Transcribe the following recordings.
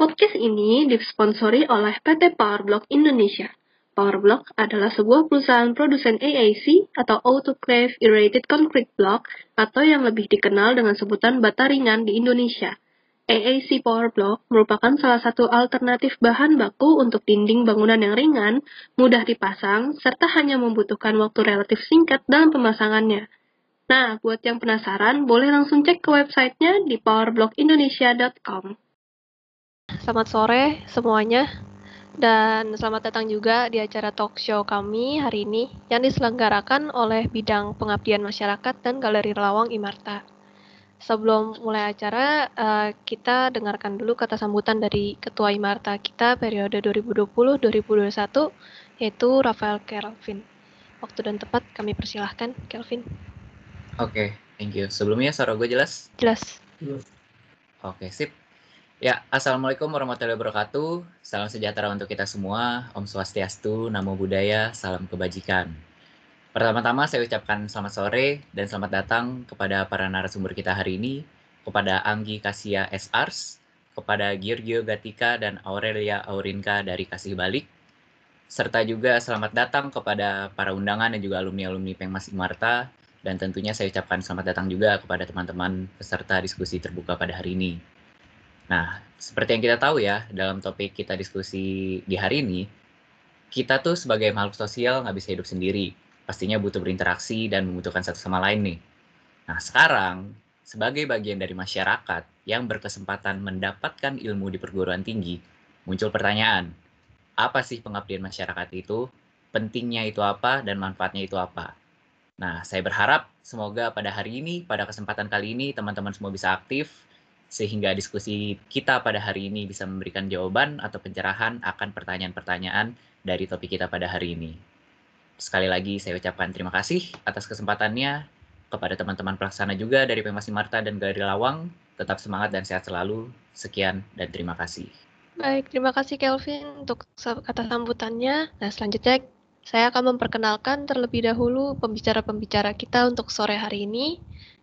Podcast ini disponsori oleh PT Powerblock Indonesia. Powerblock adalah sebuah perusahaan produsen AAC atau Autoclave Aerated Concrete Block atau yang lebih dikenal dengan sebutan bata ringan di Indonesia. AAC Power Block merupakan salah satu alternatif bahan baku untuk dinding bangunan yang ringan, mudah dipasang, serta hanya membutuhkan waktu relatif singkat dalam pemasangannya. Nah, buat yang penasaran, boleh langsung cek ke websitenya di powerblockindonesia.com. Selamat sore semuanya, dan selamat datang juga di acara talk show kami hari ini yang diselenggarakan oleh Bidang Pengabdian Masyarakat dan Galeri Lawang Imarta. Sebelum mulai acara, uh, kita dengarkan dulu kata sambutan dari Ketua Imarta kita periode 2020-2021, yaitu Rafael Kelvin. Waktu dan tempat kami persilahkan, Kelvin. Oke, okay, thank you. Sebelumnya suara gue jelas? Jelas. Oke, okay, sip. Ya, Assalamualaikum warahmatullahi wabarakatuh. Salam sejahtera untuk kita semua. Om Swastiastu, Namo Buddhaya, Salam Kebajikan. Pertama-tama saya ucapkan selamat sore dan selamat datang kepada para narasumber kita hari ini, kepada Anggi Kasia SARS, kepada Giorgio Gatika dan Aurelia Aurinka dari Kasih Balik, serta juga selamat datang kepada para undangan dan juga alumni-alumni Pengmas Imarta, dan tentunya saya ucapkan selamat datang juga kepada teman-teman peserta diskusi terbuka pada hari ini. Nah, seperti yang kita tahu ya, dalam topik kita diskusi di hari ini, kita tuh sebagai makhluk sosial nggak bisa hidup sendiri. Pastinya butuh berinteraksi dan membutuhkan satu sama lain nih. Nah, sekarang, sebagai bagian dari masyarakat yang berkesempatan mendapatkan ilmu di perguruan tinggi, muncul pertanyaan, apa sih pengabdian masyarakat itu? Pentingnya itu apa dan manfaatnya itu apa? Nah, saya berharap semoga pada hari ini, pada kesempatan kali ini, teman-teman semua bisa aktif, sehingga diskusi kita pada hari ini bisa memberikan jawaban atau pencerahan akan pertanyaan-pertanyaan dari topik kita pada hari ini. Sekali lagi saya ucapkan terima kasih atas kesempatannya kepada teman-teman pelaksana juga dari Pemasi Marta dan Galeri Lawang. Tetap semangat dan sehat selalu. Sekian dan terima kasih. Baik, terima kasih Kelvin untuk kata sambutannya. Nah, selanjutnya saya akan memperkenalkan terlebih dahulu pembicara-pembicara kita untuk sore hari ini.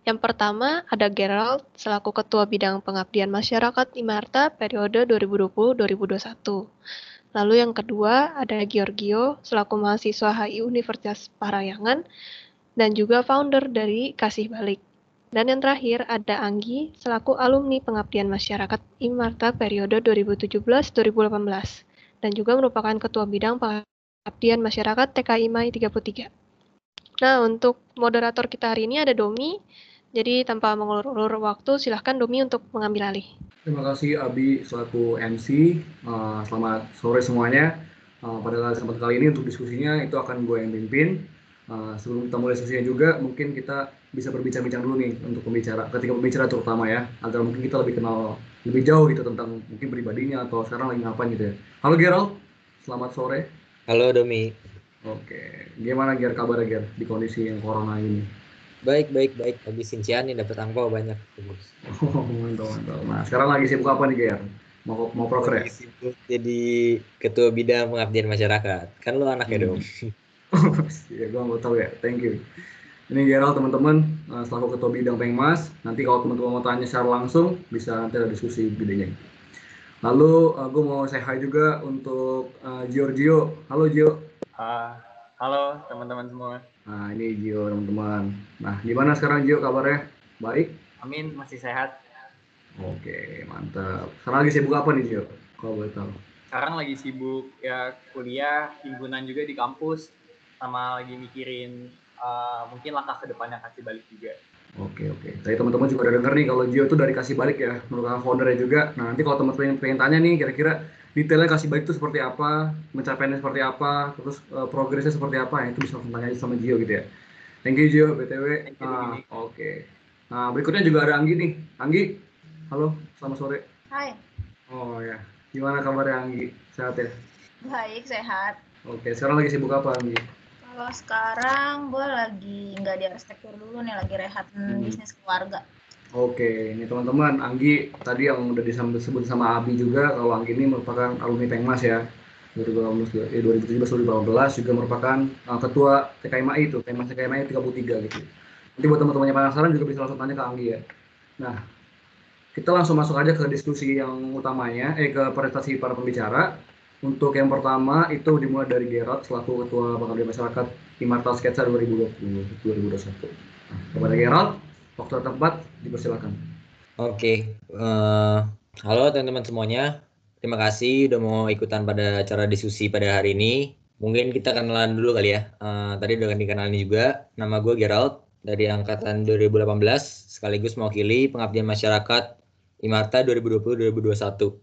Yang pertama ada Gerald selaku Ketua Bidang Pengabdian Masyarakat Imarta periode 2020-2021. Lalu yang kedua ada Giorgio selaku mahasiswa HI Universitas Parayangan dan juga founder dari Kasih Balik. Dan yang terakhir ada Anggi selaku alumni Pengabdian Masyarakat Imarta periode 2017-2018 dan juga merupakan Ketua Bidang Pengabdian Masyarakat TKI MAI 33. Nah, untuk moderator kita hari ini ada Domi, jadi tanpa mengulur-ulur waktu, silahkan Domi untuk mengambil alih. Terima kasih Abi selaku MC. Uh, selamat sore semuanya. Uh, pada kesempatan kali ini untuk diskusinya itu akan gue yang pimpin. Uh, sebelum kita mulai diskusinya juga, mungkin kita bisa berbincang-bincang dulu nih untuk pembicara, ketika pembicara terutama ya, agar mungkin kita lebih kenal lebih jauh gitu tentang mungkin pribadinya atau sekarang lagi ngapain gitu ya. Halo Gerald, selamat sore. Halo Domi. Oke, gimana Ger kabar Ger di kondisi yang corona ini? Baik, baik, baik. Habisin Cian dapat angpau banyak. Oh, mantap, mantap. Nah, sekarang lagi sibuk apa nih, Ger? Mau mau progres? Sibuk jadi ketua bidang pengabdian masyarakat. Kan lo anaknya hmm. dong. ya, gue mau tahu ya. Thank you. Ini Gerald teman-teman, uh, selaku ketua bidang Pengmas. Nanti kalau teman-teman mau tanya secara langsung, bisa nanti ada diskusi bidangnya. Lalu uh, gue mau say hi juga untuk uh, Giorgio. Halo Gio. Uh, halo teman-teman semua. Nah, ini Gio teman-teman. Nah, gimana sekarang Gio kabarnya? Baik? Amin, masih sehat. Oke, mantap. Sekarang lagi sibuk apa nih Gio? Kalau boleh tahu. Sekarang lagi sibuk ya kuliah, himpunan juga di kampus, sama lagi mikirin uh, mungkin langkah ke depannya kasih balik juga. Oke oke. Tadi teman-teman juga udah denger nih kalau Gio itu dari kasih balik ya, merupakan foundernya juga. Nah nanti kalau teman-teman pengen, pengen tanya nih kira-kira detailnya kasih balik itu seperti apa, mencapainya seperti apa, terus uh, progresnya seperti apa, ya, itu bisa langsung tanya aja sama Gio gitu ya. Thank you Gio, BTW. Ah, Oke. Okay. Nah, berikutnya juga ada Anggi nih. Anggi, halo, selamat sore. Hai. Oh ya, gimana kabarnya Anggi? Sehat ya? Baik, sehat. Oke, sekarang lagi sibuk apa Anggi? Kalau sekarang gue lagi nggak di arsitektur dulu nih, lagi rehat hmm. bisnis keluarga. Oke, ini teman-teman, Anggi tadi yang udah disebut sama Abi juga, kalau Anggi ini merupakan alumni Pengmas ya, 2017 2018 juga merupakan uh, ketua TKMAI itu, Pengmas TKMAI 33 gitu. Nanti buat teman-teman yang penasaran juga bisa langsung tanya ke Anggi ya. Nah, kita langsung masuk aja ke diskusi yang utamanya, eh ke presentasi para pembicara. Untuk yang pertama itu dimulai dari Gerard selaku Ketua Pengabdian Masyarakat Imarta Sketsa 2020 2021. Nah, kepada Gerard, waktu tempat dipersilakan. Oke, eh, halo teman-teman semuanya. Terima kasih udah mau ikutan pada acara diskusi pada hari ini. Mungkin kita kenalan dulu kali ya. Eh, tadi udah dikenalin juga. Nama gue Gerald dari angkatan 2018 sekaligus mewakili pengabdian masyarakat Imarta 2020-2021.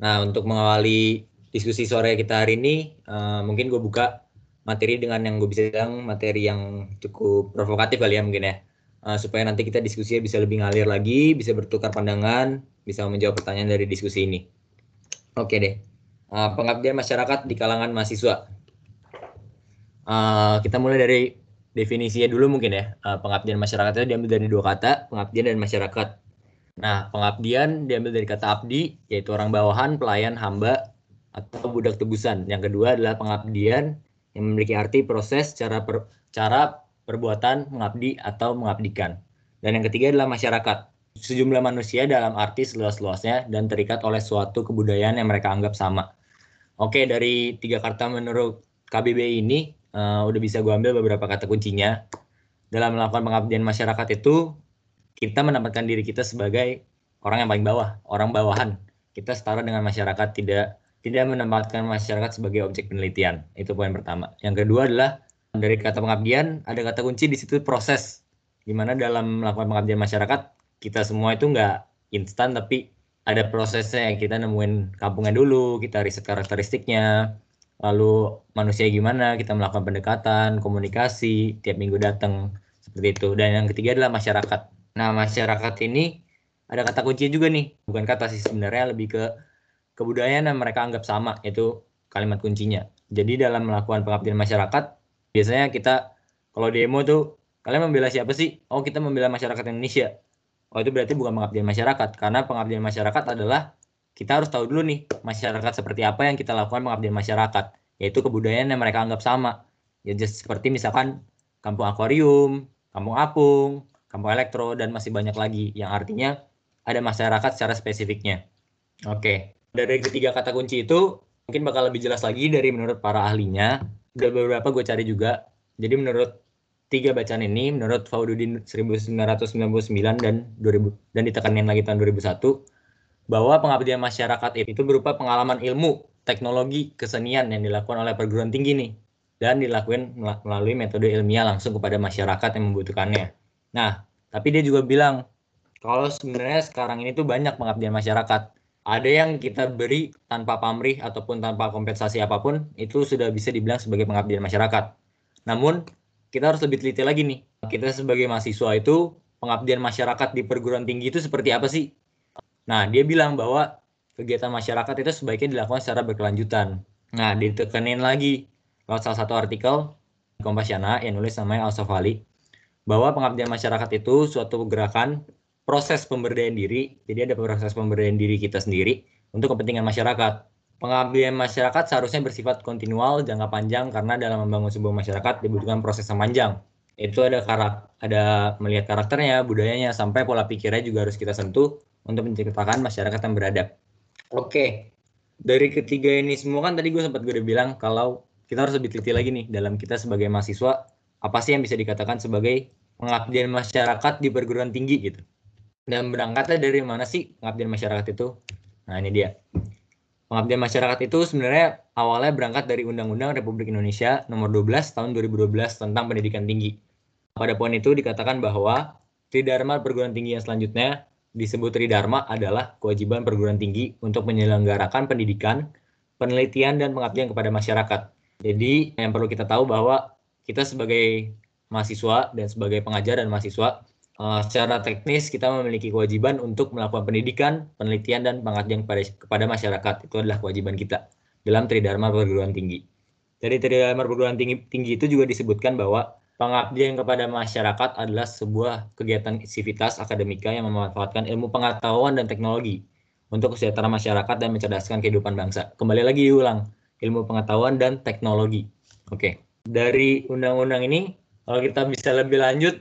Nah, untuk mengawali diskusi sore kita hari ini, uh, mungkin gue buka materi dengan yang gue bisa bilang materi yang cukup provokatif kali ya mungkin ya. Uh, supaya nanti kita diskusinya bisa lebih ngalir lagi, bisa bertukar pandangan, bisa menjawab pertanyaan dari diskusi ini. Oke deh. Uh, pengabdian masyarakat di kalangan mahasiswa. Uh, kita mulai dari definisinya dulu mungkin ya. Uh, pengabdian masyarakat itu diambil dari dua kata, pengabdian dan masyarakat. Nah, pengabdian diambil dari kata abdi, yaitu orang bawahan, pelayan, hamba, atau budak tebusan. Yang kedua adalah pengabdian yang memiliki arti proses, cara per, cara perbuatan mengabdi atau mengabdikan. Dan yang ketiga adalah masyarakat. Sejumlah manusia dalam arti seluas-luasnya dan terikat oleh suatu kebudayaan yang mereka anggap sama. Oke, dari tiga kata menurut KBBI ini, uh, udah bisa gue ambil beberapa kata kuncinya. Dalam melakukan pengabdian masyarakat itu, kita menempatkan diri kita sebagai orang yang paling bawah, orang bawahan. Kita setara dengan masyarakat, tidak tidak menempatkan masyarakat sebagai objek penelitian. Itu poin pertama. Yang kedua adalah dari kata pengabdian ada kata kunci di situ proses. Gimana dalam melakukan pengabdian masyarakat kita semua itu nggak instan tapi ada prosesnya kita nemuin kampungnya dulu, kita riset karakteristiknya, lalu manusia gimana, kita melakukan pendekatan, komunikasi, tiap minggu datang, seperti itu. Dan yang ketiga adalah masyarakat Nah, masyarakat ini ada kata kunci juga nih, bukan kata sih sebenarnya lebih ke kebudayaan yang mereka anggap sama, itu kalimat kuncinya. Jadi dalam melakukan pengabdian masyarakat, biasanya kita kalau demo tuh kalian membela siapa sih? Oh, kita membela masyarakat Indonesia. Oh, itu berarti bukan pengabdian masyarakat, karena pengabdian masyarakat adalah kita harus tahu dulu nih masyarakat seperti apa yang kita lakukan pengabdian masyarakat, yaitu kebudayaan yang mereka anggap sama. Ya just seperti misalkan kampung akuarium, kampung apung, kampung elektro, dan masih banyak lagi yang artinya ada masyarakat secara spesifiknya. Oke, dari ketiga kata kunci itu mungkin bakal lebih jelas lagi dari menurut para ahlinya. Udah beberapa gue cari juga. Jadi menurut tiga bacaan ini, menurut Faududin 1999 dan 2000 dan ditekanin lagi tahun 2001, bahwa pengabdian masyarakat itu berupa pengalaman ilmu, teknologi, kesenian yang dilakukan oleh perguruan tinggi nih dan dilakukan melalui metode ilmiah langsung kepada masyarakat yang membutuhkannya. Nah, tapi dia juga bilang kalau sebenarnya sekarang ini tuh banyak pengabdian masyarakat. Ada yang kita beri tanpa pamrih ataupun tanpa kompensasi apa pun, itu sudah bisa dibilang sebagai pengabdian masyarakat. Namun, kita harus lebih teliti lagi nih. Kita sebagai mahasiswa itu, pengabdian masyarakat di perguruan tinggi itu seperti apa sih? Nah, dia bilang bahwa kegiatan masyarakat itu sebaiknya dilakukan secara berkelanjutan. Nah, ditekenin lagi lewat salah satu artikel Kompasiana yang nulis namanya Al Sofali bahwa pengabdian masyarakat itu suatu gerakan proses pemberdayaan diri. Jadi ada proses pemberdayaan diri kita sendiri untuk kepentingan masyarakat. Pengabdian masyarakat seharusnya bersifat kontinual, jangka panjang karena dalam membangun sebuah masyarakat dibutuhkan proses yang panjang. Itu ada karak, ada melihat karakternya, budayanya, sampai pola pikirnya juga harus kita sentuh untuk menciptakan masyarakat yang beradab. Oke, dari ketiga ini semua kan tadi gue sempat gue udah bilang kalau kita harus lebih teliti lagi nih dalam kita sebagai mahasiswa apa sih yang bisa dikatakan sebagai pengabdian masyarakat di perguruan tinggi gitu. Dan berangkatnya dari mana sih pengabdian masyarakat itu? Nah ini dia. Pengabdian masyarakat itu sebenarnya awalnya berangkat dari Undang-Undang Republik Indonesia nomor 12 tahun 2012 tentang pendidikan tinggi. Pada poin itu dikatakan bahwa Tridharma perguruan tinggi yang selanjutnya disebut Tridharma adalah kewajiban perguruan tinggi untuk menyelenggarakan pendidikan, penelitian, dan pengabdian kepada masyarakat. Jadi yang perlu kita tahu bahwa kita sebagai mahasiswa dan sebagai pengajar dan mahasiswa uh, secara teknis kita memiliki kewajiban untuk melakukan pendidikan, penelitian dan pengabdian kepada kepada masyarakat. Itu adalah kewajiban kita dalam Tridharma perguruan tinggi. Dari Tridharma perguruan tinggi, tinggi itu juga disebutkan bahwa pengabdian kepada masyarakat adalah sebuah kegiatan sivitas akademika yang memanfaatkan ilmu pengetahuan dan teknologi untuk kesejahteraan masyarakat dan mencerdaskan kehidupan bangsa. Kembali lagi diulang, ilmu pengetahuan dan teknologi. Oke. Dari undang-undang ini kalau kita bisa lebih lanjut,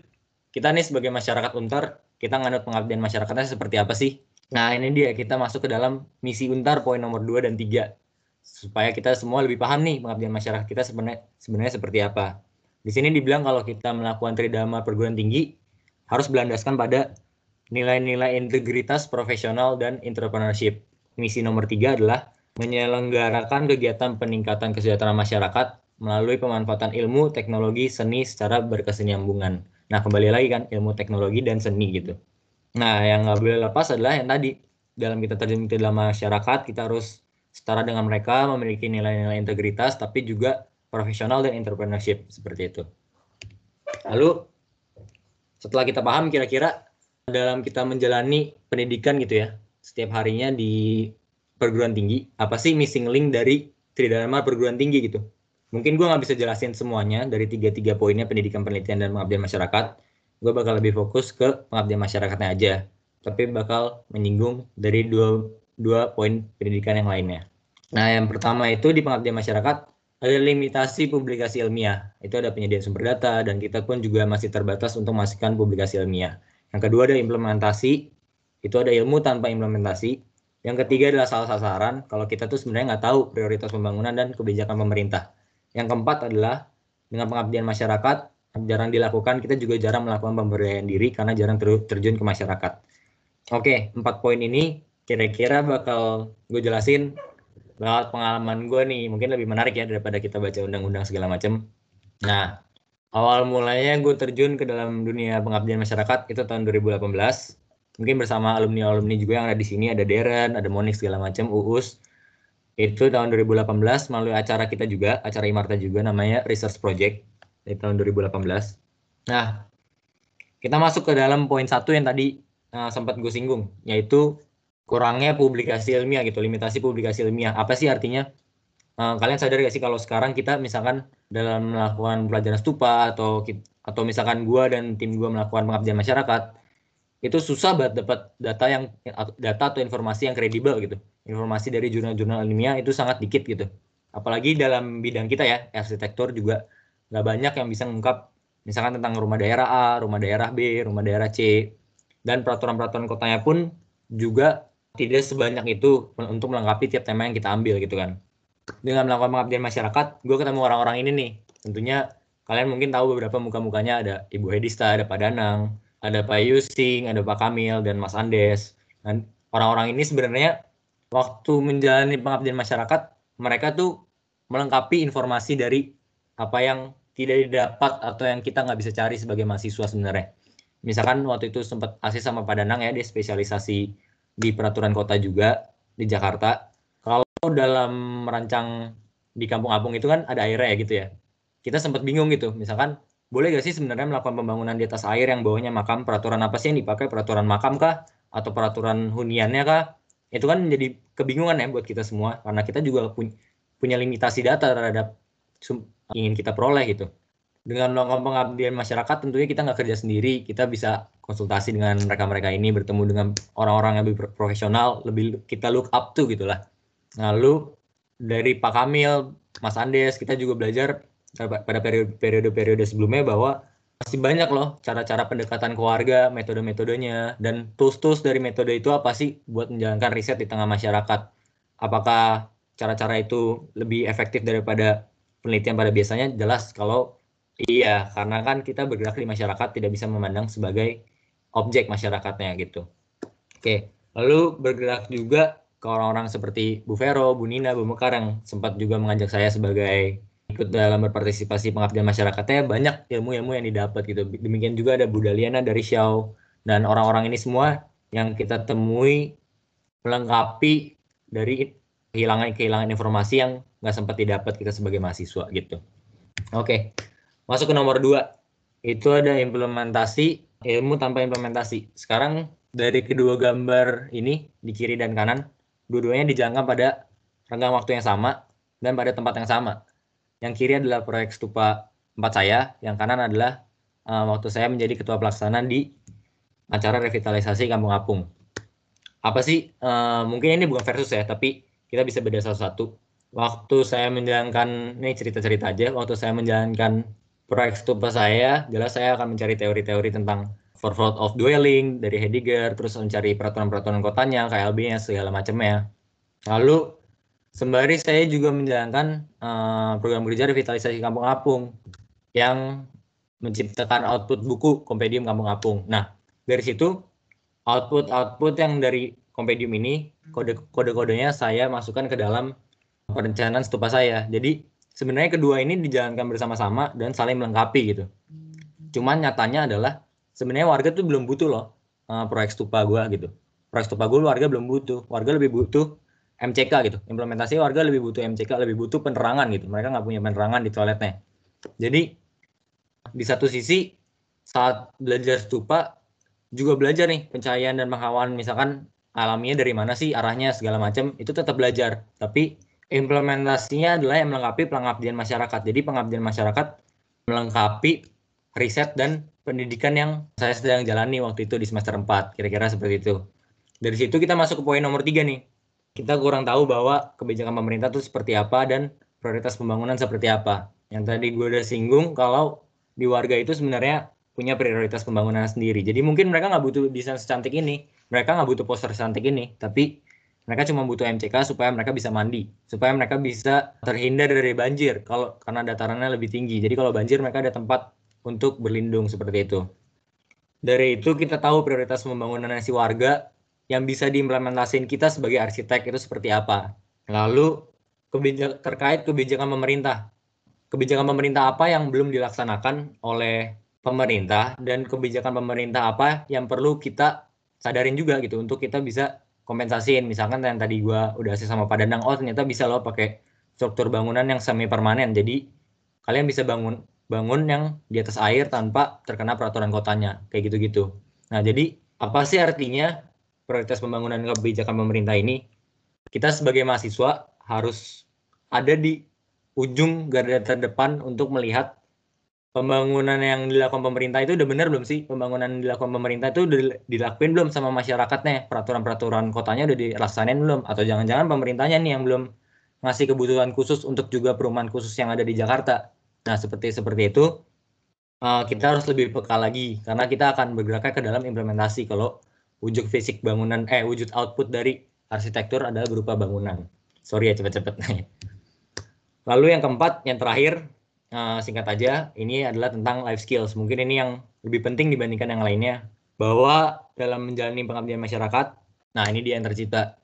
kita nih sebagai masyarakat Untar, kita nganut pengabdian masyarakatnya seperti apa sih? Nah, ini dia kita masuk ke dalam misi Untar poin nomor 2 dan 3. Supaya kita semua lebih paham nih pengabdian masyarakat kita sebenarnya sebenarnya seperti apa. Di sini dibilang kalau kita melakukan tridharma perguruan tinggi harus berlandaskan pada nilai-nilai integritas profesional dan entrepreneurship. Misi nomor tiga adalah menyelenggarakan kegiatan peningkatan kesejahteraan masyarakat melalui pemanfaatan ilmu, teknologi, seni secara berkesinambungan. Nah, kembali lagi kan ilmu teknologi dan seni gitu. Nah, yang nggak boleh lepas adalah yang tadi dalam kita terjun ke dalam masyarakat kita harus setara dengan mereka memiliki nilai-nilai integritas tapi juga profesional dan entrepreneurship seperti itu. Lalu setelah kita paham kira-kira dalam kita menjalani pendidikan gitu ya setiap harinya di perguruan tinggi apa sih missing link dari tridharma perguruan tinggi gitu mungkin gue nggak bisa jelasin semuanya dari tiga tiga poinnya pendidikan penelitian dan pengabdian masyarakat gue bakal lebih fokus ke pengabdian masyarakatnya aja tapi bakal menyinggung dari dua dua poin pendidikan yang lainnya nah yang pertama itu di pengabdian masyarakat ada limitasi publikasi ilmiah. Itu ada penyediaan sumber data dan kita pun juga masih terbatas untuk memastikan publikasi ilmiah. Yang kedua ada implementasi. Itu ada ilmu tanpa implementasi. Yang ketiga adalah salah sasaran. Kalau kita tuh sebenarnya nggak tahu prioritas pembangunan dan kebijakan pemerintah. Yang keempat adalah dengan pengabdian masyarakat jarang dilakukan. Kita juga jarang melakukan pemberdayaan diri karena jarang terjun ke masyarakat. Oke, empat poin ini kira-kira bakal gue jelasin lewat pengalaman gue nih mungkin lebih menarik ya daripada kita baca undang-undang segala macam. Nah, awal mulanya gue terjun ke dalam dunia pengabdian masyarakat itu tahun 2018. Mungkin bersama alumni-alumni juga yang ada di sini, ada Deren, ada Monik segala macam, Uus. Itu tahun 2018 melalui acara kita juga, acara Imarta juga namanya Research Project di tahun 2018. Nah, kita masuk ke dalam poin satu yang tadi uh, sempat gue singgung, yaitu kurangnya publikasi ilmiah gitu, limitasi publikasi ilmiah. Apa sih artinya? Uh, kalian sadar gak sih kalau sekarang kita misalkan dalam melakukan pelajaran stupa atau atau misalkan gua dan tim gua melakukan pengabdian masyarakat itu susah banget dapat data yang data atau informasi yang kredibel gitu. Informasi dari jurnal-jurnal ilmiah itu sangat dikit gitu. Apalagi dalam bidang kita ya, arsitektur juga nggak banyak yang bisa mengungkap misalkan tentang rumah daerah A, rumah daerah B, rumah daerah C, dan peraturan-peraturan kotanya pun juga tidak sebanyak itu untuk melengkapi tiap tema yang kita ambil gitu kan. Dengan melakukan pengabdian masyarakat, gue ketemu orang-orang ini nih. Tentunya kalian mungkin tahu beberapa muka-mukanya ada Ibu Hedista, ada Pak Danang, ada Pak Yusing, ada Pak Kamil, dan Mas Andes. Dan orang-orang ini sebenarnya waktu menjalani pengabdian masyarakat, mereka tuh melengkapi informasi dari apa yang tidak didapat atau yang kita nggak bisa cari sebagai mahasiswa sebenarnya. Misalkan waktu itu sempat asis sama Pak Danang ya, dia spesialisasi di peraturan kota juga di Jakarta. Kalau dalam merancang di kampung apung itu kan ada airnya ya gitu ya. Kita sempat bingung gitu, misalkan boleh gak sih sebenarnya melakukan pembangunan di atas air yang bawahnya makam? Peraturan apa sih yang dipakai? Peraturan makam kah? Atau peraturan huniannya kah? Itu kan menjadi kebingungan ya buat kita semua, karena kita juga punya limitasi data terhadap ingin kita peroleh gitu dengan melakukan pengabdian masyarakat tentunya kita nggak kerja sendiri kita bisa konsultasi dengan mereka-mereka ini bertemu dengan orang-orang yang lebih profesional lebih kita look up to gitulah lalu dari Pak Kamil Mas Andes kita juga belajar pada periode-periode sebelumnya bahwa masih banyak loh cara-cara pendekatan keluarga metode-metodenya. Dan tools-tools dari metode itu apa sih buat menjalankan riset di tengah masyarakat? Apakah cara-cara itu lebih efektif daripada penelitian pada biasanya? Jelas kalau Iya, karena kan kita bergerak di masyarakat tidak bisa memandang sebagai objek masyarakatnya gitu. Oke, lalu bergerak juga ke orang-orang seperti Bu Vero, Bu Nina, Bu Mekar yang sempat juga mengajak saya sebagai ikut dalam berpartisipasi pengabdian masyarakatnya banyak ilmu-ilmu yang didapat gitu. Demikian juga ada Bu Daliana dari Xiao dan orang-orang ini semua yang kita temui melengkapi dari kehilangan-kehilangan informasi yang nggak sempat didapat kita sebagai mahasiswa gitu. Oke, Masuk ke nomor dua, itu ada implementasi ilmu tanpa implementasi. Sekarang dari kedua gambar ini di kiri dan kanan, dua-duanya dijangka pada renggang waktu yang sama dan pada tempat yang sama. Yang kiri adalah proyek stupa empat saya, yang kanan adalah uh, waktu saya menjadi ketua pelaksana di acara revitalisasi Kampung Apung. Apa sih? Uh, mungkin ini bukan versus ya, tapi kita bisa beda satu-satu. Waktu saya menjalankan, ini cerita-cerita aja, waktu saya menjalankan proyek stupa saya, jelas saya akan mencari teori-teori tentang Forward of Dwelling dari Heidegger, terus mencari peraturan-peraturan kotanya, KLB-nya, segala macamnya. Lalu sembari saya juga menjalankan uh, program kerja revitalisasi kampung apung yang menciptakan output buku Kompendium Kampung Apung. Nah, dari situ output-output yang dari Kompendium ini kode kode-kodenya saya masukkan ke dalam perencanaan stupa saya. Jadi sebenarnya kedua ini dijalankan bersama-sama dan saling melengkapi gitu. Cuman nyatanya adalah sebenarnya warga tuh belum butuh loh uh, proyek stupa gue gitu. Proyek stupa gue warga belum butuh. Warga lebih butuh MCK gitu. Implementasi warga lebih butuh MCK, lebih butuh penerangan gitu. Mereka nggak punya penerangan di toiletnya. Jadi di satu sisi saat belajar stupa juga belajar nih pencahayaan dan penghawaan misalkan alaminya dari mana sih arahnya segala macam itu tetap belajar tapi implementasinya adalah yang melengkapi pengabdian masyarakat jadi pengabdian masyarakat melengkapi riset dan pendidikan yang saya sedang jalani waktu itu di semester 4, kira-kira seperti itu. Dari situ kita masuk ke poin nomor tiga nih. Kita kurang tahu bahwa kebijakan pemerintah itu seperti apa dan prioritas pembangunan seperti apa. Yang tadi gue udah singgung kalau di warga itu sebenarnya punya prioritas pembangunan sendiri. Jadi mungkin mereka nggak butuh desain secantik ini, mereka nggak butuh poster secantik ini, tapi mereka cuma butuh MCK supaya mereka bisa mandi, supaya mereka bisa terhindar dari banjir kalau karena datarannya lebih tinggi. Jadi kalau banjir mereka ada tempat untuk berlindung seperti itu. Dari itu kita tahu prioritas pembangunan si warga yang bisa diimplementasikan kita sebagai arsitek itu seperti apa. Lalu terkait kebijakan pemerintah. Kebijakan pemerintah apa yang belum dilaksanakan oleh pemerintah dan kebijakan pemerintah apa yang perlu kita sadarin juga gitu untuk kita bisa kompensasiin. Misalkan yang tadi gua udah sih sama Pak Danang, oh ternyata bisa loh pakai struktur bangunan yang semi permanen. Jadi kalian bisa bangun bangun yang di atas air tanpa terkena peraturan kotanya kayak gitu-gitu. Nah, jadi apa sih artinya prioritas pembangunan kebijakan pemerintah ini? Kita sebagai mahasiswa harus ada di ujung garda terdepan untuk melihat pembangunan yang dilakukan pemerintah itu udah benar belum sih? Pembangunan yang dilakukan pemerintah itu udah dilakuin belum sama masyarakatnya? Peraturan-peraturan kotanya udah dilaksanain belum? Atau jangan-jangan pemerintahnya nih yang belum ngasih kebutuhan khusus untuk juga perumahan khusus yang ada di Jakarta? Nah, seperti seperti itu uh, kita harus lebih peka lagi karena kita akan bergeraknya ke dalam implementasi kalau wujud fisik bangunan eh wujud output dari arsitektur adalah berupa bangunan. Sorry ya cepet-cepet. Lalu yang keempat, yang terakhir uh, singkat aja, ini adalah tentang life skills. Mungkin ini yang lebih penting dibandingkan yang lainnya bahwa dalam menjalani pengabdian masyarakat, nah ini dia yang tercipta.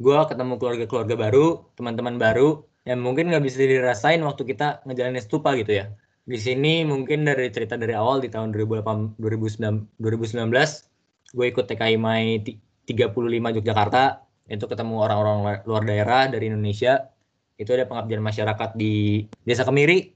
Gue ketemu keluarga-keluarga baru, teman-teman baru, yang mungkin nggak bisa dirasain waktu kita ngejalanin stupa gitu ya. Di sini mungkin dari cerita dari awal di tahun 2008, 2019, 2019 gue ikut TKI Mai 35 Yogyakarta. Itu ketemu orang-orang luar daerah dari Indonesia. Itu ada pengabdian masyarakat di Desa Kemiri.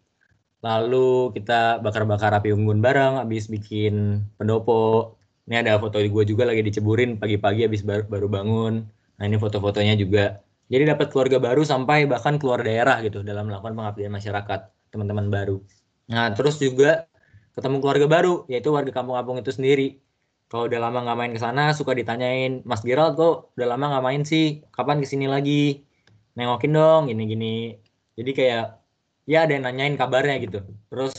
Lalu kita bakar-bakar api unggun bareng habis bikin pendopo. Ini ada foto gue juga lagi diceburin pagi-pagi habis baru bangun. Nah ini foto-fotonya juga. Jadi dapat keluarga baru sampai bahkan keluar daerah gitu dalam melakukan pengabdian masyarakat, teman-teman baru. Nah, terus juga ketemu keluarga baru, yaitu warga kampung-kampung itu sendiri. Kalau udah lama nggak main ke sana, suka ditanyain, Mas Gerald kok udah lama nggak main sih? Kapan ke sini lagi? Nengokin dong, gini-gini. Jadi kayak, ya ada yang nanyain kabarnya gitu. Terus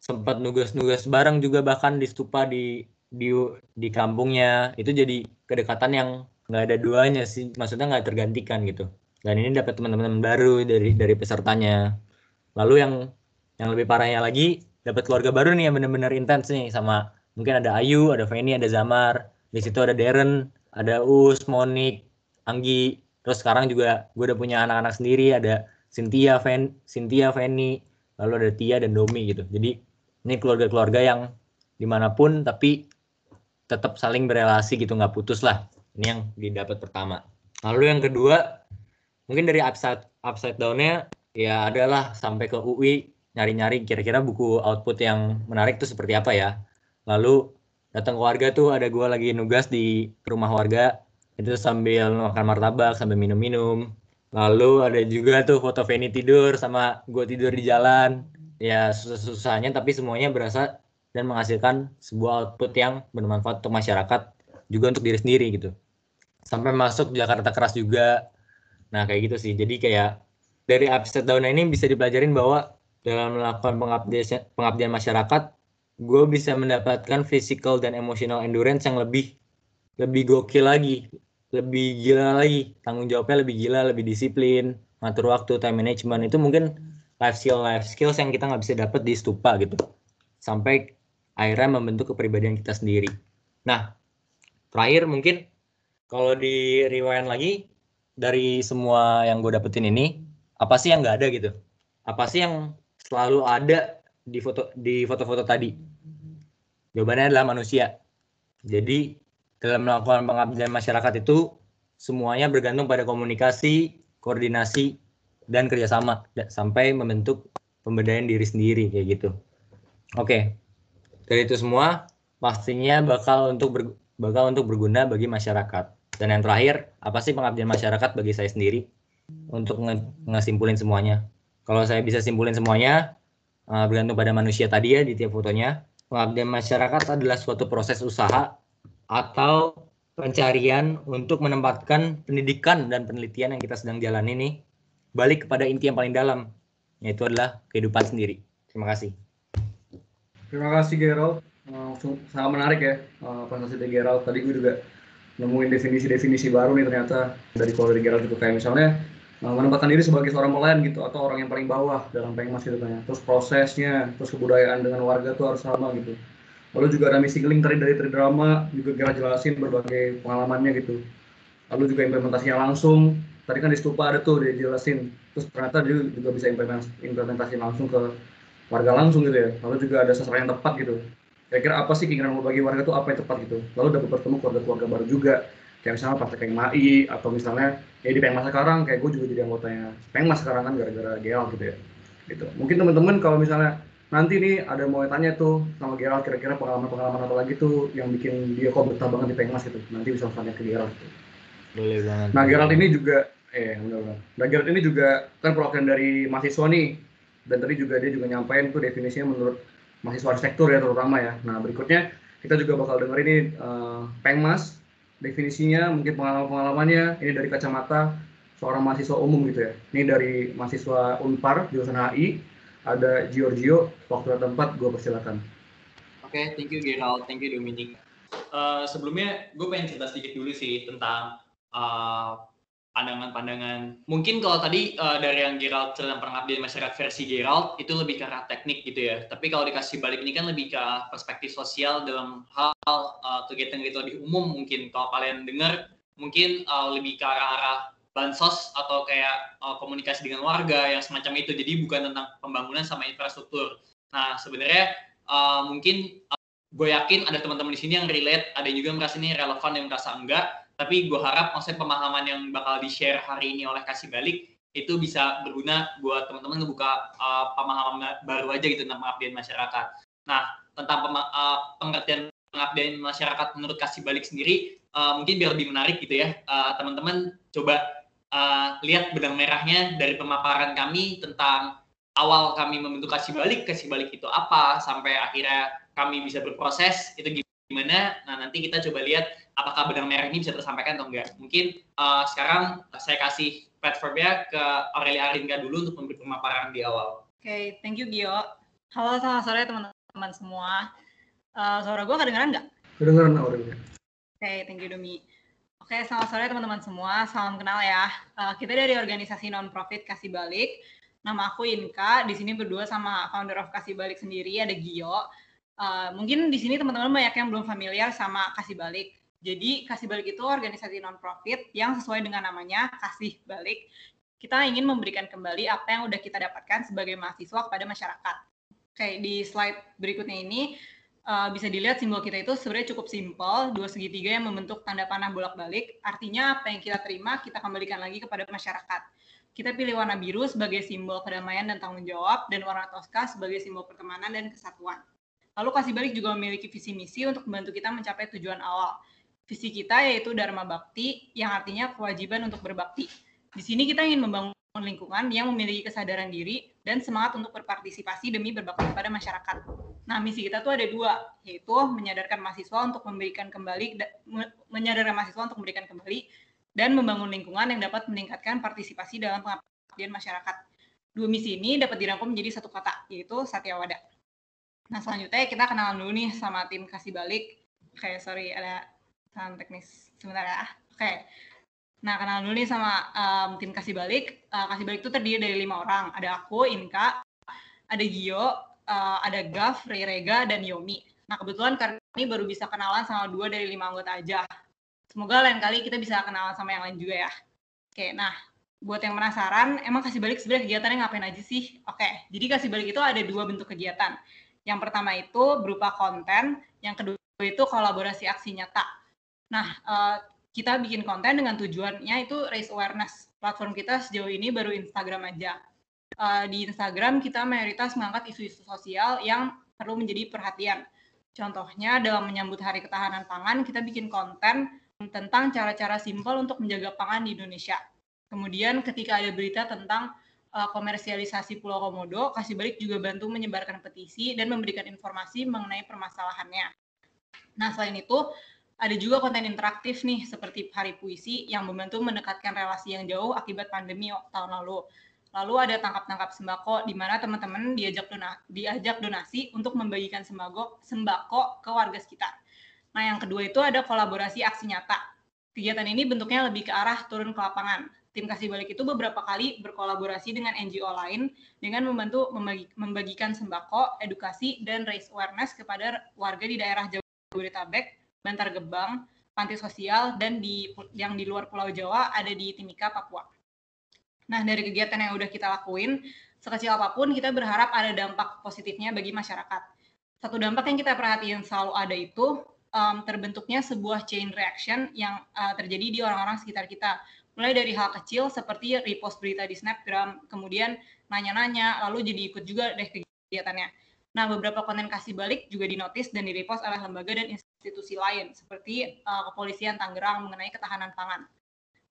sempat nugas-nugas bareng juga bahkan di stupa di di di kampungnya. Itu jadi kedekatan yang nggak ada duanya sih maksudnya nggak tergantikan gitu dan ini dapat teman-teman baru dari dari pesertanya lalu yang yang lebih parahnya lagi dapat keluarga baru nih yang benar-benar intens nih sama mungkin ada Ayu ada Feni ada Zamar. Di situ ada Darren ada Us Monik Anggi. Terus sekarang juga gue udah punya anak-anak sendiri. Ada Cynthia Fen Cynthia Feni. Lalu ada Tia dan Domi gitu. Jadi ini keluarga-keluarga yang di mana pun tapi tetap saling berelasi gitu nggak putus lah. Ini yang didapat pertama. Lalu yang kedua, mungkin dari upside upside down-nya ya adalah sampai ke UI nyari-nyari kira-kira buku output yang menarik itu seperti apa ya. Lalu datang ke warga tuh ada gue lagi nugas di rumah warga itu sambil makan martabak sambil minum-minum. Lalu ada juga tuh foto Feni tidur sama gue tidur di jalan. Ya susah-susahnya tapi semuanya berasa dan menghasilkan sebuah output yang bermanfaat untuk masyarakat juga untuk diri sendiri gitu sampai masuk Jakarta keras juga. Nah, kayak gitu sih. Jadi kayak dari upside down ini bisa dipelajarin bahwa dalam melakukan pengabdian, pengabdian masyarakat gue bisa mendapatkan physical dan emotional endurance yang lebih lebih gokil lagi, lebih gila lagi, tanggung jawabnya lebih gila, lebih disiplin, ngatur waktu, time management itu mungkin life skill life skills yang kita nggak bisa dapat di stupa gitu, sampai akhirnya membentuk kepribadian kita sendiri. Nah, terakhir mungkin kalau di rewind lagi dari semua yang gue dapetin ini, apa sih yang nggak ada gitu? Apa sih yang selalu ada di foto di foto-foto tadi? Jawabannya adalah manusia. Jadi dalam melakukan pengabdian masyarakat itu semuanya bergantung pada komunikasi, koordinasi, dan kerjasama sampai membentuk pemberdayaan diri sendiri kayak gitu. Oke, dari itu semua pastinya bakal untuk ber, bakal untuk berguna bagi masyarakat. Dan yang terakhir, apa sih pengabdian masyarakat bagi saya sendiri untuk nge ngesimpulin semuanya? Kalau saya bisa simpulin semuanya, uh, bergantung pada manusia tadi ya di tiap fotonya. Pengabdian masyarakat adalah suatu proses usaha atau pencarian untuk menempatkan pendidikan dan penelitian yang kita sedang jalani ini balik kepada inti yang paling dalam, yaitu adalah kehidupan sendiri. Terima kasih. Terima kasih Gerald. Uh, sangat menarik ya uh, presentasi dari Gerald. Tadi gue juga nemuin definisi-definisi baru nih ternyata dari kalau dari Gerald itu kayak misalnya menempatkan diri sebagai seorang pelayan gitu atau orang yang paling bawah dalam pengmas gitu kan ya. Terus prosesnya, terus kebudayaan dengan warga tuh harus sama gitu. Lalu juga ada misi link tadi dari drama juga kira jelasin berbagai pengalamannya gitu. Lalu juga implementasinya langsung. Tadi kan di stupa ada tuh dia jelasin. Terus ternyata dia juga bisa implementasi, implementasi langsung ke warga langsung gitu ya. Lalu juga ada sasaran yang tepat gitu. Kira-kira apa sih keinginan bagi warga tuh apa yang tepat gitu. Lalu dapat bertemu keluarga-keluarga baru juga kayak misalnya partai kayak MAI atau misalnya ya di Pengmas sekarang kayak gue juga jadi anggotanya Pengmas sekarang kan gara-gara GL gitu ya gitu mungkin teman-teman kalau misalnya nanti nih ada mau tanya tuh sama Gerald kira-kira pengalaman-pengalaman apa lagi tuh yang bikin dia kok betah banget di Pengmas gitu nanti bisa tanya ke Gerald gitu. Boleh banget. Nah Gerald ini juga eh benar-benar. Nah Gerald ini juga kan perwakilan dari mahasiswa nih dan tadi juga dia juga nyampain tuh definisinya menurut mahasiswa arsitektur ya terutama ya. Nah berikutnya kita juga bakal denger ini uh, Pengmas definisinya, mungkin pengalaman-pengalamannya, ini dari kacamata seorang mahasiswa umum gitu ya. Ini dari mahasiswa Unpar, jurusan HI, ada Giorgio, waktu dan tempat, gue persilakan. Oke, okay, thank you Gerald, thank you Dominic. Uh, sebelumnya gue pengen cerita sedikit dulu sih tentang uh, pandangan-pandangan. Mungkin kalau tadi uh, dari yang Gerald tentang pengabdian masyarakat versi Gerald itu lebih ke arah teknik gitu ya. Tapi kalau dikasih balik ini kan lebih ke perspektif sosial dalam hal uh, kegiatan-kegiatan lebih umum mungkin. Kalau kalian dengar mungkin uh, lebih ke arah-arah bansos atau kayak uh, komunikasi dengan warga yang semacam itu. Jadi bukan tentang pembangunan sama infrastruktur. Nah sebenarnya uh, mungkin uh, gue yakin ada teman-teman di sini yang relate, ada yang juga merasa ini relevan yang merasa enggak tapi gue harap maksudnya pemahaman yang bakal di share hari ini oleh kasih balik itu bisa berguna buat teman-teman ngebuka uh, pemahaman baru aja gitu tentang pengabdian masyarakat. Nah tentang pema- uh, pengertian pengabdian masyarakat menurut kasih balik sendiri uh, mungkin biar lebih menarik gitu ya uh, teman-teman coba uh, lihat benang merahnya dari pemaparan kami tentang awal kami membentuk kasih balik kasih balik itu apa sampai akhirnya kami bisa berproses itu gimana nah nanti kita coba lihat apakah benang merah ini bisa tersampaikan atau enggak. Mungkin uh, sekarang saya kasih platformnya ke Aurelia Aringa dulu untuk memberi pemaparan di awal. Oke, okay, thank you Gio. Halo, selamat sore teman-teman semua. Uh, suara gue kedengeran nggak? Kedengeran Aurelia. Oke, okay, thank you Domi. Oke, okay, selamat sore teman-teman semua. Salam kenal ya. Uh, kita dari organisasi non-profit Kasih Balik. Nama aku Inka. Di sini berdua sama founder of Kasih Balik sendiri, ada Gio. Uh, mungkin di sini teman-teman banyak yang belum familiar sama Kasih Balik. Jadi Kasih Balik itu organisasi non-profit yang sesuai dengan namanya Kasih Balik. Kita ingin memberikan kembali apa yang udah kita dapatkan sebagai mahasiswa kepada masyarakat. Oke, di slide berikutnya ini uh, bisa dilihat simbol kita itu sebenarnya cukup simpel, dua segitiga yang membentuk tanda panah bolak-balik. Artinya apa yang kita terima, kita kembalikan lagi kepada masyarakat. Kita pilih warna biru sebagai simbol kedamaian dan tanggung jawab, dan warna toska sebagai simbol pertemanan dan kesatuan. Lalu Kasih Balik juga memiliki visi misi untuk membantu kita mencapai tujuan awal, visi kita yaitu Dharma Bakti, yang artinya kewajiban untuk berbakti. Di sini kita ingin membangun lingkungan yang memiliki kesadaran diri dan semangat untuk berpartisipasi demi berbakti pada masyarakat. Nah, misi kita tuh ada dua, yaitu menyadarkan mahasiswa untuk memberikan kembali, menyadarkan mahasiswa untuk memberikan kembali, dan membangun lingkungan yang dapat meningkatkan partisipasi dalam pengabdian masyarakat. Dua misi ini dapat dirangkum menjadi satu kata, yaitu Satyawada. Nah, selanjutnya kita kenalan dulu nih sama tim kasih balik. Oke, okay, sorry ada salam teknis sebentar ya. Oke. Okay. Nah, kenalan dulu nih sama um, tim kasih balik. Uh, kasih balik itu terdiri dari lima orang. Ada aku, Inka, ada Gio, uh, ada Gav, Rega, dan Yomi. Nah, kebetulan kami baru bisa kenalan sama dua dari lima anggota aja. Semoga lain kali kita bisa kenalan sama yang lain juga ya. Oke, nah buat yang penasaran, emang kasih balik sebenarnya kegiatannya ngapain aja sih? Oke, jadi kasih balik itu ada dua bentuk kegiatan. Yang pertama itu berupa konten, yang kedua itu kolaborasi aksi nyata. Nah, uh, kita bikin konten dengan tujuannya itu raise awareness. Platform kita sejauh ini baru Instagram aja. Uh, di Instagram kita mayoritas mengangkat isu-isu sosial yang perlu menjadi perhatian. Contohnya dalam menyambut Hari Ketahanan Pangan, kita bikin konten tentang cara-cara simpel untuk menjaga pangan di Indonesia. Kemudian ketika ada berita tentang uh, komersialisasi Pulau Komodo, Kasih Balik juga bantu menyebarkan petisi dan memberikan informasi mengenai permasalahannya. Nah, selain itu, ada juga konten interaktif nih, seperti Hari Puisi yang membantu mendekatkan relasi yang jauh akibat pandemi tahun lalu. Lalu ada tangkap-tangkap sembako di mana teman-teman diajak dona, diajak donasi untuk membagikan sembako sembako ke warga sekitar. Nah, yang kedua itu ada kolaborasi aksi nyata. Kegiatan ini bentuknya lebih ke arah turun ke lapangan tim kasih balik itu beberapa kali berkolaborasi dengan NGO lain dengan membantu membagi, membagikan sembako, edukasi, dan raise awareness kepada warga di daerah Jabodetabek, Bantar Gebang, panti sosial, dan di yang di luar Pulau Jawa ada di Timika, Papua. Nah, dari kegiatan yang udah kita lakuin, sekecil apa pun kita berharap ada dampak positifnya bagi masyarakat. Satu dampak yang kita perhatiin selalu ada itu um, terbentuknya sebuah chain reaction yang uh, terjadi di orang-orang sekitar kita mulai dari hal kecil seperti repost berita di Snapgram, kemudian nanya-nanya, lalu jadi ikut juga deh kegiatannya. Nah, beberapa konten kasih balik juga dinotis dan direpost oleh lembaga dan institusi lain, seperti uh, Kepolisian Tangerang mengenai ketahanan pangan.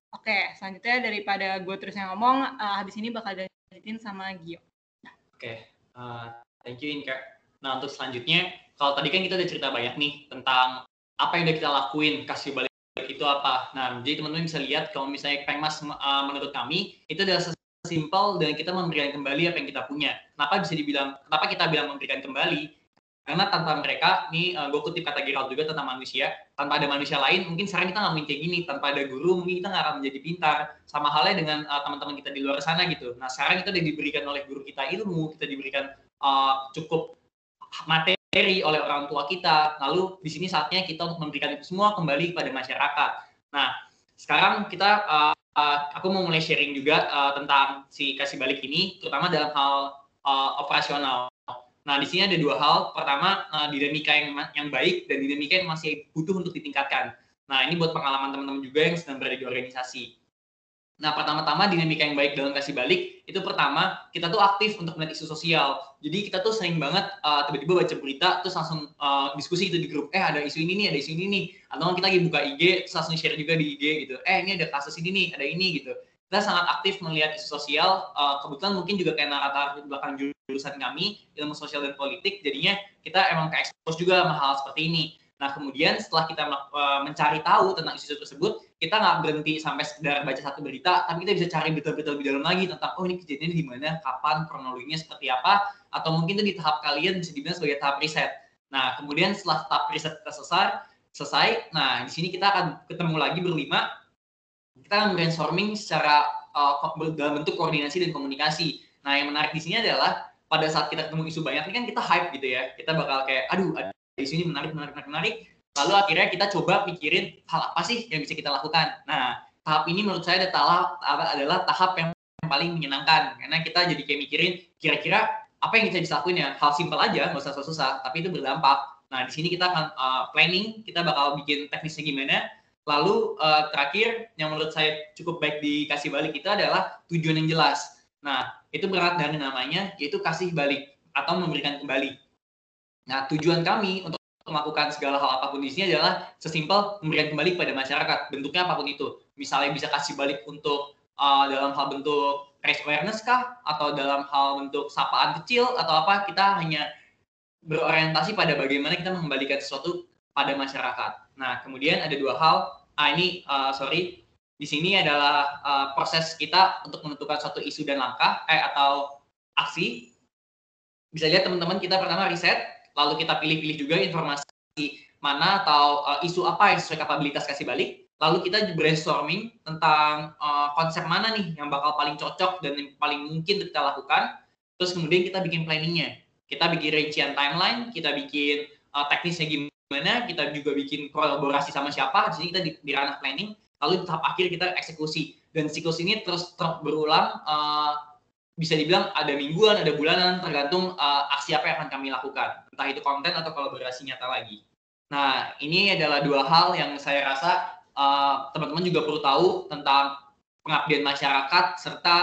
Oke, selanjutnya daripada gue terus yang ngomong, uh, habis ini bakal dilanjutin sama Gio. Nah. Oke, uh, thank you Inka. Nah, untuk selanjutnya, kalau tadi kan kita udah cerita banyak nih tentang apa yang udah kita lakuin, kasih balik itu apa. Nah, jadi teman-teman bisa lihat kalau misalnya Pengmas uh, menurut kami itu adalah sesimpel dan kita memberikan kembali apa yang kita punya. Kenapa bisa dibilang, kenapa kita bilang memberikan kembali? Karena tanpa mereka, ini uh, gue kutip kata Gerald juga tentang manusia, tanpa ada manusia lain, mungkin sekarang kita nggak mungkin kayak gini. Tanpa ada guru, mungkin kita nggak akan menjadi pintar. Sama halnya dengan uh, teman-teman kita di luar sana gitu. Nah, sekarang kita udah diberikan oleh guru kita ilmu, kita diberikan uh, cukup materi materi oleh orang tua kita. Lalu di sini saatnya kita untuk memberikan itu semua kembali kepada masyarakat. Nah, sekarang kita uh, uh, aku mau mulai sharing juga uh, tentang si kasih balik ini, terutama dalam hal uh, operasional. Nah, di sini ada dua hal. Pertama, uh, dinamika yang yang baik dan dinamika yang masih butuh untuk ditingkatkan. Nah, ini buat pengalaman teman-teman juga yang sedang berada di organisasi. Nah, pertama-tama dinamika yang baik dalam kasih balik itu pertama kita tuh aktif untuk melihat isu sosial. Jadi kita tuh sering banget uh, tiba-tiba baca berita terus langsung uh, diskusi itu di grup. Eh ada isu ini nih, ada isu ini nih. Atau kita lagi buka IG terus langsung share juga di IG gitu. Eh ini ada kasus ini nih, ada ini gitu. Kita sangat aktif melihat isu sosial. Uh, kebetulan mungkin juga kayak narator di belakang jurusan kami ilmu sosial dan politik. Jadinya kita emang ke expose juga hal seperti ini. Nah, kemudian setelah kita uh, mencari tahu tentang isu tersebut, kita nggak berhenti sampai sekedar baca satu berita, tapi kita bisa cari betul-betul lebih dalam lagi tentang, oh ini kejadiannya di mana, kapan, kronologinya seperti apa, atau mungkin itu di tahap kalian bisa dibilang sebagai tahap riset. Nah, kemudian setelah tahap riset kita selesai, selesai, nah di sini kita akan ketemu lagi berlima, kita akan brainstorming secara uh, dalam bentuk koordinasi dan komunikasi. Nah, yang menarik di sini adalah pada saat kita ketemu isu banyak ini kan kita hype gitu ya. Kita bakal kayak, aduh, di sini menarik, menarik, menarik, menarik. Lalu akhirnya kita coba pikirin hal apa sih yang bisa kita lakukan. Nah, tahap ini menurut saya adalah, adalah tahap yang paling menyenangkan. Karena kita jadi kayak mikirin kira-kira apa yang kita bisa lakuin ya. Hal simpel aja, nggak usah susah-susah, tapi itu berdampak. Nah, di sini kita akan uh, planning, kita bakal bikin teknisnya gimana. Lalu uh, terakhir, yang menurut saya cukup baik dikasih balik itu adalah tujuan yang jelas. Nah, itu berat dari namanya, yaitu kasih balik atau memberikan kembali. Nah, tujuan kami untuk melakukan segala hal apa pun di sini adalah sesimpel memberikan kembali kepada masyarakat, bentuknya apa pun itu. Misalnya bisa kasih balik untuk uh, dalam hal bentuk raise awareness kah, atau dalam hal bentuk sapaan kecil, atau apa, kita hanya berorientasi pada bagaimana kita mengembalikan sesuatu pada masyarakat. Nah, kemudian ada dua hal, ah ini, uh, sorry, di sini adalah uh, proses kita untuk menentukan suatu isu dan langkah, eh, atau aksi. Bisa lihat teman-teman kita pertama riset, lalu kita pilih-pilih juga informasi mana atau uh, isu apa yang sesuai kapabilitas kasih balik, lalu kita brainstorming tentang uh, konsep mana nih yang bakal paling cocok dan yang paling mungkin kita lakukan, terus kemudian kita bikin planningnya, kita bikin rincian timeline, kita bikin uh, teknisnya gimana, kita juga bikin kolaborasi sama siapa, jadi kita di, di ranah planning, lalu tahap akhir kita eksekusi, dan siklus ini terus terus berulang, uh, bisa dibilang ada mingguan, ada bulanan, tergantung uh, aksi apa yang akan kami lakukan. Entah itu konten atau kolaborasi nyata lagi. Nah, ini adalah dua hal yang saya rasa teman-teman uh, juga perlu tahu tentang pengabdian masyarakat serta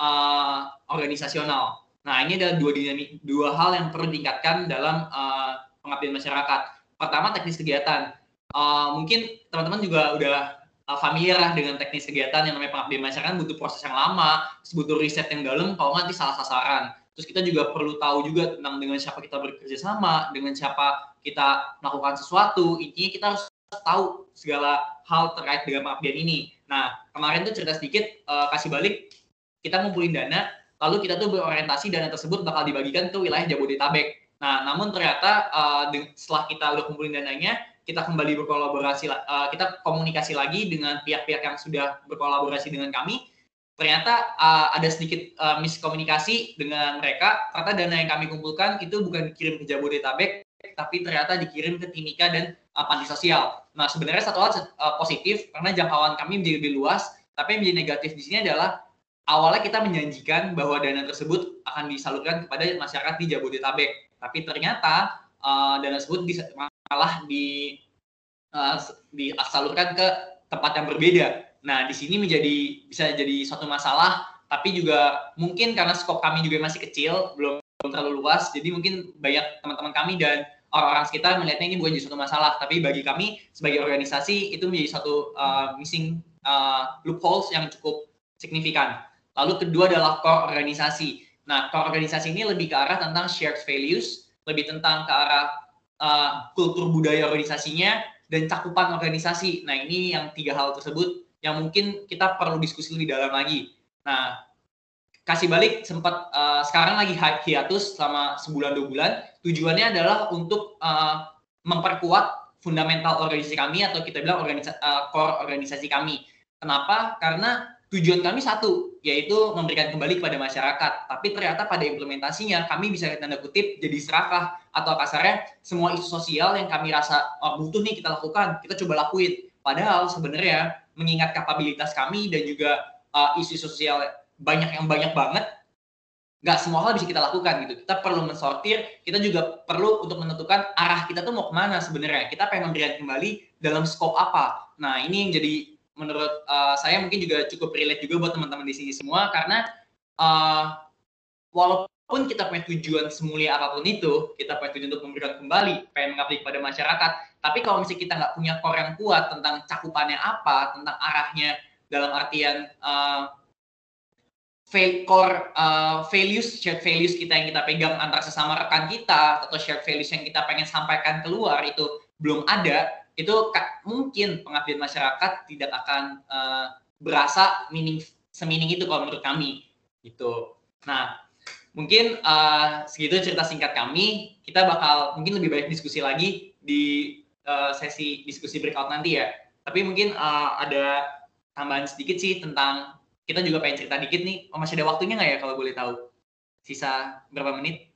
uh, organisasional. Nah, ini adalah dua dinamik, dua hal yang perlu ditingkatkan dalam uh, pengabdian masyarakat. Pertama, teknis kegiatan. Uh, mungkin teman-teman juga udah uh, familiar dengan teknis kegiatan yang namanya pengabdian masyarakat butuh proses yang lama, butuh riset yang dalam, kalau nanti salah sasaran. Terus kita juga perlu tahu juga tentang dengan siapa kita bekerja sama, dengan siapa kita melakukan sesuatu. Intinya kita harus tahu segala hal terkait dengan pengabdian ini. Nah, kemarin tuh cerita sedikit, uh, kasih balik, kita ngumpulin dana, lalu kita tuh berorientasi dana tersebut bakal dibagikan ke wilayah Jabodetabek. Nah, namun ternyata uh, setelah kita udah kumpulin dananya, kita kembali berkolaborasi, uh, kita komunikasi lagi dengan pihak-pihak yang sudah berkolaborasi dengan kami. Ternyata uh, ada sedikit uh, miskomunikasi dengan mereka. Ternyata dana yang kami kumpulkan itu bukan dikirim ke Jabodetabek, tapi ternyata dikirim ke Timika dan uh, Panti Sosial. Nah, sebenarnya satu hal uh, positif karena jangkauan kami menjadi lebih luas, tapi yang menjadi negatif di sini adalah awalnya kita menjanjikan bahwa dana tersebut akan disalurkan kepada masyarakat di Jabodetabek, tapi ternyata uh, dana tersebut malah di uh, disalurkan ke tempat yang berbeda. Nah, di sini menjadi bisa jadi suatu masalah, tapi juga mungkin karena skop kami juga masih kecil, belum, belum terlalu luas, jadi mungkin banyak teman-teman kami dan orang-orang sekitar melihatnya ini bukan jadi suatu masalah, tapi bagi kami sebagai organisasi itu menjadi satu uh, missing uh, loopholes yang cukup signifikan. Lalu kedua adalah core organisasi. Nah, core organisasi ini lebih ke arah tentang shared values, lebih tentang ke arah uh, kultur budaya organisasinya dan cakupan organisasi. Nah ini yang tiga hal tersebut yang mungkin kita perlu diskusi lebih dalam lagi. Nah kasih balik sempat uh, sekarang lagi hiatus selama sebulan dua bulan. Tujuannya adalah untuk uh, memperkuat fundamental organisasi kami atau kita bilang organisa uh, core organisasi kami. Kenapa? Karena tujuan kami satu, yaitu memberikan kembali kepada masyarakat. Tapi ternyata pada implementasinya kami bisa tanda kutip jadi serakah atau kasarnya semua isu sosial yang kami rasa oh, butuh nih kita lakukan, kita coba lakuin. Padahal sebenarnya mengingat kapabilitas kami dan juga uh, isu sosial banyak yang banyak banget, nggak semua hal bisa kita lakukan gitu. Kita perlu mensortir, kita juga perlu untuk menentukan arah kita tuh mau ke mana sebenarnya. Kita pengen memberikan kembali dalam skop apa. Nah ini yang jadi menurut uh, saya mungkin juga cukup relate juga buat teman-teman di sini semua karena uh, walaupun kita punya tujuan semulia apa pun itu, kita punya tujuan untuk memberikan kembali, pengen mengabdi kepada masyarakat, tapi kalau misalnya kita nggak punya core yang kuat tentang cakupannya apa, tentang arahnya dalam artian uh, core uh, values, shared values kita yang kita pegang antar sesama rekan kita atau shared values yang kita pengen sampaikan keluar itu belum ada, itu mungkin pengabdian masyarakat tidak akan uh, berasa mining semining itu kalau menurut kami gitu. Nah mungkin uh, segitu cerita singkat kami. Kita bakal mungkin lebih banyak diskusi lagi di uh, sesi diskusi breakout nanti ya. Tapi mungkin uh, ada tambahan sedikit sih tentang kita juga pengen cerita dikit nih. Oh, masih ada waktunya nggak ya kalau boleh tahu? Sisa berapa menit?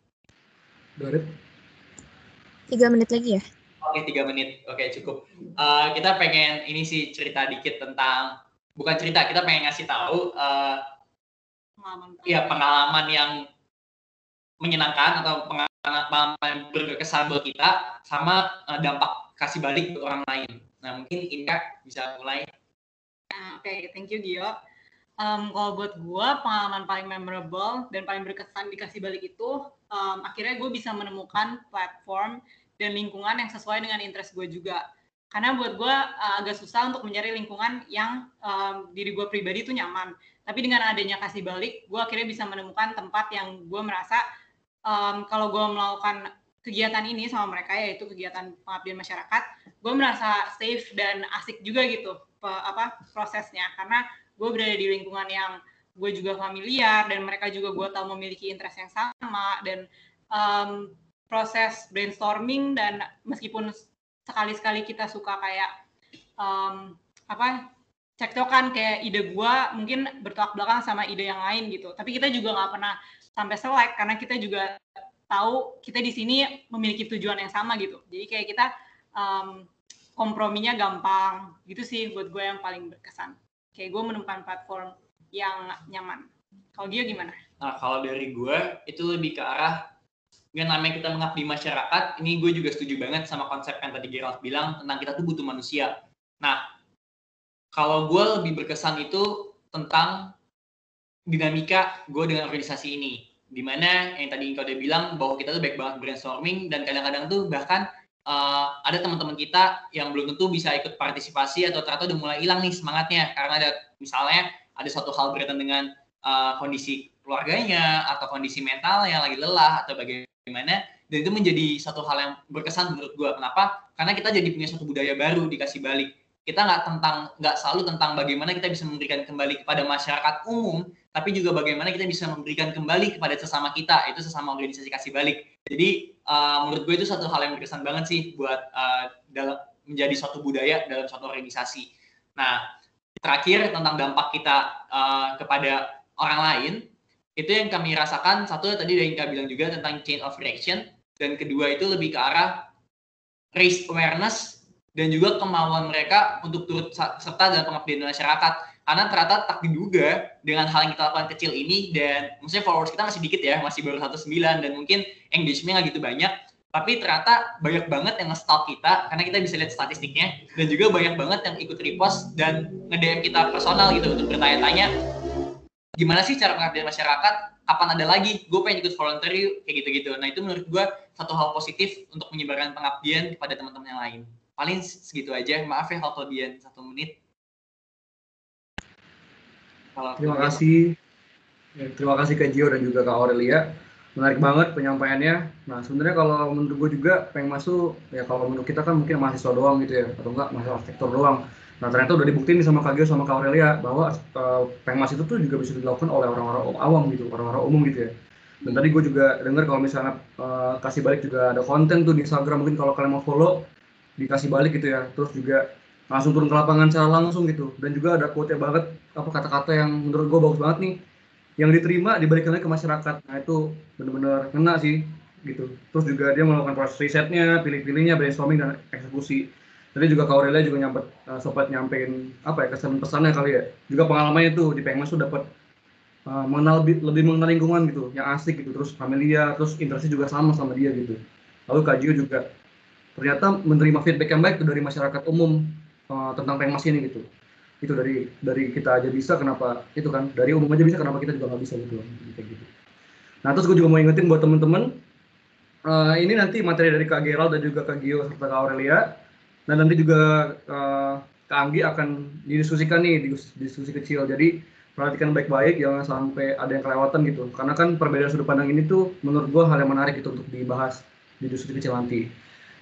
Tiga menit lagi ya? Oke, tiga menit. Oke, cukup. Uh, kita pengen ini sih cerita dikit tentang bukan cerita, kita pengen ngasih tahu uh, pengalaman ya pengalaman yang menyenangkan atau pengalaman berkesan buat kita sama uh, dampak kasih balik ke orang lain. Nah, mungkin Inka bisa mulai. Nah, Oke, okay, thank you Gio. Um, kalau buat gue, pengalaman paling memorable dan paling berkesan dikasih balik itu, um, akhirnya gue bisa menemukan platform dan lingkungan yang sesuai dengan interest gue juga. Karena buat gue uh, agak susah untuk mencari lingkungan yang um, diri gue pribadi itu nyaman. Tapi dengan adanya kasih balik gue akhirnya bisa menemukan tempat yang gue merasa um, kalau gue melakukan kegiatan ini sama mereka yaitu kegiatan pengabdian masyarakat gue merasa safe dan asik juga gitu pe, apa prosesnya. Karena gue berada di lingkungan yang gue juga familiar dan mereka juga gue tahu memiliki interest yang sama dan um, proses brainstorming dan meskipun sekali-sekali kita suka kayak um, apa cekcokan kayak ide gua mungkin bertolak belakang sama ide yang lain gitu. Tapi kita juga nggak pernah sampai selek karena kita juga tahu kita di sini memiliki tujuan yang sama gitu. Jadi kayak kita um, komprominya gampang. Gitu sih buat gue yang paling berkesan. Kayak gue menemukan platform yang nyaman. Kalau dia gimana? Nah kalau dari gue itu lebih ke arah yang namanya kita mengabdi masyarakat, ini gue juga setuju banget sama konsep yang tadi Gerald bilang tentang kita tuh butuh manusia. Nah, kalau gue lebih berkesan itu tentang dinamika gue dengan organisasi ini. Di mana yang tadi kau udah bilang bahwa kita tuh baik banget brainstorming dan kadang-kadang tuh bahkan uh, ada teman-teman kita yang belum tentu bisa ikut partisipasi atau ternyata udah mulai hilang nih semangatnya karena ada misalnya ada suatu hal berkaitan dengan uh, kondisi keluarganya atau kondisi mental yang lagi lelah atau bagaimana gimana? Dan itu menjadi satu hal yang berkesan menurut gue kenapa? Karena kita jadi punya satu budaya baru dikasih balik. Kita nggak tentang nggak selalu tentang bagaimana kita bisa memberikan kembali kepada masyarakat umum tapi juga bagaimana kita bisa memberikan kembali kepada sesama kita itu sesama organisasi kasih balik. Jadi uh, menurut gue itu satu hal yang berkesan banget sih buat uh, dalam menjadi suatu budaya dalam suatu organisasi. Nah terakhir tentang dampak kita uh, kepada orang lain itu yang kami rasakan. Satu tadi yang kami bilang juga tentang chain of reaction. Dan kedua itu lebih ke arah raise awareness dan juga kemauan mereka untuk turut serta dalam pengabdian masyarakat. Karena ternyata tak diduga dengan hal yang kita lakukan kecil ini dan maksudnya followers kita masih dikit ya masih baru 19 dan mungkin engagementnya nggak gitu banyak. Tapi ternyata banyak banget yang nge-stalk kita karena kita bisa lihat statistiknya. Dan juga banyak banget yang ikut repost dan nge-DM kita personal gitu untuk bertanya-tanya gimana sih cara pengabdian masyarakat? Kapan ada lagi? Gue pengen ikut volunteer yuk kayak gitu-gitu. Nah itu menurut gue satu hal positif untuk menyebarkan pengabdian kepada teman-teman yang lain. Paling segitu aja. Maaf ya hal kelebihan satu menit. Kalau terima kasih. Ya, terima kasih ke Gio dan juga Kak Aurelia. Menarik banget penyampaiannya. Nah sebenarnya kalau menurut gue juga pengen masuk ya kalau menurut kita kan mungkin mahasiswa doang gitu ya. Atau enggak mahasiswa arsitektur doang Nah ternyata udah dibuktiin sama Kagio sama Kak Aurelia bahwa uh, pengmas itu tuh juga bisa dilakukan oleh orang-orang awam gitu, orang-orang umum gitu ya. Dan tadi gue juga dengar kalau misalnya uh, kasih balik juga ada konten tuh di Instagram mungkin kalau kalian mau follow dikasih balik gitu ya. Terus juga langsung turun ke lapangan secara langsung gitu. Dan juga ada quote banget apa kata-kata yang menurut gue bagus banget nih yang diterima dibalikan lagi ke masyarakat. Nah itu benar-benar kena sih gitu. Terus juga dia melakukan proses risetnya, pilih-pilihnya, brainstorming dan eksekusi Tadi juga Kak Aurelia juga nyampe uh, sobat nyampein apa ya kesan pesannya kali ya. Juga pengalamannya itu di Pengmas tuh dapat uh, mengenal lebih mengenal lingkungan gitu, yang asik gitu, terus familia, terus interaksi juga sama sama dia gitu. Lalu Kak Gio juga ternyata menerima feedback yang baik tuh dari masyarakat umum uh, tentang Pengmas ini gitu. Itu dari dari kita aja bisa kenapa itu kan dari umum aja bisa kenapa kita juga nggak bisa gitu kayak gitu. Nah terus gue juga mau ingetin buat temen-temen uh, ini nanti materi dari Kak Gerald dan juga Kak Gio serta Kak Aurelia Nah nanti juga uh, Kak Anggi akan didiskusikan nih di diskusi kecil. Jadi perhatikan baik-baik jangan sampai ada yang kelewatan gitu. Karena kan perbedaan sudut pandang ini tuh menurut gue hal yang menarik itu untuk dibahas di diskusi kecil nanti.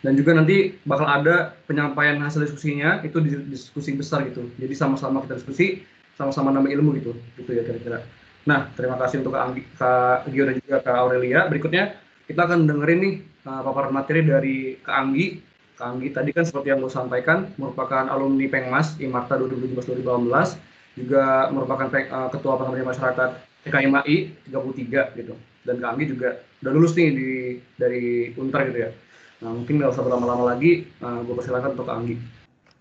Dan juga nanti bakal ada penyampaian hasil diskusinya itu di diskusi besar gitu. Jadi sama-sama kita diskusi, sama-sama nambah ilmu gitu. Gitu ya kira-kira. Nah, terima kasih untuk Kak, Anggi, Kak Gio dan juga Kak Aurelia. Berikutnya kita akan dengerin nih uh, paparan materi dari Kak Anggi Kang Anggi tadi kan seperti yang gue sampaikan merupakan alumni Pengmas Imarta 2017-2018 juga merupakan uh, ketua pengabdian masyarakat TKMAI 33 gitu. Dan Anggi juga udah lulus nih di dari Untar gitu ya. Nah mungkin nggak usah berlama-lama lagi uh, gue persilakan untuk Anggi.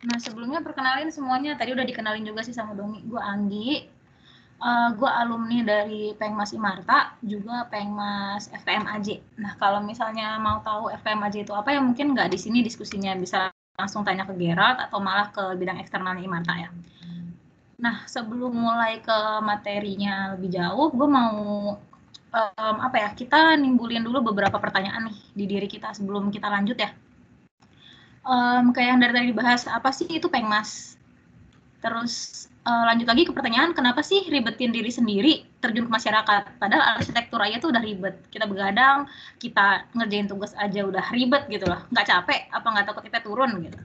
Nah sebelumnya perkenalin semuanya. Tadi udah dikenalin juga sih sama Domi gue Anggi uh, eh, gue alumni dari Pengmas Imarta, juga Pengmas FPMAJ. Nah, kalau misalnya mau tahu FPMAJ itu apa ya mungkin nggak di sini diskusinya bisa langsung tanya ke Gerard atau malah ke bidang eksternalnya Imarta ya. Nah, sebelum mulai ke materinya lebih jauh, gue mau um, apa ya? Kita nimbulin dulu beberapa pertanyaan nih di diri kita sebelum kita lanjut ya. Um, kayak yang dari tadi dibahas, apa sih itu Pengmas? Terus uh, lanjut lagi ke pertanyaan kenapa sih ribetin diri sendiri terjun ke masyarakat? Padahal arsitektur aja tuh udah ribet. Kita begadang kita ngerjain tugas aja udah ribet gitu loh. Nggak capek apa nggak takut kita turun gitu.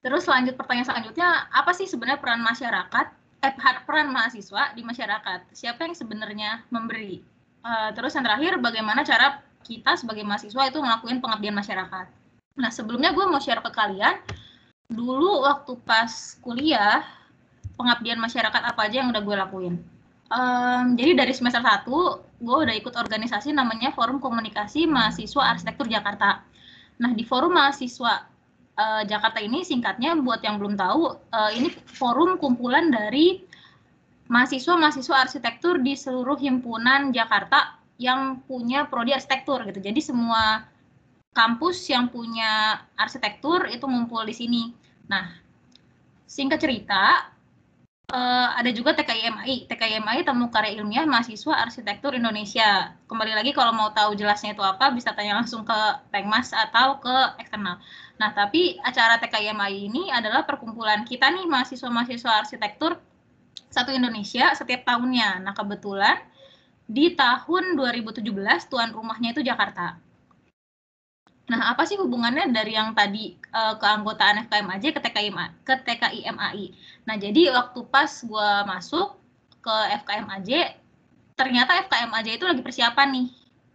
Terus lanjut pertanyaan selanjutnya apa sih sebenarnya peran masyarakat eh peran mahasiswa di masyarakat? Siapa yang sebenarnya memberi? Uh, terus yang terakhir bagaimana cara kita sebagai mahasiswa itu ngelakuin pengabdian masyarakat. Nah, sebelumnya gue mau share ke kalian, dulu waktu pas kuliah, pengabdian masyarakat apa aja yang udah gue lakuin. Um, jadi dari semester 1, gue udah ikut organisasi namanya Forum Komunikasi Mahasiswa Arsitektur Jakarta. Nah, di Forum Mahasiswa uh, Jakarta ini singkatnya buat yang belum tahu, uh, ini forum kumpulan dari mahasiswa-mahasiswa arsitektur di seluruh himpunan Jakarta yang punya prodi arsitektur gitu. Jadi semua kampus yang punya arsitektur itu ngumpul di sini. Nah, singkat cerita, uh, ada juga TKIMI. TKIMI Temu Karya Ilmiah Mahasiswa Arsitektur Indonesia. Kembali lagi kalau mau tahu jelasnya itu apa, bisa tanya langsung ke Pengmas atau ke eksternal. Nah, tapi acara TKIMI ini adalah perkumpulan kita nih mahasiswa-mahasiswa arsitektur satu Indonesia setiap tahunnya. Nah, kebetulan di tahun 2017 tuan rumahnya itu Jakarta. Nah, apa sih hubungannya dari yang tadi uh, keanggotaan FKMAJ ke TKIMA, ke TKIMAI? Nah, jadi waktu pas gue masuk ke FKMAJ, ternyata FKMAJ itu lagi persiapan nih.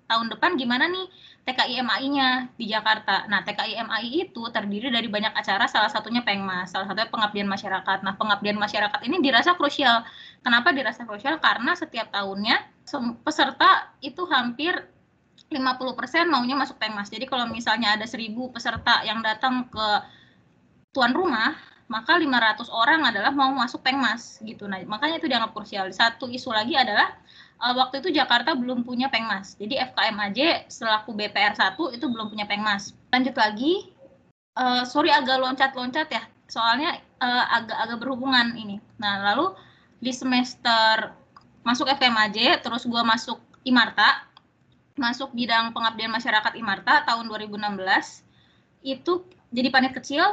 Tahun depan gimana nih TKIMAI-nya di Jakarta. Nah, TKIMAI itu terdiri dari banyak acara, salah satunya Pengmas, salah satunya pengabdian masyarakat. Nah, pengabdian masyarakat ini dirasa krusial. Kenapa dirasa krusial? Karena setiap tahunnya peserta itu hampir 50% maunya masuk Pengmas. Jadi kalau misalnya ada 1000 peserta yang datang ke tuan rumah, maka 500 orang adalah mau masuk Pengmas gitu. Nah, makanya itu dianggap krusial. Satu isu lagi adalah uh, waktu itu Jakarta belum punya Pengmas. Jadi FKMAJ selaku BPR 1 itu belum punya Pengmas. Lanjut lagi, uh, sorry agak loncat-loncat ya, soalnya agak-agak uh, berhubungan ini. Nah, lalu di semester masuk FKMAJ, terus gue masuk Imarta, masuk bidang pengabdian masyarakat Imarta tahun 2016, itu jadi panit kecil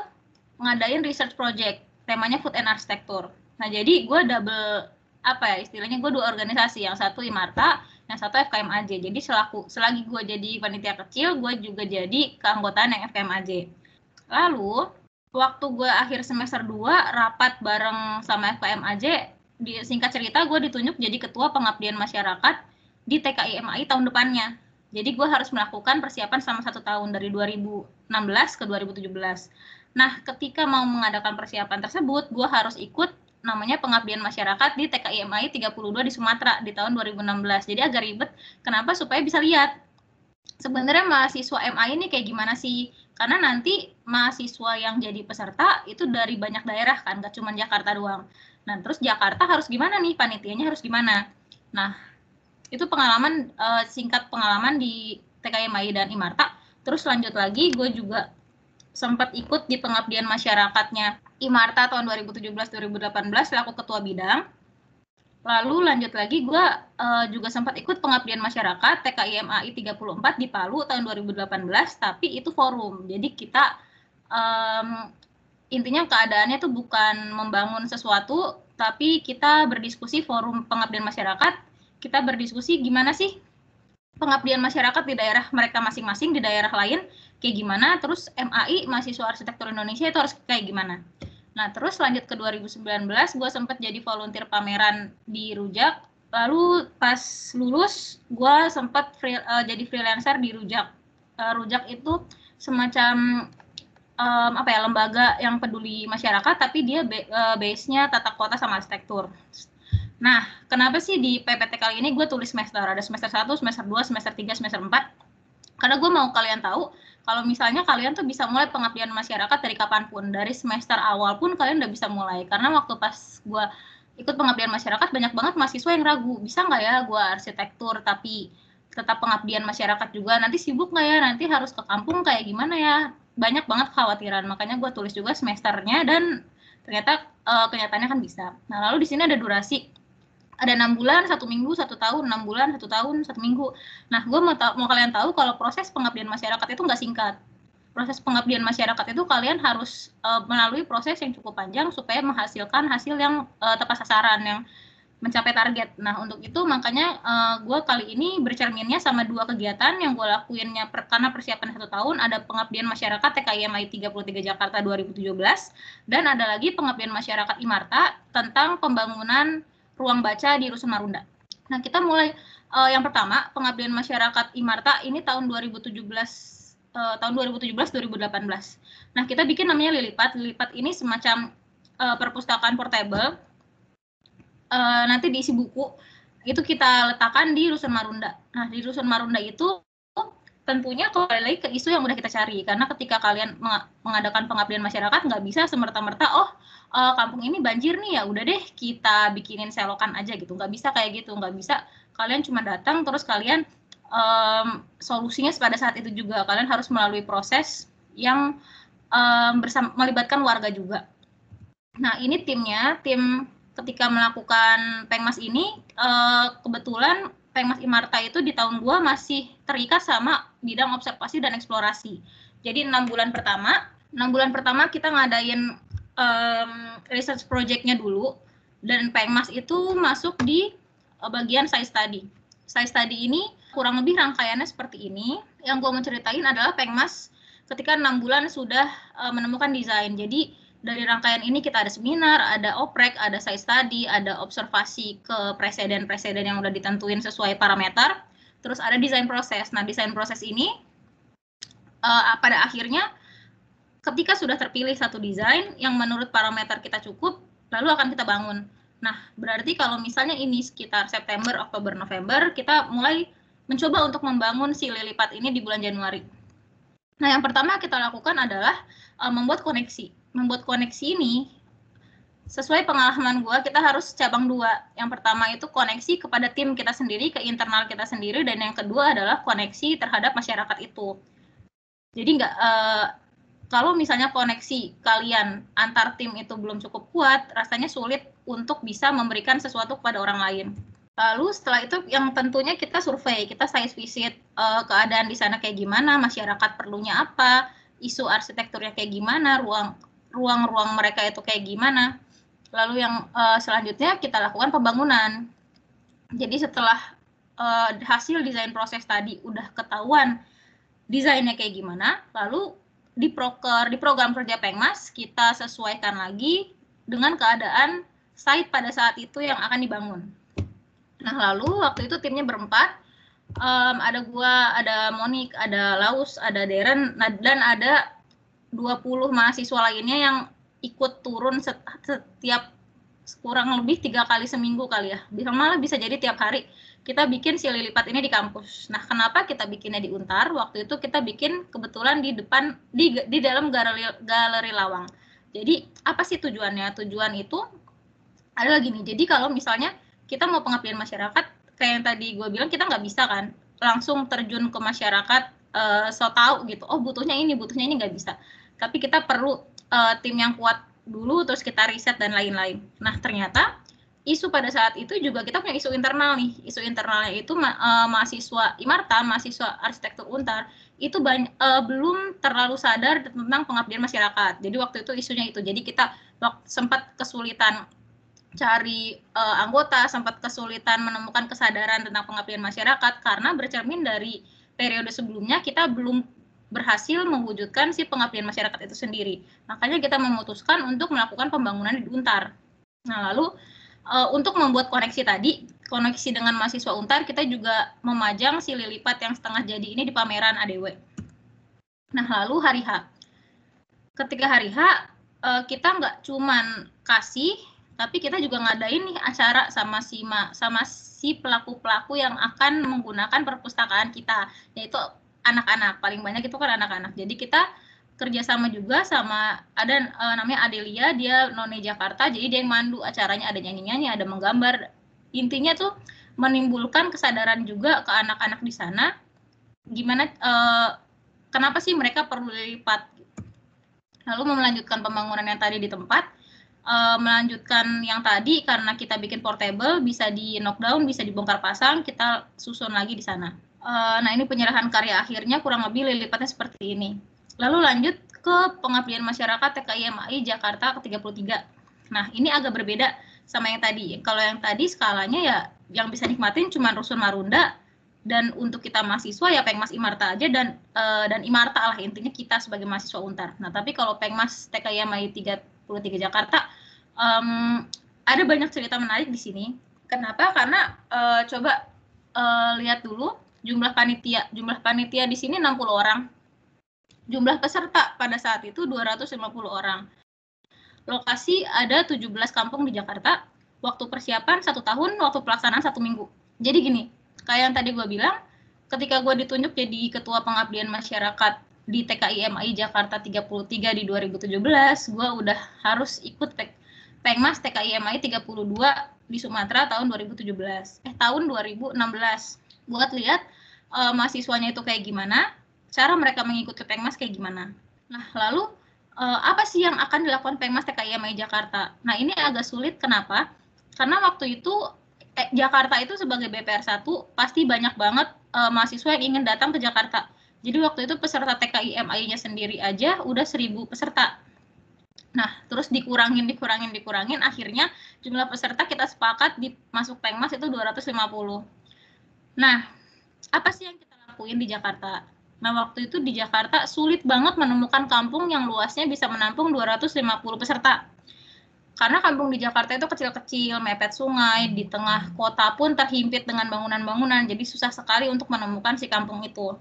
ngadain research project, temanya food and architecture. Nah, jadi gue double apa ya istilahnya gue dua organisasi yang satu Imarta yang satu FKMAJ jadi selaku selagi gue jadi panitia kecil gue juga jadi keanggotaan yang FKMAJ lalu waktu gue akhir semester 2 rapat bareng sama FKMAJ di singkat cerita gue ditunjuk jadi ketua pengabdian masyarakat di TKIMAI tahun depannya jadi gue harus melakukan persiapan selama satu tahun dari 2016 ke 2017 nah ketika mau mengadakan persiapan tersebut gue harus ikut namanya pengabdian masyarakat di TKIMI 32 di Sumatera di tahun 2016. Jadi agak ribet. Kenapa? Supaya bisa lihat sebenarnya mahasiswa MA ini kayak gimana sih? Karena nanti mahasiswa yang jadi peserta itu dari banyak daerah kan, gak cuma Jakarta doang. Nah, terus Jakarta harus gimana nih? Panitianya harus gimana? Nah, itu pengalaman uh, singkat pengalaman di TKIMI dan Imarta. Terus lanjut lagi, gue juga sempat ikut di pengabdian masyarakatnya Imarta tahun 2017-2018 selaku ketua bidang. Lalu lanjut lagi gue uh, juga sempat ikut pengabdian masyarakat TKIMAI 34 di Palu tahun 2018 tapi itu forum. Jadi kita um, intinya keadaannya itu bukan membangun sesuatu tapi kita berdiskusi forum pengabdian masyarakat. Kita berdiskusi gimana sih pengabdian masyarakat di daerah mereka masing-masing di daerah lain kayak gimana terus MAI mahasiswa arsitektur Indonesia itu harus kayak gimana Nah, terus lanjut ke 2019, gue sempat jadi volunteer pameran di Rujak. Lalu pas lulus, gue sempat free, uh, jadi freelancer di Rujak. Uh, Rujak itu semacam um, apa ya lembaga yang peduli masyarakat, tapi dia uh, base-nya tata kota sama arsitektur. Nah, kenapa sih di PPT kali ini gue tulis semester? Ada semester 1, semester 2, semester 3, semester 4. Karena gue mau kalian tahu, kalau misalnya kalian tuh bisa mulai pengabdian masyarakat dari kapan pun dari semester awal pun kalian udah bisa mulai. Karena waktu pas gue ikut pengabdian masyarakat banyak banget mahasiswa yang ragu bisa nggak ya gue arsitektur tapi tetap pengabdian masyarakat juga? Nanti sibuk nggak ya? Nanti harus ke kampung kayak gimana ya? Banyak banget kekhawatiran makanya gue tulis juga semesternya dan ternyata uh, kenyataannya kan bisa. Nah lalu di sini ada durasi ada enam bulan, satu minggu, satu tahun, enam bulan, satu tahun, satu minggu. Nah, gue mau, mau kalian tahu kalau proses pengabdian masyarakat itu nggak singkat. Proses pengabdian masyarakat itu kalian harus uh, melalui proses yang cukup panjang supaya menghasilkan hasil yang uh, tepat sasaran, yang mencapai target. Nah, untuk itu makanya uh, eh, gue kali ini bercerminnya sama dua kegiatan yang gue lakuinnya per, karena persiapan satu tahun. Ada pengabdian masyarakat TKIMI 33 Jakarta 2017 dan ada lagi pengabdian masyarakat Imarta tentang pembangunan ruang baca di Rusun Marunda. Nah, kita mulai uh, yang pertama pengabdian masyarakat Imarta ini tahun 2017 uh, tahun 2017 2018. Nah, kita bikin namanya Lilipat. Lilipat ini semacam uh, perpustakaan portable. Uh, nanti diisi buku itu kita letakkan di Rusun Marunda. Nah, di Rusun Marunda itu tentunya kembali lagi ke isu yang udah kita cari. Karena ketika kalian mengadakan pengabdian masyarakat nggak bisa semerta-merta oh uh, kampung ini banjir nih ya udah deh kita bikinin selokan aja gitu. Nggak bisa kayak gitu. Nggak bisa kalian cuma datang terus kalian um, solusinya pada saat itu juga. Kalian harus melalui proses yang um, bersama melibatkan warga juga. Nah ini timnya tim ketika melakukan pengmas ini uh, kebetulan Pengmas Imarta itu di tahun gua masih terikat sama bidang observasi dan eksplorasi. Jadi enam bulan pertama, enam bulan pertama kita ngadain um, research projectnya dulu, dan Pengmas itu masuk di uh, bagian science study. Science study ini kurang lebih rangkaiannya seperti ini. Yang gua mau ceritain adalah Pengmas ketika enam bulan sudah uh, menemukan desain. Jadi dari rangkaian ini kita ada seminar, ada oprek, ada side study, ada observasi ke presiden-presiden yang udah ditentuin sesuai parameter, terus ada desain proses. Nah, desain proses ini uh, pada akhirnya ketika sudah terpilih satu desain yang menurut parameter kita cukup, lalu akan kita bangun. Nah, berarti kalau misalnya ini sekitar September, Oktober, November, kita mulai mencoba untuk membangun si lilipat ini di bulan Januari. Nah, yang pertama kita lakukan adalah uh, membuat koneksi membuat koneksi ini sesuai pengalaman gue kita harus cabang dua. Yang pertama itu koneksi kepada tim kita sendiri ke internal kita sendiri dan yang kedua adalah koneksi terhadap masyarakat itu. Jadi nggak uh, kalau misalnya koneksi kalian antar tim itu belum cukup kuat rasanya sulit untuk bisa memberikan sesuatu kepada orang lain. Lalu setelah itu yang tentunya kita survei kita science visit uh, keadaan di sana kayak gimana masyarakat perlunya apa isu arsitekturnya kayak gimana ruang ruang-ruang mereka itu kayak gimana. Lalu yang uh, selanjutnya kita lakukan pembangunan. Jadi setelah uh, hasil desain proses tadi udah ketahuan desainnya kayak gimana, lalu di proker di program kerja Pengmas kita sesuaikan lagi dengan keadaan site pada saat itu yang akan dibangun. Nah lalu waktu itu timnya berempat, um, ada gua, ada Monik, ada Laus, ada Deren, nah, dan ada 20 mahasiswa lainnya yang ikut turun setiap kurang lebih tiga kali seminggu kali ya. Bisa malah bisa jadi tiap hari kita bikin si lilipat ini di kampus. Nah kenapa kita bikinnya di Untar? Waktu itu kita bikin kebetulan di depan di di dalam galeri galeri lawang. Jadi apa sih tujuannya? Tujuan itu adalah gini. Jadi kalau misalnya kita mau pengabdian masyarakat kayak yang tadi gue bilang kita nggak bisa kan? Langsung terjun ke masyarakat uh, so tau gitu. Oh butuhnya ini butuhnya ini nggak bisa tapi kita perlu uh, tim yang kuat dulu terus kita riset dan lain-lain. Nah, ternyata isu pada saat itu juga kita punya isu internal nih. Isu internalnya itu ma uh, mahasiswa Imarta, mahasiswa arsitektur Untar itu banyak, uh, belum terlalu sadar tentang pengabdian masyarakat. Jadi waktu itu isunya itu. Jadi kita sempat kesulitan cari uh, anggota, sempat kesulitan menemukan kesadaran tentang pengabdian masyarakat karena bercermin dari periode sebelumnya kita belum berhasil mewujudkan si pengabdian masyarakat itu sendiri. Makanya kita memutuskan untuk melakukan pembangunan di Untar. Nah, lalu uh, untuk membuat koneksi tadi, koneksi dengan mahasiswa Untar, kita juga memajang si lilipat yang setengah jadi ini di pameran ADW. Nah, lalu hari H. Ketika hari H, uh, kita nggak cuman kasih, tapi kita juga ngadain nih acara sama si sama si pelaku-pelaku yang akan menggunakan perpustakaan kita, yaitu anak-anak. Paling banyak itu kan anak-anak. Jadi kita kerjasama juga sama ada uh, namanya Adelia dia none Jakarta jadi dia yang mandu acaranya ada nyanyi-nyanyi ada menggambar. Intinya tuh menimbulkan kesadaran juga ke anak-anak di sana gimana uh, kenapa sih mereka perlu lipat lalu melanjutkan pembangunan yang tadi di tempat uh, melanjutkan yang tadi karena kita bikin portable bisa di knockdown bisa dibongkar pasang kita susun lagi di sana nah ini penyerahan karya akhirnya kurang lebih lilipatnya seperti ini. Lalu lanjut ke pengabdian masyarakat TKIMAI Jakarta ke-33. Nah ini agak berbeda sama yang tadi. Kalau yang tadi skalanya ya yang bisa nikmatin cuma Rusun Marunda dan untuk kita mahasiswa ya Pengmas Imarta aja dan uh, dan Imarta lah intinya kita sebagai mahasiswa Untar. Nah tapi kalau Pengmas TKIMAI 33 Jakarta um, ada banyak cerita menarik di sini Kenapa? Karena uh, coba uh, lihat dulu jumlah panitia. Jumlah panitia di sini 60 orang. Jumlah peserta pada saat itu 250 orang. Lokasi ada 17 kampung di Jakarta. Waktu persiapan satu tahun, waktu pelaksanaan satu minggu. Jadi gini, kayak yang tadi gue bilang, ketika gue ditunjuk jadi ketua pengabdian masyarakat di TKIMI Jakarta 33 di 2017, gue udah harus ikut Pengmas TKIMI 32 di Sumatera tahun 2017. Eh tahun 2016. Buat lihat uh, mahasiswanya itu kayak gimana, cara mereka mengikuti Pengmas kayak gimana. Nah, lalu uh, apa sih yang akan dilakukan Pengmas TKIMI Jakarta? Nah, ini agak sulit kenapa? Karena waktu itu eh, Jakarta itu sebagai BPR 1 pasti banyak banget uh, mahasiswa yang ingin datang ke Jakarta. Jadi waktu itu peserta TKIMI-nya sendiri aja udah 1000 peserta. Nah, terus dikurangin, dikurangin, dikurangin, akhirnya jumlah peserta kita sepakat di masuk Pengmas itu 250. Nah, apa sih yang kita lakuin di Jakarta? Nah, waktu itu di Jakarta sulit banget menemukan kampung yang luasnya bisa menampung 250 peserta. Karena kampung di Jakarta itu kecil-kecil, mepet sungai, di tengah kota pun terhimpit dengan bangunan-bangunan, jadi susah sekali untuk menemukan si kampung itu.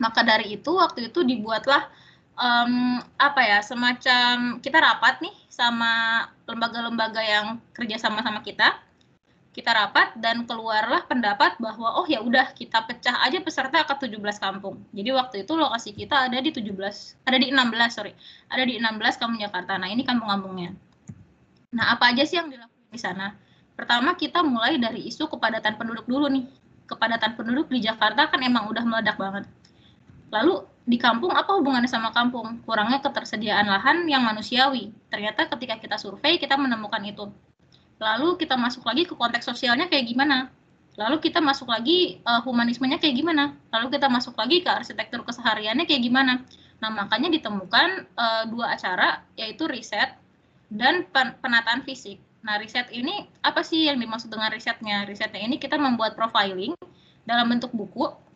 Maka dari itu, waktu itu dibuatlah um, apa ya semacam kita rapat nih sama lembaga-lembaga yang kerja sama sama kita kita rapat dan keluarlah pendapat bahwa oh ya udah kita pecah aja peserta ke 17 kampung. Jadi waktu itu lokasi kita ada di 17, ada di 16 sorry, ada di 16 kampung Jakarta. Nah ini kampung-kampungnya. Nah apa aja sih yang dilakukan di sana? Pertama kita mulai dari isu kepadatan penduduk dulu nih. Kepadatan penduduk di Jakarta kan emang udah meledak banget. Lalu di kampung apa hubungannya sama kampung? Kurangnya ketersediaan lahan yang manusiawi. Ternyata ketika kita survei kita menemukan itu. Lalu kita masuk lagi ke konteks sosialnya kayak gimana? Lalu kita masuk lagi uh, humanismenya kayak gimana? Lalu kita masuk lagi ke arsitektur kesehariannya kayak gimana? Nah, makanya ditemukan uh, dua acara yaitu riset dan pen penataan fisik. Nah, riset ini apa sih yang dimaksud dengan risetnya? Risetnya ini kita membuat profiling dalam bentuk buku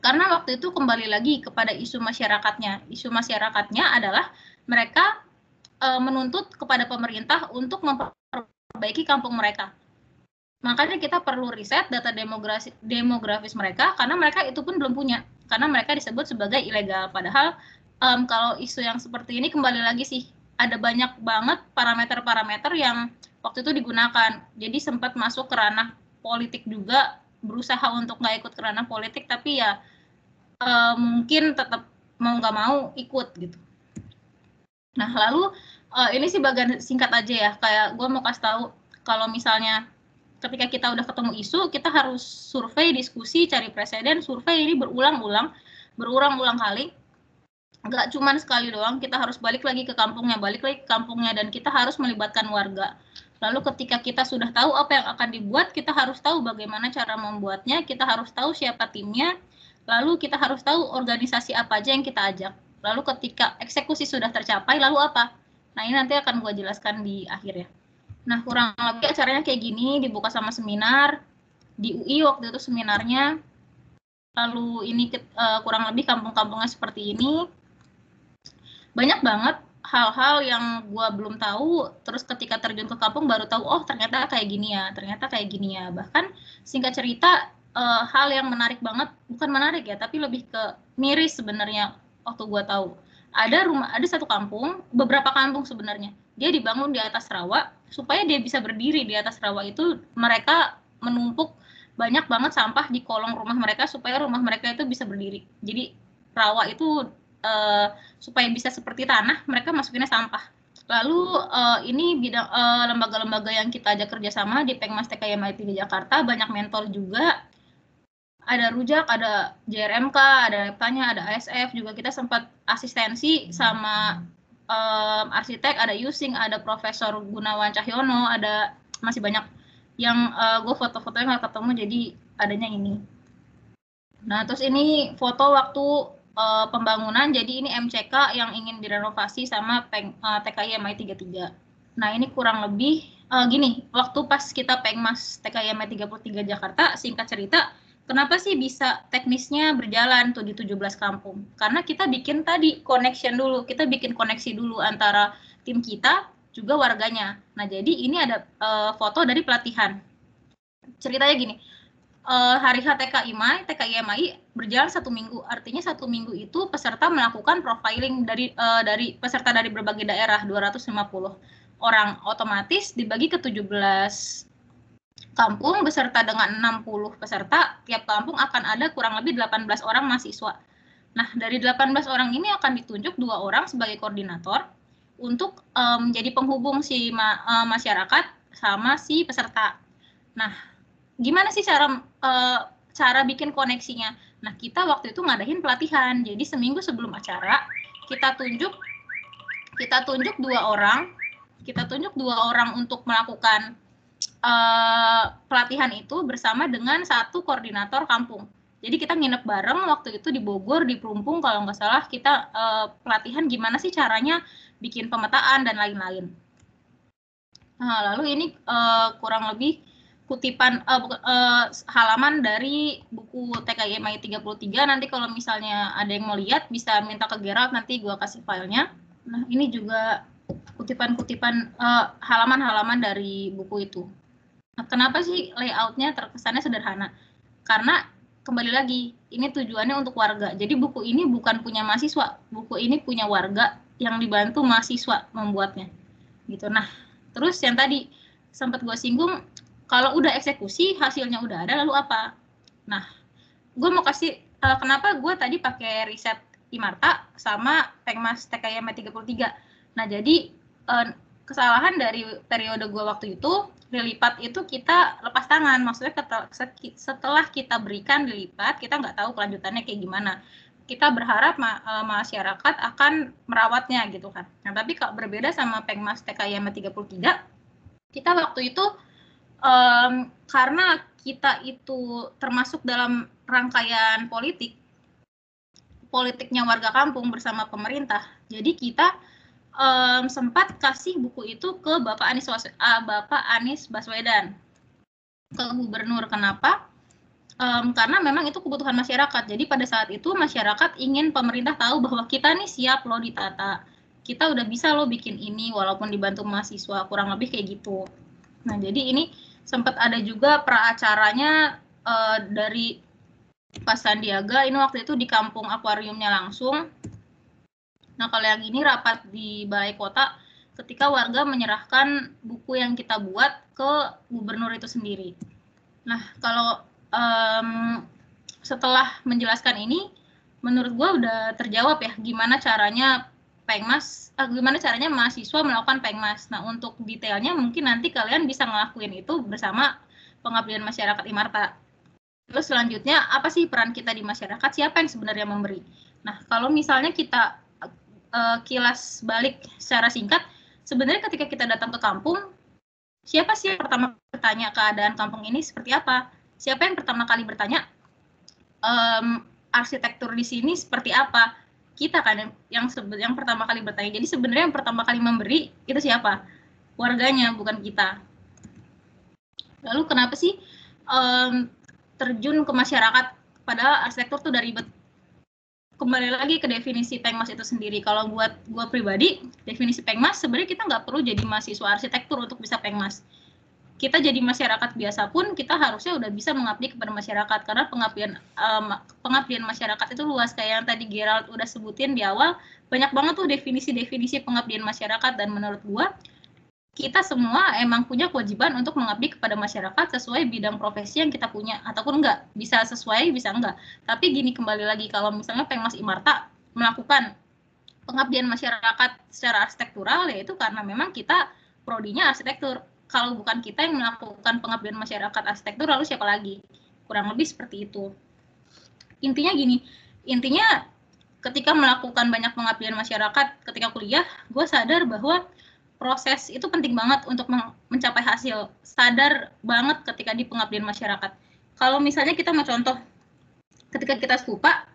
karena waktu itu kembali lagi kepada isu masyarakatnya. Isu masyarakatnya adalah mereka e, menuntut kepada pemerintah untuk memperbaiki kampung mereka. Makanya kita perlu riset data demografis, demografis mereka karena mereka itu pun belum punya. Karena mereka disebut sebagai ilegal. Padahal um, kalau isu yang seperti ini kembali lagi sih ada banyak banget parameter-parameter yang waktu itu digunakan. Jadi sempat masuk ke ranah politik juga berusaha untuk nggak ikut ke ranah politik tapi ya uh, mungkin tetap mau nggak mau ikut gitu. Nah lalu uh, ini sih bagian singkat aja ya kayak gue mau kasih tahu kalau misalnya ketika kita udah ketemu isu kita harus survei diskusi cari presiden survei ini berulang-ulang berulang-ulang kali nggak cuman sekali doang kita harus balik lagi ke kampungnya balik lagi ke kampungnya dan kita harus melibatkan warga lalu ketika kita sudah tahu apa yang akan dibuat kita harus tahu bagaimana cara membuatnya kita harus tahu siapa timnya Lalu kita harus tahu organisasi apa aja yang kita ajak. Lalu ketika eksekusi sudah tercapai, lalu apa? Nah ini nanti akan gue jelaskan di akhir ya. Nah kurang lebih acaranya kayak gini, dibuka sama seminar. Di UI waktu itu seminarnya. Lalu ini uh, kurang lebih kampung-kampungnya seperti ini. Banyak banget hal-hal yang gue belum tahu terus ketika terjun ke kampung baru tahu oh ternyata kayak gini ya ternyata kayak gini ya bahkan singkat cerita uh, hal yang menarik banget bukan menarik ya tapi lebih ke miris sebenarnya waktu gue tahu ada rumah ada satu kampung beberapa kampung sebenarnya. Dia dibangun di atas rawa supaya dia bisa berdiri di atas rawa itu mereka menumpuk banyak banget sampah di kolong rumah mereka supaya rumah mereka itu bisa berdiri. Jadi rawa itu uh, supaya bisa seperti tanah mereka masukinnya sampah. Lalu uh, ini bidang lembaga-lembaga uh, yang kita ajak kerjasama di Pengmas TKMIT di Jakarta banyak mentor juga ada rujak, ada JRMK, ada Leptanya, ada ASF juga kita sempat asistensi sama um, arsitek, ada Yusing, ada Profesor Gunawan Cahyono, ada masih banyak yang uh, gue foto-fotonya nggak ketemu jadi adanya ini. Nah terus ini foto waktu uh, pembangunan jadi ini MCK yang ingin direnovasi sama peng, uh, TKI MI 33. Nah ini kurang lebih uh, gini waktu pas kita pengmas TKI MI 33 Jakarta singkat cerita Kenapa sih bisa teknisnya berjalan tuh di 17 kampung? Karena kita bikin tadi connection dulu, kita bikin koneksi dulu antara tim kita juga warganya. Nah, jadi ini ada uh, foto dari pelatihan. ceritanya gini, uh, hari HTKIMI, TKIMI berjalan satu minggu. Artinya satu minggu itu peserta melakukan profiling dari uh, dari peserta dari berbagai daerah 250 orang otomatis dibagi ke 17 kampung beserta dengan 60 peserta. Tiap kampung akan ada kurang lebih 18 orang mahasiswa. Nah, dari 18 orang ini akan ditunjuk dua orang sebagai koordinator untuk um, menjadi penghubung si ma uh, masyarakat sama si peserta. Nah, gimana sih cara uh, cara bikin koneksinya? Nah, kita waktu itu ngadain pelatihan. Jadi seminggu sebelum acara kita tunjuk kita tunjuk dua orang, kita tunjuk dua orang untuk melakukan uh, pelatihan itu bersama dengan satu koordinator kampung. Jadi kita nginep bareng waktu itu di Bogor, di Perumpung kalau nggak salah kita uh, pelatihan gimana sih caranya bikin pemetaan dan lain-lain. Nah, lalu ini uh, kurang lebih kutipan uh, uh, halaman dari buku TKIMI 33 nanti kalau misalnya ada yang mau lihat bisa minta ke Gerald nanti gua kasih filenya nah ini juga kutipan-kutipan uh, halaman-halaman dari buku itu kenapa sih layoutnya terkesannya sederhana? Karena kembali lagi ini tujuannya untuk warga. Jadi buku ini bukan punya mahasiswa. Buku ini punya warga yang dibantu mahasiswa membuatnya. Gitu. Nah terus yang tadi sempat gue singgung kalau udah eksekusi hasilnya udah ada lalu apa? Nah gue mau kasih uh, kenapa gue tadi pakai riset Imarta sama Pengmas TKM 33 nah jadi uh, kesalahan dari periode gue waktu itu dilipat itu kita lepas tangan. Maksudnya setelah kita berikan dilipat kita nggak tahu kelanjutannya kayak gimana. Kita berharap ma uh, masyarakat akan merawatnya gitu kan. Nah tapi kalau berbeda sama Pengmas TKM 33 kita waktu itu um, karena kita itu termasuk dalam rangkaian politik politiknya warga kampung bersama pemerintah jadi kita um, sempat kasih buku itu ke Bapak Anies uh, Bapak Anies Baswedan. Ke gubernur. Kenapa? Um, karena memang itu kebutuhan masyarakat. Jadi pada saat itu masyarakat ingin pemerintah tahu bahwa kita nih siap loh ditata. Kita udah bisa loh bikin ini walaupun dibantu mahasiswa kurang lebih kayak gitu. Nah jadi ini sempat ada juga praacaranya uh, dari Pak Sandiaga. Ini waktu itu di kampung akuariumnya langsung. Nah kalau yang ini rapat di balai kota ketika warga menyerahkan buku yang kita buat ke gubernur itu sendiri. Nah kalau um, setelah menjelaskan ini, menurut gue udah terjawab ya gimana caranya pengmas uh, gimana caranya mahasiswa melakukan pengmas. Nah untuk detailnya mungkin nanti kalian bisa ngelakuin itu bersama pengabdian masyarakat Imarta. Terus selanjutnya apa sih peran kita di masyarakat? Siapa yang sebenarnya memberi? Nah kalau misalnya kita uh, kilas balik secara singkat sebenarnya ketika kita datang ke kampung siapa sih yang pertama bertanya keadaan kampung ini seperti apa siapa yang pertama kali bertanya um, arsitektur di sini seperti apa kita kan yang yang, yang pertama kali bertanya. Jadi sebenarnya yang pertama kali memberi itu siapa? Warganya, bukan kita. Lalu kenapa sih um, terjun ke masyarakat padahal arsitektur tuh dari? Kembali lagi ke definisi pengmas itu sendiri. Kalau buat gue pribadi, definisi pengmas sebenarnya kita nggak perlu jadi mahasiswa arsitektur untuk bisa pengmas. Kita jadi masyarakat biasa pun kita harusnya udah bisa mengabdi kepada masyarakat karena pengabdian um, pengabdian masyarakat itu luas. Kayak yang tadi Gerald udah sebutin di awal banyak banget tuh definisi-definisi pengabdian masyarakat. Dan menurut gua kita semua emang punya kewajiban untuk mengabdi kepada masyarakat sesuai bidang profesi yang kita punya. Ataupun enggak. Bisa sesuai bisa enggak. Tapi gini kembali lagi. Kalau misalnya Pengmas Imarta melakukan pengabdian masyarakat secara arsitektural yaitu karena memang kita prodinya arsitektur. Kalau bukan kita yang melakukan pengabdian masyarakat arsitektur lalu siapa lagi? Kurang lebih seperti itu. Intinya gini. Intinya ketika melakukan banyak pengabdian masyarakat ketika kuliah gue sadar bahwa proses itu penting banget untuk mencapai hasil. Sadar banget ketika di pengabdian masyarakat. Kalau misalnya kita mau contoh ketika kita stupa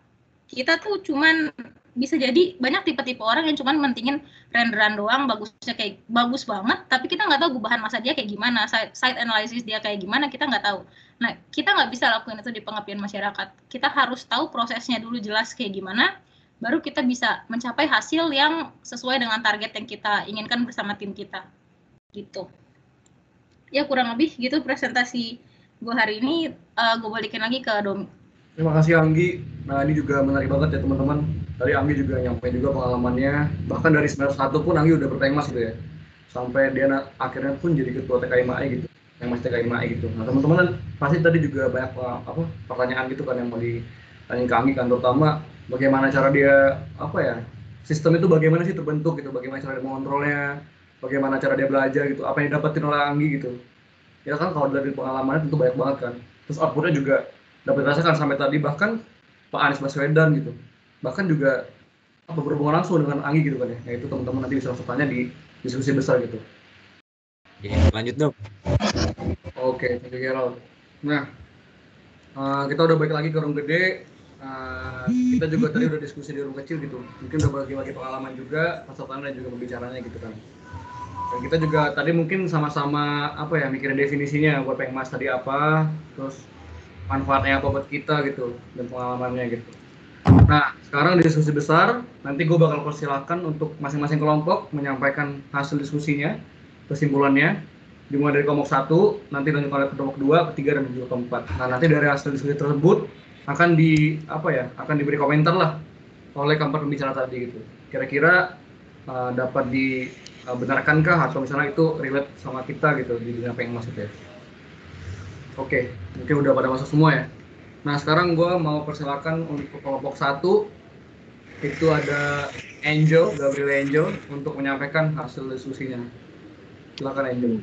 kita tuh cuman bisa jadi banyak tipe-tipe orang yang cuman mentingin renderan doang bagusnya kayak bagus banget tapi kita nggak tahu gubahan masa dia kayak gimana site analysis dia kayak gimana kita nggak tahu. Nah kita nggak bisa lakuin itu di pengabdian masyarakat. Kita harus tahu prosesnya dulu jelas kayak gimana baru kita bisa mencapai hasil yang sesuai dengan target yang kita inginkan bersama tim kita gitu ya kurang lebih gitu presentasi gue hari ini uh, gue balikin lagi ke Domi. Terima kasih Anggi. Nah ini juga menarik banget ya teman-teman. Tadi Anggi juga nyampe juga pengalamannya. Bahkan dari semester satu pun Anggi udah berpengmas gitu ya. Sampai dia akhirnya pun jadi ketua TKIMAE gitu. Yang masih TKIMAE gitu. Nah teman-teman pasti tadi juga banyak apa pertanyaan gitu kan yang mau ditanya ke kan. Terutama bagaimana cara dia apa ya sistem itu bagaimana sih terbentuk gitu. Bagaimana cara dia mengontrolnya. Bagaimana cara dia belajar gitu. Apa yang dapetin oleh Anggi gitu. Ya kan kalau dari pengalamannya tentu banyak banget kan. Terus outputnya juga dapat dirasakan sampai tadi bahkan Pak Anies Baswedan gitu bahkan juga apa berhubungan langsung dengan Anggi gitu kan ya nah itu teman-teman nanti bisa langsung tanya di diskusi besar gitu ya, lanjut dong oke okay, thank you Gerald nah uh, kita udah balik lagi ke ruang gede uh, kita juga tadi udah diskusi di ruang kecil gitu mungkin udah bagi-bagi pengalaman juga pasokan dan juga pembicaranya gitu kan dan kita juga tadi mungkin sama-sama apa ya mikirin definisinya buat pengmas tadi apa terus manfaatnya apa buat kita gitu dan pengalamannya gitu. Nah, sekarang diskusi besar, nanti gue bakal persilahkan untuk masing-masing kelompok menyampaikan hasil diskusinya, kesimpulannya, dimulai dari kelompok satu, nanti lanjut ke kelompok dua, ketiga dan juga keempat. Nah, nanti dari hasil diskusi tersebut akan di apa ya, akan diberi komentar lah oleh keempat pembicara tadi gitu. Kira-kira uh, dapat dibenarkankah atau misalnya itu relate sama kita gitu di apa yang maksudnya. Oke, mungkin udah pada masuk semua ya. Nah, sekarang gue mau persilakan untuk kelompok satu itu ada Angel, Gabriel Angel untuk menyampaikan hasil diskusinya. Silakan Angel.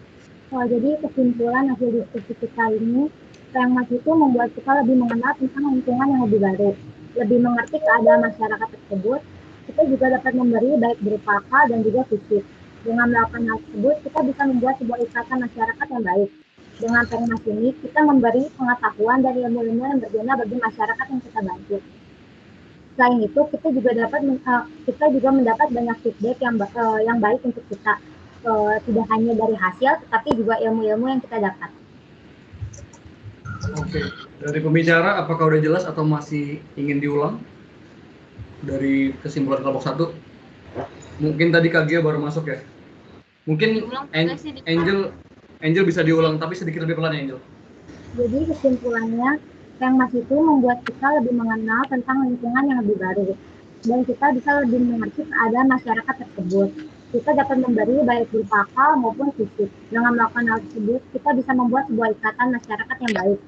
Oh, jadi kesimpulan hasil diskusi kita ini, Mas itu membuat kita lebih mengenal tentang lingkungan yang lebih baru, lebih mengerti keadaan masyarakat tersebut. Kita juga dapat memberi baik berupa akal dan juga fisik. Dengan melakukan hal tersebut, kita bisa membuat sebuah ikatan masyarakat yang baik dengan Pengmas ini, kita memberi pengetahuan dan ilmu-ilmu yang berguna bagi masyarakat yang kita bantu. Selain itu, kita juga dapat uh, kita juga mendapat banyak feedback yang uh, yang baik untuk kita. Uh, tidak hanya dari hasil, tetapi juga ilmu-ilmu yang kita dapat. Oke, dari pembicara, apakah udah jelas atau masih ingin diulang dari kesimpulan kelompok satu? Mungkin tadi Kagia baru masuk ya. Mungkin Angel Angel bisa diulang tapi sedikit lebih pelan ya Angel. Jadi kesimpulannya yang Mas itu membuat kita lebih mengenal tentang lingkungan yang lebih baru dan kita bisa lebih mengerti keadaan masyarakat tersebut. Kita dapat memberi baik berupa akal maupun fisik. Dengan melakukan hal tersebut, kita bisa membuat sebuah ikatan masyarakat yang baik.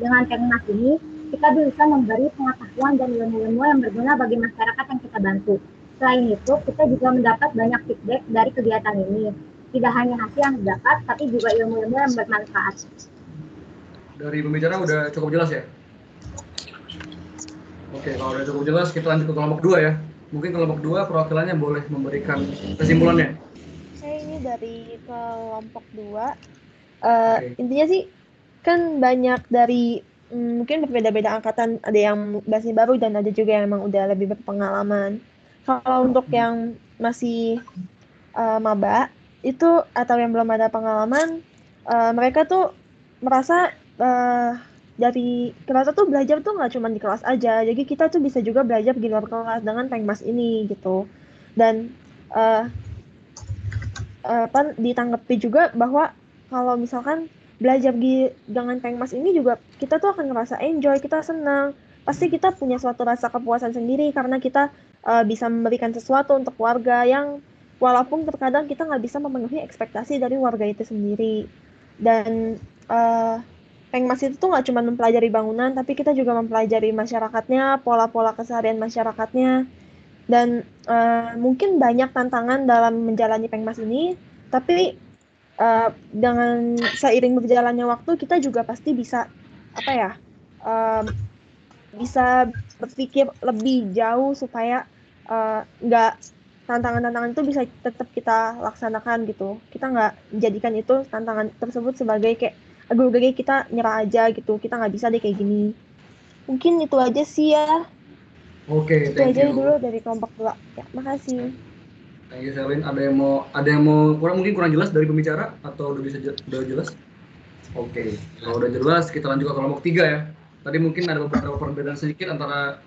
Dengan Kengmas ini, kita bisa memberi pengetahuan dan ilmu-ilmu yang berguna bagi masyarakat yang kita bantu. Selain itu, kita juga mendapat banyak feedback dari kegiatan ini tidak hanya hasil yang didapat, tapi juga ilmu-ilmu yang bermanfaat. Dari pembicara udah cukup jelas ya? Oke, kalau udah cukup jelas, kita lanjut ke kelompok dua ya. Mungkin kelompok dua perwakilannya boleh memberikan kesimpulannya. Saya ini dari kelompok dua. Uh, eh, okay. Intinya sih, kan banyak dari mm, mungkin berbeda-beda angkatan, ada yang masih baru dan ada juga yang memang udah lebih berpengalaman. Kalau untuk yang masih uh, maba, itu atau yang belum ada pengalaman uh, mereka tuh merasa uh, dari kelas tuh belajar tuh nggak cuma di kelas aja jadi kita tuh bisa juga belajar di luar kelas dengan pengmas ini gitu dan uh, uh, apa ditanggapi juga bahwa kalau misalkan belajar di dengan pengmas ini juga kita tuh akan ngerasa enjoy kita senang. Pasti kita punya suatu rasa kepuasan sendiri karena kita uh, bisa memberikan sesuatu untuk keluarga yang walaupun terkadang kita nggak bisa memenuhi ekspektasi dari warga itu sendiri. Dan uh, Pengmas itu tuh nggak cuma mempelajari bangunan tapi kita juga mempelajari masyarakatnya pola-pola keseharian masyarakatnya. Dan uh, mungkin banyak tantangan dalam menjalani Pengmas ini tapi uh, dengan seiring berjalannya waktu kita juga pasti bisa apa ya uh, bisa berpikir lebih jauh supaya nggak uh, tantangan-tantangan itu bisa tetap kita laksanakan gitu. Kita nggak menjadikan itu tantangan tersebut sebagai kayak aduh udah kita nyerah aja gitu. Kita nggak bisa deh kayak gini. Mungkin itu aja sih ya. Oke okay, itu aja you. dulu dari kelompok dua. Ya makasih Thank you Selin. Ada yang mau ada yang mau kurang mungkin kurang jelas dari pembicara atau udah bisa udah jelas? Oke, okay. kalau udah jelas kita lanjut ke kelompok tiga ya. Tadi mungkin ada beberapa perbedaan sedikit antara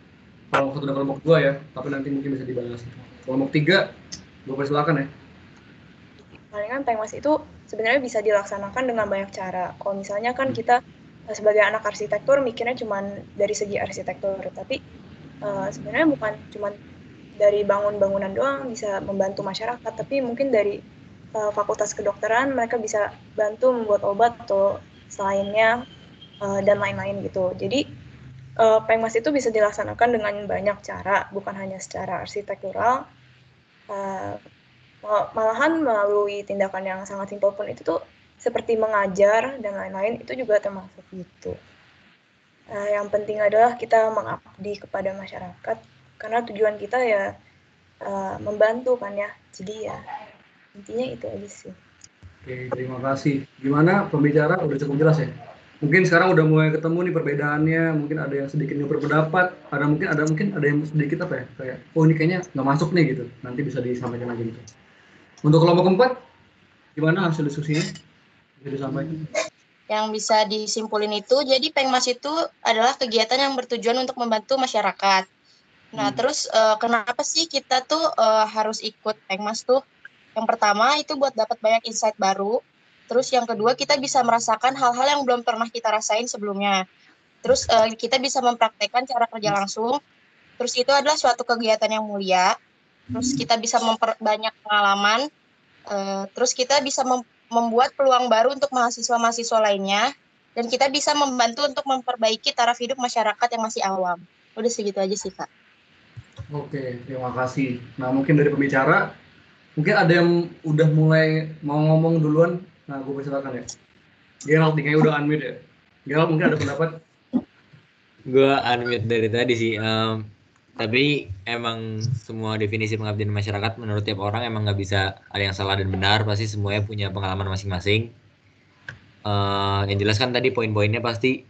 kelompok satu dan kelompok dua ya, tapi nanti mungkin bisa dibahas kelompok tiga gue persilakan ya palingan pengmas itu sebenarnya bisa dilaksanakan dengan banyak cara. Kalau misalnya kan kita uh, sebagai anak arsitektur mikirnya cuma dari segi arsitektur, tapi uh, sebenarnya bukan cuma dari bangun bangunan doang bisa membantu masyarakat, tapi mungkin dari uh, fakultas kedokteran mereka bisa bantu membuat obat atau selainnya uh, dan lain-lain gitu. Jadi uh, pengmas itu bisa dilaksanakan dengan banyak cara, bukan hanya secara arsitektural. Uh, malahan melalui tindakan yang sangat simpel pun itu tuh seperti mengajar dan lain-lain itu juga termasuk gitu. Uh, yang penting adalah kita mengabdi kepada masyarakat karena tujuan kita ya uh, membantu kan ya. Jadi ya intinya itu aja sih. Oke, terima kasih. Gimana pembicara udah cukup jelas ya? Mungkin sekarang udah mulai ketemu nih perbedaannya, mungkin ada yang sedikit yang berpendapat, ada mungkin ada mungkin ada yang sedikit apa ya kayak oh ini kayaknya nggak masuk nih gitu. Nanti bisa disampaikan lagi gitu. Untuk kelompok keempat, gimana hasil diskusinya? Bisa disampaikan. Yang bisa disimpulin itu, jadi Pengmas itu adalah kegiatan yang bertujuan untuk membantu masyarakat. Nah, hmm. terus uh, kenapa sih kita tuh uh, harus ikut Pengmas tuh? Yang pertama itu buat dapat banyak insight baru. Terus yang kedua kita bisa merasakan hal-hal yang belum pernah kita rasain sebelumnya. Terus uh, kita bisa mempraktekkan cara kerja langsung. Terus itu adalah suatu kegiatan yang mulia terus kita bisa memperbanyak pengalaman, uh, terus kita bisa mem membuat peluang baru untuk mahasiswa-mahasiswa lainnya, dan kita bisa membantu untuk memperbaiki taraf hidup masyarakat yang masih awam. Udah segitu aja sih, Kak. Oke, terima kasih. Nah, mungkin dari pembicara, mungkin ada yang udah mulai mau ngomong duluan. Nah, gue persilakan ya. Gerald kayaknya udah unmute ya. Gerald mungkin ada pendapat? Gue unmute dari tadi sih. Um, tapi emang semua definisi pengabdian masyarakat menurut tiap orang emang nggak bisa ada yang salah dan benar pasti semuanya punya pengalaman masing-masing uh, yang jelas kan tadi poin-poinnya pasti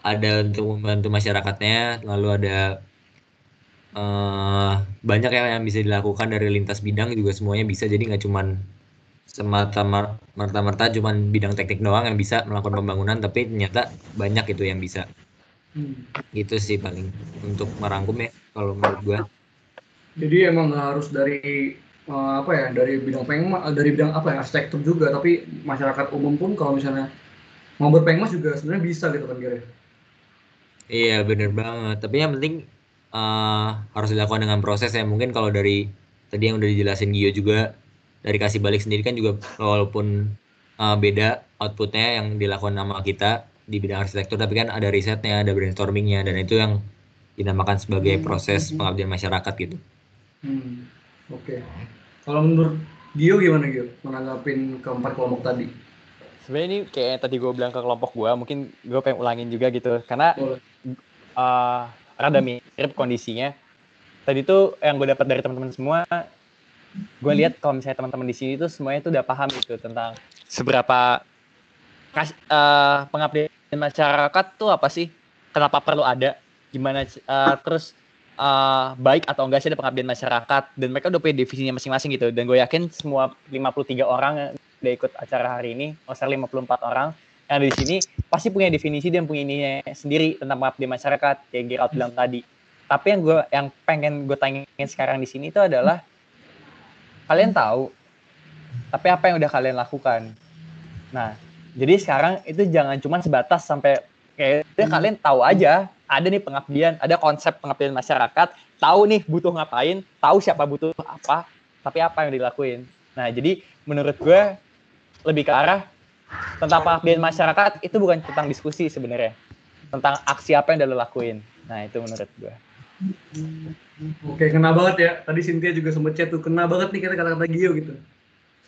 ada untuk membantu masyarakatnya lalu ada uh, banyak ya yang bisa dilakukan dari lintas bidang juga semuanya bisa. Jadi nggak cuman semata merta-merta cuman bidang teknik doang yang bisa melakukan pembangunan tapi ternyata banyak itu yang bisa. Hmm. Gitu sih paling untuk merangkum ya kalau menurut gua. Jadi emang harus dari uh, apa ya dari bidang pengmas dari bidang apa ya arsitektur juga. Tapi masyarakat umum pun kalau misalnya mau berpengmas juga sebenarnya bisa gitu kan kira Iya bener banget. Tapi yang penting uh, harus dilakukan dengan proses ya mungkin kalau dari tadi yang udah dijelasin Gio juga dari kasih balik sendiri kan juga walaupun uh, beda outputnya yang dilakukan nama kita di bidang arsitektur tapi kan ada risetnya ada brainstormingnya dan itu yang dinamakan sebagai hmm. proses hmm. pengabdian masyarakat gitu. Hmm. Oke. Okay. Kalau menurut Gio gimana Gio menanggapin keempat kelompok tadi? Sebenarnya ini kayak yang tadi gue bilang ke kelompok gue, mungkin gue pengen ulangin juga gitu karena uh, rada mirip kondisinya. Tadi tuh yang gue dapat dari teman-teman semua, gue lihat kalau misalnya teman-teman di sini tuh semuanya tuh udah paham gitu tentang seberapa uh, pengabdian masyarakat tuh apa sih? Kenapa perlu ada? Gimana uh, terus uh, baik atau enggak sih ada pengabdian masyarakat dan mereka udah punya divisinya masing-masing gitu dan gue yakin semua 53 orang udah ikut acara hari ini, oh 54 orang yang ada di sini pasti punya definisi dan punya ininya sendiri tentang pengabdian masyarakat kayak Gerald bilang tadi. Tapi yang gue yang pengen gue tanyain sekarang di sini itu adalah kalian tahu tapi apa yang udah kalian lakukan? Nah, jadi sekarang itu jangan cuma sebatas sampai kayak hmm. kalian tahu aja ada nih pengabdian, ada konsep pengabdian masyarakat, tahu nih butuh ngapain, tahu siapa butuh apa, tapi apa yang dilakuin. Nah, jadi menurut gue lebih ke arah tentang pengabdian masyarakat itu bukan tentang diskusi sebenarnya. Tentang aksi apa yang udah lo lakuin. Nah, itu menurut gue. Oke, kena banget ya. Tadi Cynthia juga sempat chat tuh, kena banget nih kata-kata Gio gitu.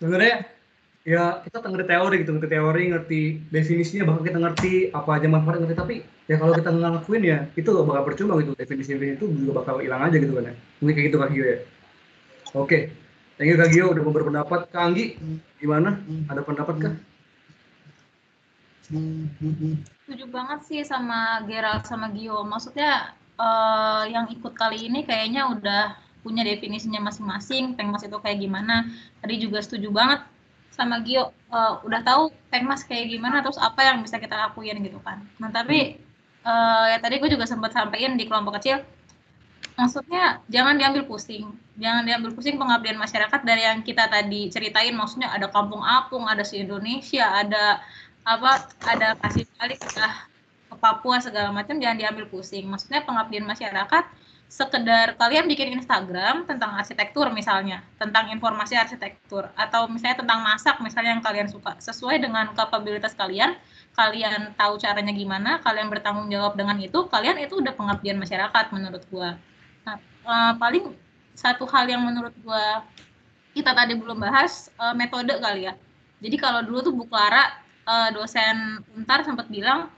Sebenarnya ya kita ngerti teori gitu ngerti teori ngerti definisinya bahkan kita ngerti apa aja manfaatnya ngerti. Tapi ya kalau kita ngelakuin ya itu bakal percuma gitu. Definisi itu juga bakal hilang aja gitu kan ya. Mungkin kayak gitu kak Gio ya. Oke. Thank you kak Gio udah berpendapat. Kak Anggi gimana? Ada pendapat kah? Setuju banget sih sama Gerald sama Gio. Maksudnya uh, yang ikut kali ini kayaknya udah punya definisinya masing-masing. Pengmas itu kayak gimana? Tadi juga setuju banget sama Gio. Uh, udah tahu Pengmas kayak gimana terus apa yang bisa kita lakuin gitu kan. Nah tapi uh, ya tadi gue juga sempat sampaikan di kelompok kecil, maksudnya jangan diambil pusing. jangan diambil pusing pengabdian masyarakat dari yang kita tadi ceritain. Maksudnya ada kampung apung ada si Indonesia ada apa ada kasih balik ah, Papua segala macam jangan diambil pusing maksudnya pengabdian masyarakat sekedar kalian bikin Instagram tentang arsitektur misalnya, tentang informasi arsitektur atau misalnya tentang masak misalnya yang kalian suka, sesuai dengan kapabilitas kalian, kalian tahu caranya gimana, kalian bertanggung jawab dengan itu, kalian itu udah pengabdian masyarakat menurut gua. Nah, uh, paling satu hal yang menurut gua kita tadi belum bahas uh, metode kali ya. Jadi kalau dulu tuh Bu Clara uh, dosen Untar sempat bilang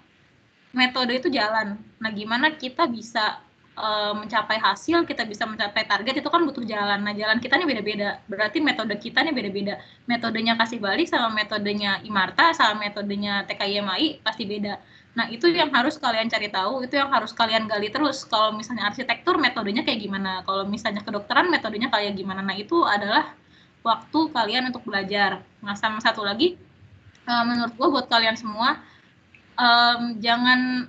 metode itu jalan. Nah, gimana kita bisa uh, mencapai hasil, kita bisa mencapai target itu kan butuh jalan. Nah, jalan kita nih beda-beda. Berarti metode kita nih beda-beda. Metodenya kasih balik sama metodenya Imarta sama metodenya TKIMAI pasti beda. Nah, itu yang harus kalian cari tahu, itu yang harus kalian gali terus. Kalau misalnya arsitektur metodenya kayak gimana? Kalau misalnya kedokteran metodenya kayak gimana? Nah, itu adalah waktu kalian untuk belajar. Nah, sama satu lagi uh, menurut gue buat kalian semua um, jangan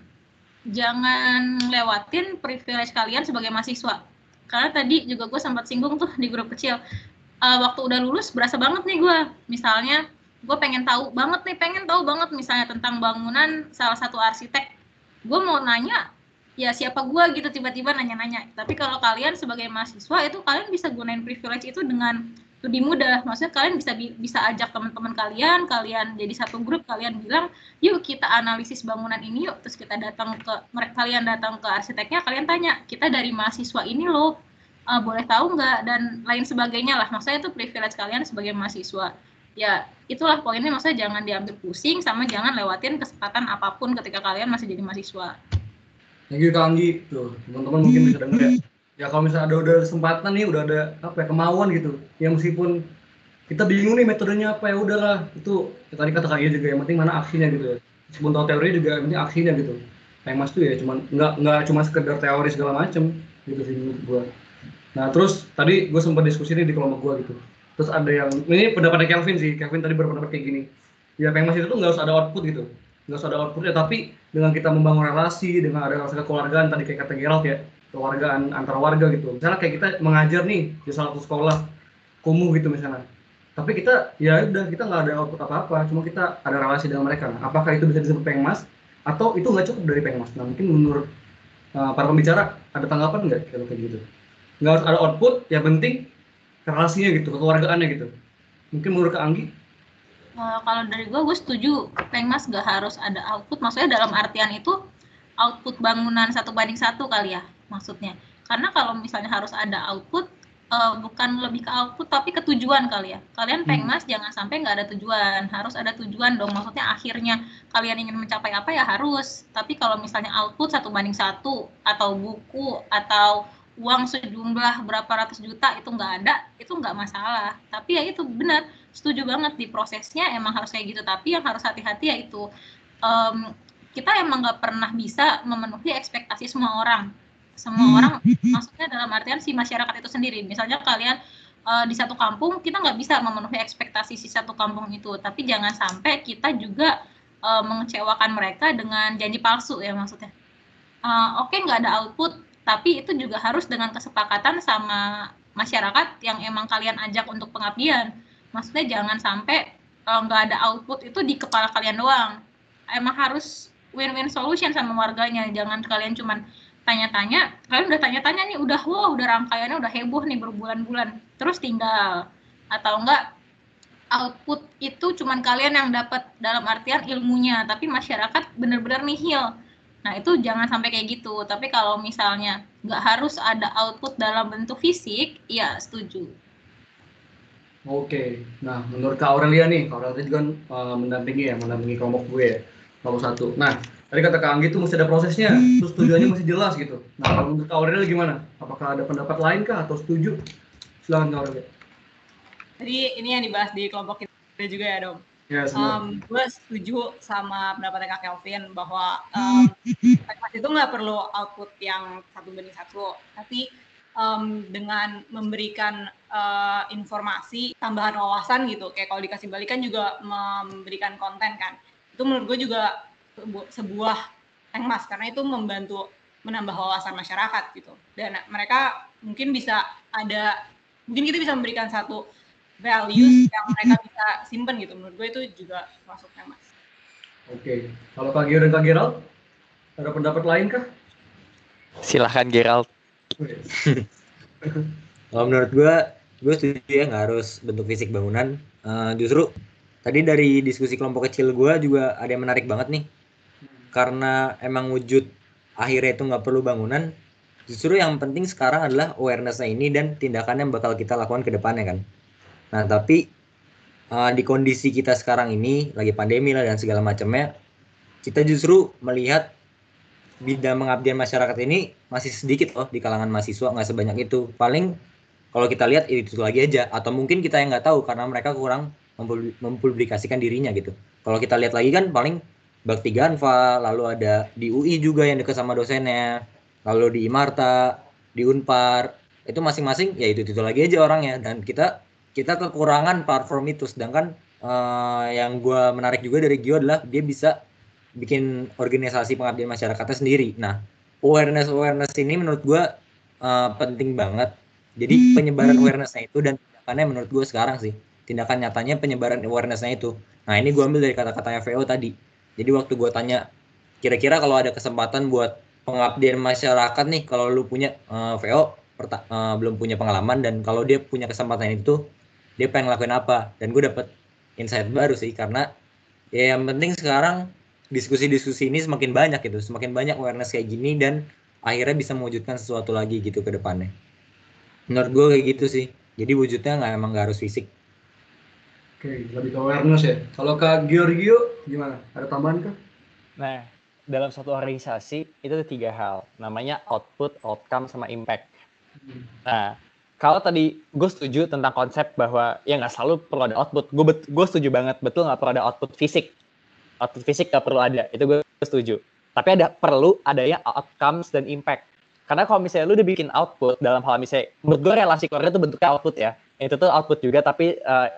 jangan lewatin privilege kalian sebagai mahasiswa. Karena tadi juga gue sempat singgung tuh di grup kecil. Uh, waktu udah lulus berasa banget nih gue. Misalnya gue pengen tahu banget nih, pengen tahu banget misalnya tentang bangunan salah satu arsitek. Gue mau nanya, ya siapa gue gitu tiba-tiba nanya-nanya. Tapi kalau kalian sebagai mahasiswa itu kalian bisa gunain privilege itu dengan lebih mudah. Maksudnya kalian bisa bisa ajak teman-teman kalian, kalian jadi satu grup, kalian bilang, yuk kita analisis bangunan ini yuk. Terus kita datang ke mereka kalian datang ke arsiteknya, kalian tanya, kita dari mahasiswa ini loh, uh, boleh tahu nggak dan lain sebagainya lah. Maksudnya itu privilege kalian sebagai mahasiswa. Ya itulah poinnya. Maksudnya jangan diambil pusing, sama jangan lewatin kesempatan apa pun ketika kalian masih jadi mahasiswa. Thank you Kak tuh teman-teman mungkin bisa dengar ya ya kalau misalnya ada udah kesempatan nih udah ada apa ya kemauan gitu. Ya meskipun kita bingung nih metodenya apa ya udahlah. Itu ya tadi kata kalian juga yang penting mana aksinya gitu ya. Meskipun tahu teori juga yang penting aksinya gitu. Kayak mas tuh ya cuman nggak nggak cuma sekedar teori segala macem gitu sih menurut gua. Nah terus tadi gue sempat diskusi nih di kelompok gua gitu. Terus ada yang ini pendapatnya Kelvin sih Kelvin tadi berpendapat kayak gini. Ya pengen mas itu tuh nggak usah ada output gitu. Nggak usah ada outputnya tapi dengan kita membangun relasi dengan ada rasa kekeluargaan tadi kayak kata Gerald ya kewargaan antar warga gitu. Misalnya kayak kita mengajar nih di salah satu sekolah kumuh gitu misalnya. Tapi kita ya udah kita nggak ada output apa apa cuma kita ada relasi dengan mereka. Nah, apakah itu bisa disebut pengmas? Atau itu nggak cukup dari pengmas? Nah mungkin menurut uh, para pembicara ada tanggapan nggak kalau kayak gitu? Nggak harus ada output ya penting relasinya gitu kekeluargaannya gitu. Mungkin menurut Kak Anggi? Uh, kalau dari gue gue setuju pengmas nggak harus ada output. Maksudnya dalam artian itu output bangunan satu banding satu kali ya maksudnya. Karena kalau misalnya harus ada output uh, bukan lebih ke output tapi ke tujuan kali ya. Kalian pengmas hmm. jangan sampai nggak ada tujuan. Harus ada tujuan dong. Maksudnya akhirnya kalian ingin mencapai apa ya harus. Tapi kalau misalnya output satu banding satu atau buku atau uang sejumlah berapa ratus juta itu nggak ada itu nggak masalah. Tapi ya itu benar setuju banget di prosesnya emang harus kayak gitu. Tapi yang harus hati-hati ya itu um, kita emang nggak pernah bisa memenuhi ekspektasi semua orang semua hmm. orang maksudnya dalam artian si masyarakat itu sendiri. Misalnya kalian uh, di satu kampung kita nggak bisa memenuhi ekspektasi si satu kampung itu. Tapi jangan sampai kita juga uh, mengecewakan mereka dengan janji palsu ya maksudnya. Uh, oke okay, nggak ada output tapi itu juga harus dengan kesepakatan sama masyarakat yang emang kalian ajak untuk pengabdian. Maksudnya jangan sampai nggak uh, ada output itu di kepala kalian doang. Emang harus win-win solution sama warganya. Jangan kalian cuman tanya-tanya kalian udah tanya-tanya nih udah wow udah rangkaiannya udah heboh nih berbulan-bulan. Terus tinggal atau enggak output itu cuman kalian yang dapat dalam artian ilmunya tapi masyarakat benar-benar nihil. Nah itu jangan sampai kayak gitu. Tapi kalau misalnya nggak harus ada output dalam bentuk fisik ya setuju. Oke, nah menurut Kak Aurelia nih, Kak Aurelia juga kan uh, mendampingi ya, mendampingi kelompok gue ya, kelompok satu. Nah, Tadi kata Kak Anggi itu mesti ada prosesnya, terus tujuannya masih jelas gitu. Nah, kalau untuk Kak Aurel gimana? Apakah ada pendapat lain kah atau setuju? Silakan Kak Aurel. Jadi ini yang dibahas di kelompok kita juga ya, Dom. Ya, um, gue setuju sama pendapatnya Kak Kelvin bahwa um, itu nggak perlu output yang satu banding satu, tapi um, dengan memberikan uh, informasi tambahan wawasan gitu, kayak kalau dikasih balikan juga memberikan konten kan, itu menurut gue juga sebuah emas karena itu membantu menambah wawasan masyarakat gitu dan mereka mungkin bisa ada mungkin kita bisa memberikan satu values yang mereka bisa simpen gitu menurut gue itu juga masuk mas Oke, kalau Kak Gio dan Kak Gerald, ada pendapat lain kah? Silahkan Gerald. Kalau menurut gue, gue setuju ya nggak harus bentuk fisik bangunan. Uh, justru tadi dari diskusi kelompok kecil gue juga ada yang menarik banget nih. Karena emang wujud akhirnya itu nggak perlu bangunan. Justru yang penting sekarang adalah awareness-nya ini dan tindakan yang bakal kita lakukan ke depannya kan. Nah tapi uh, di kondisi kita sekarang ini lagi pandemi lah dan segala macamnya, kita justru melihat bidang pengabdian masyarakat ini masih sedikit loh di kalangan mahasiswa nggak sebanyak itu paling kalau kita lihat itu, itu lagi aja atau mungkin kita yang nggak tahu karena mereka kurang mempublikasikan dirinya gitu kalau kita lihat lagi kan paling Bakti Ganva lalu ada di UI juga yang dekat sama dosennya lalu di Imarta di Unpar itu masing-masing ya itu itu lagi aja orangnya dan kita kita kekurangan platform itu sedangkan uh, yang gue menarik juga dari Gio adalah dia bisa bikin organisasi pengabdian masyarakatnya sendiri. Nah, awareness awareness ini menurut gue uh, penting banget. Jadi penyebaran awarenessnya itu dan tindakannya menurut gue sekarang sih tindakan nyatanya penyebaran awarenessnya itu. Nah ini gue ambil dari kata-katanya VO tadi. Jadi waktu gue tanya kira-kira kalau ada kesempatan buat pengabdian masyarakat nih kalau lu punya uh, VO uh, belum punya pengalaman dan kalau dia punya kesempatan itu dia pengen ngelakuin apa dan gue dapet insight baru sih karena ya yang penting sekarang diskusi-diskusi ini semakin banyak gitu, semakin banyak awareness kayak gini dan akhirnya bisa mewujudkan sesuatu lagi gitu ke depannya. Menurut gue kayak gitu sih. Jadi wujudnya nggak emang nggak harus fisik. Oke, lebih ke awareness ya. Kalau Kak Giorgio gimana? Ada tambahan kah? Nah, dalam satu organisasi itu ada tiga hal. Namanya output, outcome, sama impact. Nah, kalau tadi gue setuju tentang konsep bahwa ya nggak selalu perlu ada output. Gue gue setuju banget betul nggak perlu ada output fisik output fisik gak perlu ada itu gue setuju tapi ada perlu adanya outcomes dan impact karena kalau misalnya lu udah bikin output dalam hal misalnya menurut gue relasi keluarga itu bentuknya output ya itu tuh output juga tapi uh,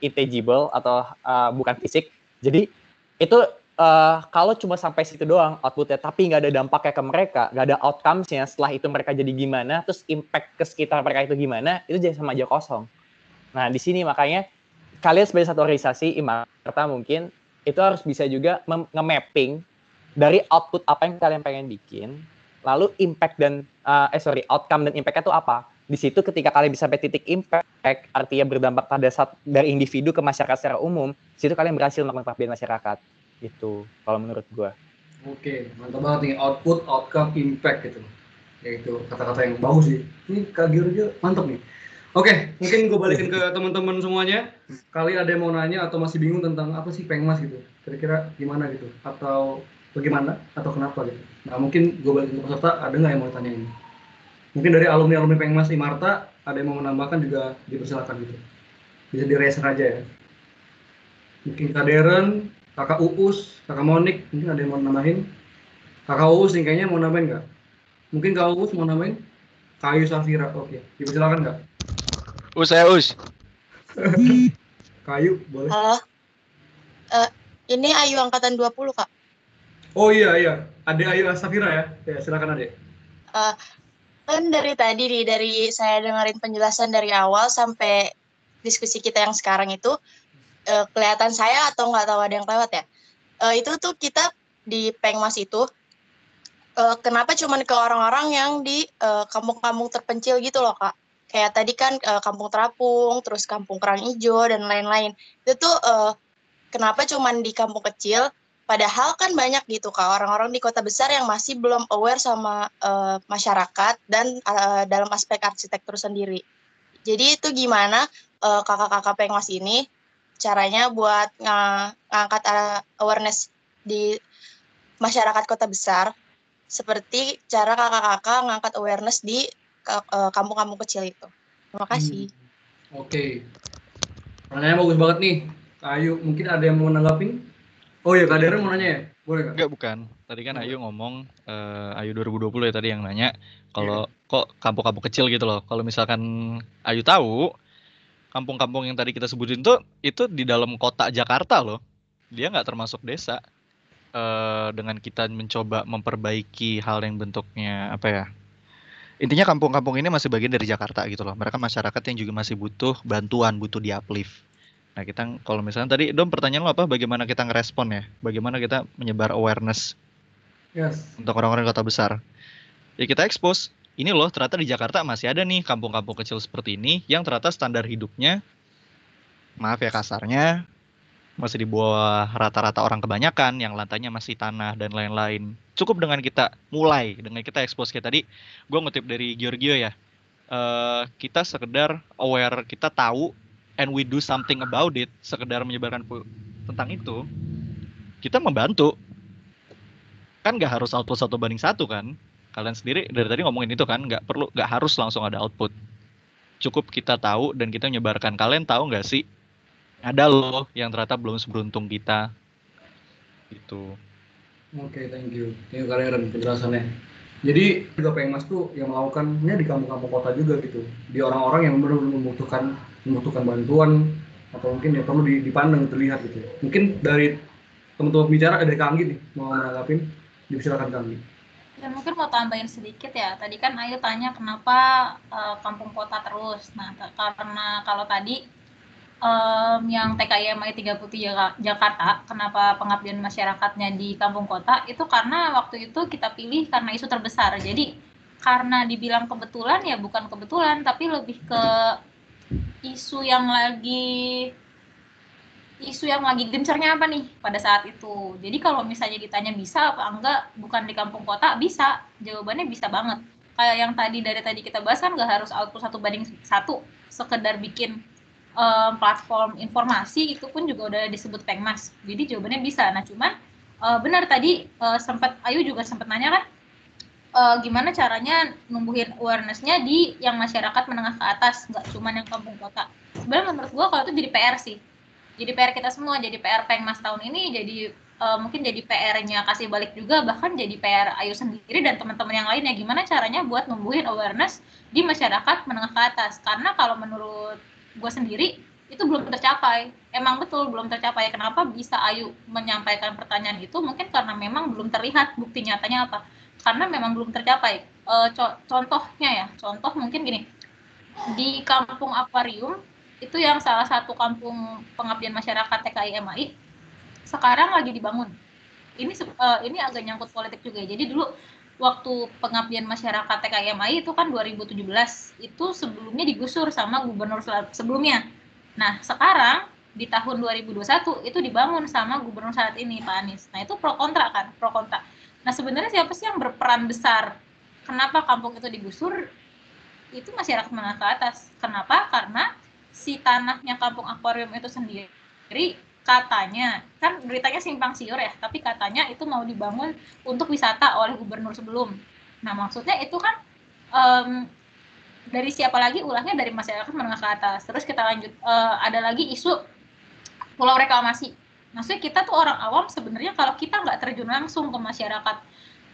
intangible atau uh, bukan fisik jadi itu uh, kalau cuma sampai situ doang outputnya tapi nggak ada dampaknya ke mereka nggak ada outcomesnya setelah itu mereka jadi gimana terus impact ke sekitar mereka itu gimana itu jadi sama aja kosong nah di sini makanya kalian sebagai satu organisasi imarta mungkin itu harus bisa juga nge-mapping dari output apa yang kalian pengen bikin, lalu impact dan uh, eh sorry outcome dan impactnya itu apa. Di situ ketika kalian bisa sampai titik impact, artinya berdampak pada saat dari individu ke masyarakat secara umum, di situ kalian berhasil melakukan pengabdian masyarakat. Itu kalau menurut gua. Oke, mantap banget nih output, outcome, impact gitu. Ya itu kata-kata yang bagus sih. Ini Kak Giorgio mantap nih. Oke, mungkin gue balikin ke teman-teman semuanya. Kali ada yang mau nanya atau masih bingung tentang apa sih pengmas gitu? Kira-kira gimana gitu? Atau bagaimana? Atau kenapa gitu? Nah mungkin gue balikin ke peserta, ada nggak yang mau tanya ini? Mungkin dari alumni-alumni pengmas Imarta, ada yang mau menambahkan juga dipersilakan gitu. Bisa di aja ya. Mungkin Kak Deren, Kakak Uus, Kakak Monik, mungkin ada yang mau nambahin? Kakak Uus nih kayaknya mau nambahin nggak? Mungkin Kak Uus mau nambahin? Kayu Safira, oke. Dipersilakan nggak? Us saya Us. Kayu, boleh. Halo. Uh, ini Ayu angkatan 20, Kak. Oh iya, iya. Ade Ayu Safira ya. Ya, silakan Ade. Uh, kan dari tadi nih, dari saya dengerin penjelasan dari awal sampai diskusi kita yang sekarang itu, uh, kelihatan saya atau nggak tahu ada yang lewat ya. Uh, itu tuh kita di Pengmas itu, uh, kenapa cuman ke orang-orang yang di kampung-kampung uh, terpencil gitu loh, Kak kayak tadi kan uh, kampung terapung, terus kampung kerang hijau dan lain-lain. Itu tuh uh, kenapa cuman di kampung kecil? Padahal kan banyak gitu kak orang-orang di kota besar yang masih belum aware sama uh, masyarakat dan uh, dalam aspek arsitektur sendiri. Jadi itu gimana uh, kakak-kakak pengmas ini caranya buat ng ngangkat awareness di masyarakat kota besar seperti cara kakak-kakak ngangkat awareness di Eh, kampung-kampung kecil itu. Terima kasih. Hmm. Oke. Okay. Pertanyaannya bagus banget nih. Ayu, mungkin ada yang mau nanggapin? Oh iya, Kak Deren mau nanya ya? Boleh Kak? Enggak, bukan. Tadi kan Ayu ngomong, uh, Ayu 2020 ya tadi yang nanya, kalau yeah. kok kampung-kampung kecil gitu loh. Kalau misalkan Ayu tahu, kampung-kampung yang tadi kita sebutin tuh, itu di dalam kota Jakarta loh. Dia nggak termasuk desa. Uh, dengan kita mencoba memperbaiki hal yang bentuknya apa ya intinya kampung-kampung ini masih bagian dari Jakarta gitu loh. Mereka masyarakat yang juga masih butuh bantuan, butuh di uplift. Nah kita kalau misalnya tadi Dom pertanyaan lo apa? Bagaimana kita ngerespon ya? Bagaimana kita menyebar awareness Yes. untuk orang-orang kota besar? Ya kita expose. Ini loh ternyata di Jakarta masih ada nih kampung-kampung kecil seperti ini yang ternyata standar hidupnya, maaf ya kasarnya, masih di bawah rata-rata orang kebanyakan yang lantainya masih tanah dan lain-lain. Cukup dengan kita mulai, dengan kita expose kayak tadi, gue ngutip dari Giorgio ya, eh, kita sekedar aware, kita tahu, and we do something about it, sekedar menyebarkan tentang itu, kita membantu. Kan nggak harus output satu banding satu kan? Kalian sendiri dari tadi ngomongin itu kan, nggak perlu, nggak harus langsung ada output. Cukup kita tahu dan kita menyebarkan. Kalian tahu nggak sih ada loh yang ternyata belum seberuntung kita gitu Oke, thank you. Thank you kalian penjelasannya. Jadi juga Pengmas tuh yang melakukannya di kampung-kampung kota juga gitu. Di orang-orang yang benar-benar membutuhkan membutuhkan bantuan atau mungkin ya perlu di- dipandang terlihat gitu. Mungkin dari teman-teman bicara ada Kang Anggi nih mau menanggapin, dipersilakan Kang Anggi. Ya mungkin mau tambahin sedikit ya. Tadi kan Ayu tanya kenapa eh, kampung kota terus. Nah, karena kalau tadi em, yang TKIMI 30 Jaka- Jakarta, kenapa pengabdian masyarakatnya di kampung kota? Itu karena waktu itu kita pilih karena isu terbesar. Jadi karena dibilang kebetulan ya bukan kebetulan, tapi lebih ke isu yang lagi isu yang lagi gencarnya apa nih pada saat itu. Jadi kalau misalnya ditanya bisa apa enggak, bukan di kampung kota, bisa. Jawabannya bisa banget. Kayak yang tadi dari tadi kita bahas kan nggak harus output satu banding satu, sekedar bikin em, platform informasi itu pun juga udah disebut Pengmas. Jadi jawabannya bisa. Nah cuman eh, benar tadi eh, sempat Ayu juga sempat nanya kan eh, gimana caranya numbuhin awareness-nya di yang masyarakat menengah ke atas, nggak cuman yang kampung kota. Sebenarnya menurut gua kalau itu jadi PR sih. Jadi PR kita semua, jadi PR Pengmas tahun ini, jadi eh, mungkin jadi PR-nya kasih balik juga, bahkan jadi PR Ayu sendiri dan teman-teman yang lainnya. Gimana caranya buat numbuhin awareness di masyarakat menengah ke atas. Karena kalau menurut gue sendiri, itu belum tercapai. Emang betul belum tercapai. Kenapa bisa Ayu menyampaikan pertanyaan itu? Mungkin karena memang belum terlihat bukti nyatanya apa. Karena memang belum tercapai. Eh, co- contohnya ya, contoh mungkin gini. Di kampung akuarium, itu yang salah satu kampung pengabdian masyarakat TKI MAI, sekarang lagi dibangun. Ini eh, ini agak nyangkut politik juga. Jadi dulu waktu pengabdian masyarakat TKI MAI itu kan 2017, itu sebelumnya digusur sama gubernur sebelumnya. Nah, sekarang di tahun 2021 itu dibangun sama gubernur saat ini Pak Anies. Nah, itu pro kontra kan, pro kontra. Nah, sebenarnya siapa sih yang berperan besar? Kenapa kampung itu digusur? Itu masyarakat menengah ke atas. Kenapa? Karena si tanahnya kampung akuarium itu sendiri katanya kan beritanya simpang siur ya tapi katanya itu mau dibangun untuk wisata oleh gubernur sebelum nah maksudnya itu kan em, dari siapa lagi ulahnya dari masyarakat menengah ke atas terus kita lanjut eh, ada lagi isu pulau reklamasi maksudnya kita tuh orang awam sebenarnya kalau kita nggak terjun langsung ke masyarakat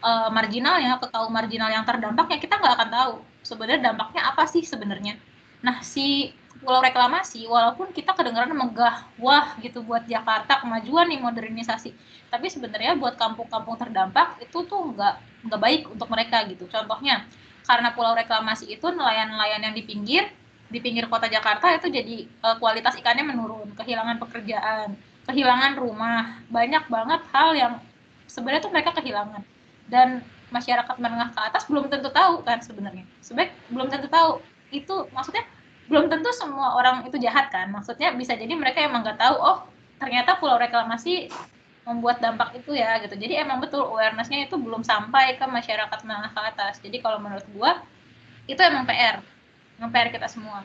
eh, marginal ya ke kaum marginal yang terdampak ya kita nggak akan tahu sebenarnya dampaknya apa sih sebenarnya. Nah si pulau reklamasi walaupun kita kedengaran megah wah gitu buat Jakarta kemajuan nih modernisasi tapi sebenarnya buat kampung-kampung terdampak itu tuh nggak nggak baik untuk mereka gitu. Contohnya karena pulau reklamasi itu nelayan-nelayan yang di pinggir di pinggir kota Jakarta itu jadi eh, kualitas ikannya menurun kehilangan pekerjaan kehilangan rumah. Banyak banget hal yang sebenarnya tuh mereka kehilangan. Dan masyarakat menengah ke atas belum tentu tahu kan sebenarnya. Sebaik belum tentu tahu. Itu maksudnya belum tentu semua orang itu jahat kan. Maksudnya bisa jadi mereka emang nggak tahu oh ternyata pulau reklamasi membuat dampak itu ya gitu. Jadi emang betul awarenessnya itu belum sampai ke masyarakat menengah ke atas. Jadi kalau menurut gua itu emang PR emang PR kita semua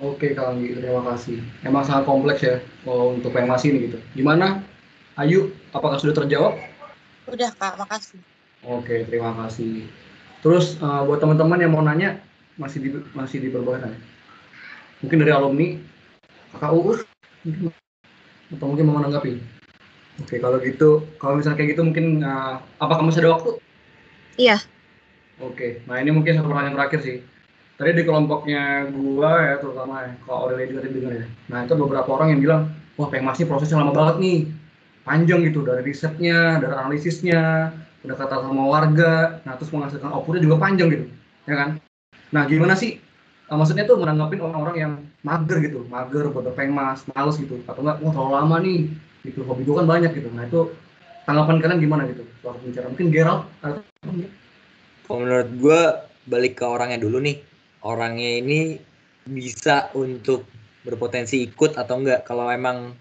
Oke Kang Anggi, terima kasih. Emang sangat kompleks ya oh, untuk Pengmas ini gitu. Gimana? Ayu, apakah sudah terjawab? Udah kak, makasih. Oke, terima kasih. Terus eh, buat teman-teman yang mau nanya masih di masih di perbahan. Mungkin dari alumni kakak Uus mungkin- atau mungkin mau menanggapi. Oke, kalau gitu, kalau misalnya kayak gitu mungkin eh, apakah masih ada waktu? Iya. Oke, nah ini mungkin satu pertanyaan terakhir sih. Tadi di kelompoknya gua ya, terutama ya, kalau Aurelia juga tadi dengar ya. Nah itu beberapa orang yang bilang, wah Pengmas ini prosesnya lama banget nih, panjang gitu dari risetnya, dari analisisnya, udah kata sama warga, nah terus menghasilkan outputnya juga panjang gitu. ya kan? Nah, gimana sih uh, maksudnya tuh menanggapin orang-orang yang mager gitu, mager buat pengmas, males gitu, atau enggak, wah terlalu lama nih, gitu, hobi gue kan banyak gitu. Nah itu tanggapan kalian gimana gitu soal bicara? Mungkin Gerald? Atau... Menurut gue balik ke orangnya dulu nih, orangnya ini bisa untuk berpotensi ikut atau enggak. Kalau emang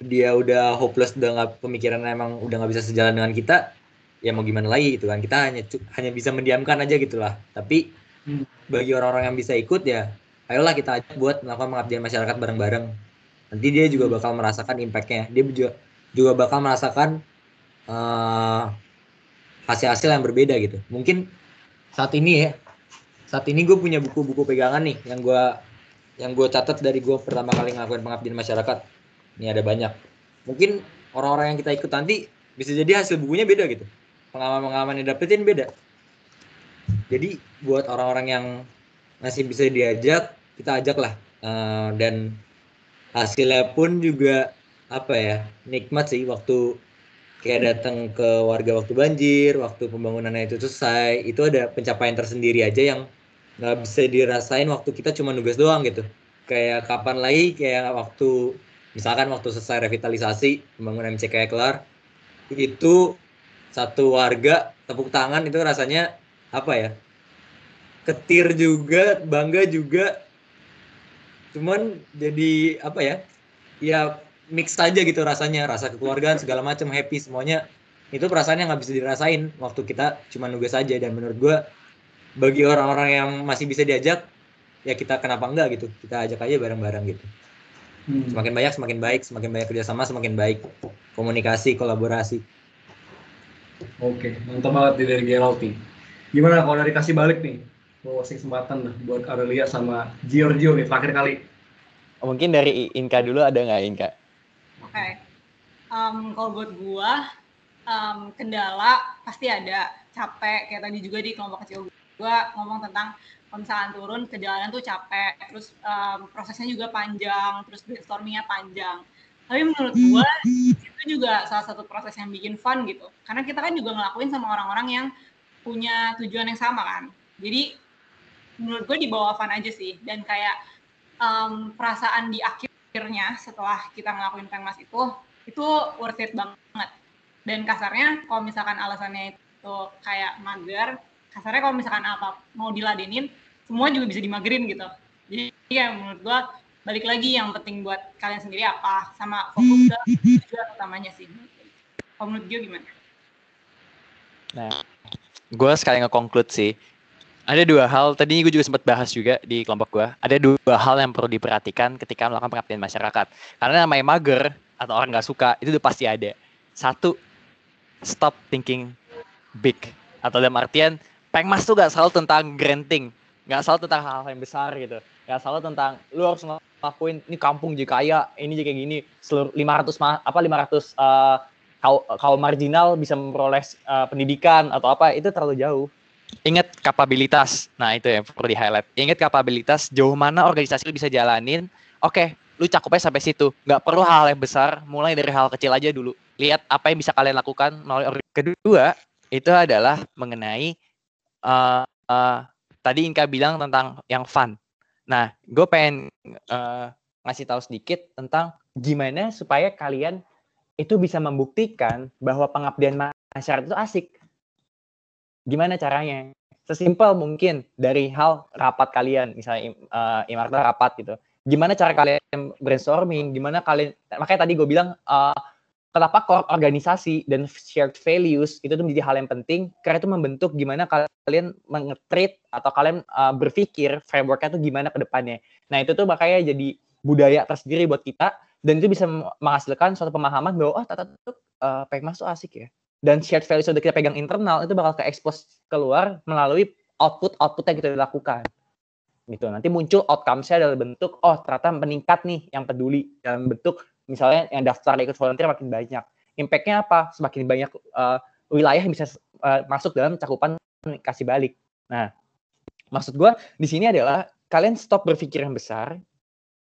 dia udah hopeless udah nggak pemikiran emang udah nggak bisa sejalan dengan kita ya mau gimana lagi gitu kan. Kita hanya hanya bisa mendiamkan aja gitulah. Tapi hmm. bagi orang-orang yang bisa ikut ya ayolah kita ajak buat melakukan pengabdian masyarakat bareng-bareng. Nanti dia juga hmm. bakal merasakan impactnya. Dia juga juga bakal merasakan uh, hasil-hasil yang berbeda gitu. Mungkin saat ini ya saat ini gue punya buku-buku pegangan nih yang gue yang gue catat dari gue pertama kali ngelakuin pengabdian masyarakat. Ini ada banyak. Mungkin orang-orang yang kita ikut nanti bisa jadi hasil bukunya beda gitu. Pengalaman-pengalaman yang dapetin beda. Jadi buat orang-orang yang masih bisa diajak kita ajak lah. Uh, dan hasilnya pun juga apa ya nikmat sih waktu kayak datang ke warga waktu banjir waktu pembangunannya itu selesai itu ada pencapaian tersendiri aja yang nggak bisa dirasain waktu kita cuma nugas doang gitu. Kayak kapan lagi kayak waktu misalkan waktu selesai revitalisasi pembangunan MCK kelar itu satu warga tepuk tangan itu rasanya apa ya? Ketir juga bangga juga. Cuman jadi apa ya? Ya mix saja gitu rasanya. Rasa kekeluargaan segala macam happy semuanya. Itu perasaan yang nggak bisa dirasain waktu kita cuma nugas saja dan menurut gue bagi orang-orang yang masih bisa diajak ya kita kenapa enggak gitu kita ajak aja bareng-bareng gitu Hmm. Semakin banyak semakin baik, semakin banyak kerjasama semakin baik. Komunikasi, kolaborasi. Oke, mantap banget nih dari Gerald Gimana kalau dari kasih balik nih? Mau kasih kesempatan nih buat Aurelia sama Giorgio nih terakhir kali. Oh, mungkin dari Inka dulu ada nggak Inka? Oke, okay. um, kalau buat gua um, kendala pasti ada capek kayak tadi juga di kelompok kecil gua ngomong tentang kalau turun ke jalanan tuh capek, terus um, prosesnya juga panjang, terus brainstormingnya panjang. Tapi menurut gue itu juga salah satu proses yang bikin fun gitu. Karena kita kan juga ngelakuin sama orang-orang yang punya tujuan yang sama kan. Jadi menurut gue dibawa fun aja sih. Dan kayak um, perasaan di akhirnya setelah kita ngelakuin pengmas itu, itu worth it banget. Dan kasarnya kalau misalkan alasannya itu kayak mager, kasarnya kalau misalkan apa mau diladenin semua juga bisa dimagerin gitu jadi ya menurut gua balik lagi yang penting buat kalian sendiri apa sama fokus tujuan utamanya sih kalau menurut gimana? Nah, gue sekali nge-conclude sih. Ada dua hal, tadi gue juga sempat bahas juga di kelompok gue. Ada dua hal yang perlu diperhatikan ketika melakukan pengabdian masyarakat. Karena namanya mager atau orang nggak suka, itu udah pasti ada. Satu, stop thinking big. Atau dalam artian, pengmas tuh gak selalu tentang granting. Nggak selalu tentang hal-hal yang besar gitu. Nggak selalu tentang lu harus ngelakuin ini kampung jadi kaya ini jadi kayak gini. Seluruh 500 apa 500 uh, kaum, kaum marginal bisa memperoleh uh, pendidikan atau apa itu terlalu jauh. Ingat kapabilitas. Nah itu yang perlu di highlight ingat kapabilitas jauh mana organisasi lu bisa jalanin. Oke okay, lu cakupnya sampai situ. Nggak perlu hal, hal yang besar mulai dari hal kecil aja dulu. Lihat apa yang bisa kalian lakukan melalui kedua itu adalah mengenai uh, tadi Inka bilang tentang yang fun. Nah, gue pengen uh, ngasih tahu sedikit tentang gimana supaya kalian itu bisa membuktikan bahwa pengabdian masyarakat itu asik. Gimana caranya? Sesimpel mungkin dari hal rapat kalian, misalnya uh, Imarta rapat gitu. Gimana cara kalian brainstorming? Gimana kalian? Makanya tadi gue bilang uh, kenapa core organisasi dan shared values itu tuh menjadi hal yang penting karena itu membentuk gimana kalian mengetreat atau kalian uh, berpikir frameworknya itu gimana ke depannya. Nah itu tuh makanya jadi budaya tersendiri buat kita dan itu bisa menghasilkan suatu pemahaman bahwa oh tata tuh uh, pengmas tuh asik ya. Dan shared values yang kita pegang internal itu bakal ke expose keluar melalui output-output yang kita lakukan. Gitu. Nanti muncul outcome-nya dalam bentuk oh ternyata meningkat nih yang peduli dalam bentuk misalnya yang daftar ikut volunteer makin banyak. Impact-nya apa? Semakin banyak uh, wilayah yang bisa uh, masuk dalam cakupan kasih balik. Nah, maksud gue di sini adalah kalian stop berpikir yang besar,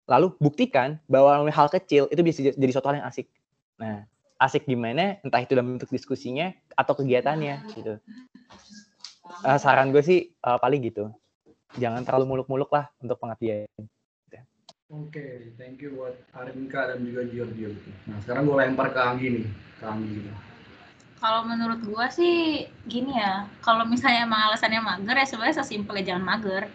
lalu buktikan bahwa hal kecil itu bisa jadi suatu hal yang asik. Nah, asik gimana? Entah itu dalam bentuk diskusinya atau kegiatannya gitu. uh, saran gue sih uh, paling gitu jangan terlalu muluk-muluk lah untuk pengabdian Oke, okay, thank you buat Arinka dan juga Giorgio. Nah, sekarang gue lempar ke Anggi nih, ke Anggi. Kalau menurut gue sih gini ya, kalau misalnya emang alasannya mager ya sebenarnya sesimpel ya jangan mager.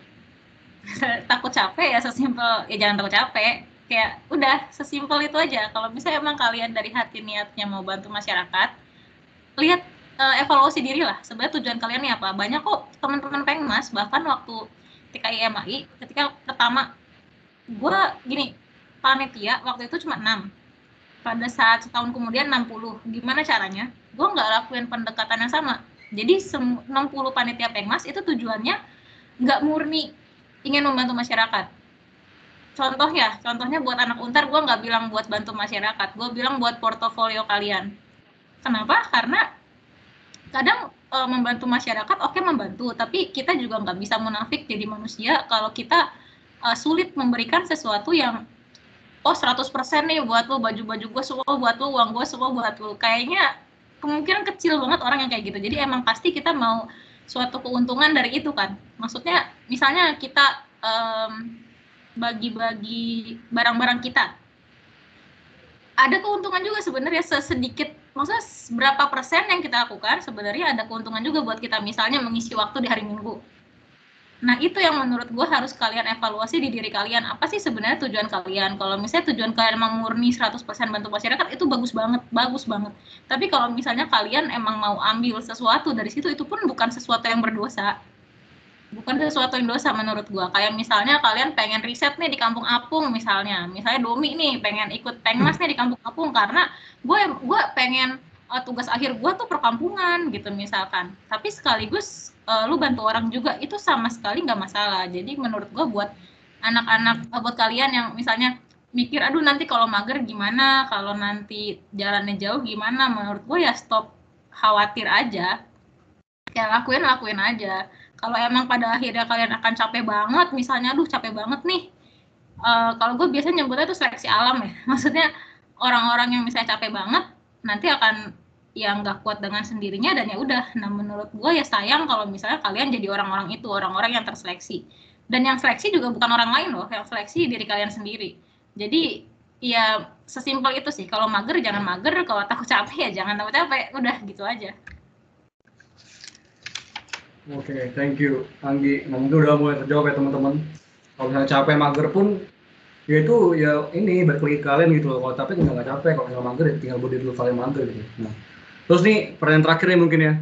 takut capek ya sesimpel ya jangan takut capek. Kayak udah sesimpel itu aja. Kalau misalnya emang kalian dari hati niatnya mau bantu masyarakat, lihat uh, evaluasi diri lah. Sebenarnya tujuan kalian ini apa? Banyak kok teman-teman pengmas bahkan waktu TKI MAI ketika pertama gue gini panitia waktu itu cuma 6 pada saat setahun kemudian 60 gimana caranya? Gue nggak lakuin pendekatan yang sama. Jadi 60 panitia pengmas itu tujuannya nggak murni ingin membantu masyarakat. Contohnya contohnya buat anak untar gue nggak bilang buat bantu masyarakat. Gue bilang buat portofolio kalian. Kenapa? Karena kadang e, membantu masyarakat oke okay, membantu. Tapi kita juga nggak bisa munafik jadi manusia kalau kita uh, sulit memberikan sesuatu yang oh 100% nih buat lo baju-baju gue semua buat lo uang gue semua buat lo. Kayaknya kemungkinan kecil banget orang yang kayak gitu. Jadi emang pasti kita mau suatu keuntungan dari itu kan. Maksudnya misalnya kita bagi-bagi barang-barang kita. Ada keuntungan juga sebenarnya sedikit maksudnya berapa persen yang kita lakukan sebenarnya ada keuntungan juga buat kita. Misalnya mengisi waktu di hari minggu Nah, itu yang menurut gue harus kalian evaluasi di diri kalian. Apa sih sebenarnya tujuan kalian? Kalau misalnya tujuan kalian emang murni 100% bantu masyarakat, itu bagus banget, bagus banget. Tapi kalau misalnya kalian emang mau ambil sesuatu dari situ, itu pun bukan sesuatu yang berdosa. Bukan sesuatu yang dosa menurut gue. Kayak misalnya kalian pengen riset nih di kampung Apung misalnya. Misalnya Domi nih pengen ikut pengmas nih di kampung Apung karena gue gue pengen uh, tugas akhir gue tuh perkampungan gitu misalkan. Tapi sekaligus uh, lu bantu orang juga itu sama sekali nggak masalah. Jadi menurut gue buat anak-anak uh, buat kalian yang misalnya mikir aduh nanti kalau mager gimana? Kalau nanti jalannya jauh gimana? Menurut gue ya stop khawatir aja. Kayak lakuin lakuin aja. Kalau emang pada akhirnya kalian akan capek banget misalnya aduh capek banget nih. Uh, kalau gue biasanya nyebutnya itu seleksi alam ya. Maksudnya orang-orang yang misalnya capek banget nanti akan yang nggak kuat dengan sendirinya dan ya udah. Nah menurut gue ya sayang kalau misalnya kalian jadi orang-orang itu orang-orang yang terseleksi. Dan yang seleksi juga bukan orang lain loh yang seleksi diri kalian sendiri. Jadi ya sesimpel itu sih. Kalau mager jangan mager. Kalau takut capek ya jangan takut capek. Udah gitu aja. Oke okay, thank you. Anggi nah mungkin udah mulai terjawab ya teman-teman. Kalau misalnya capek mager pun ya itu ya ini lagi kalian gitu loh. Kalau capek tinggal nggak capek. Kalau misalnya mager ya tinggal body dulu kalian mager gitu. Nah Terus nih pertanyaan terakhir nih mungkin ya.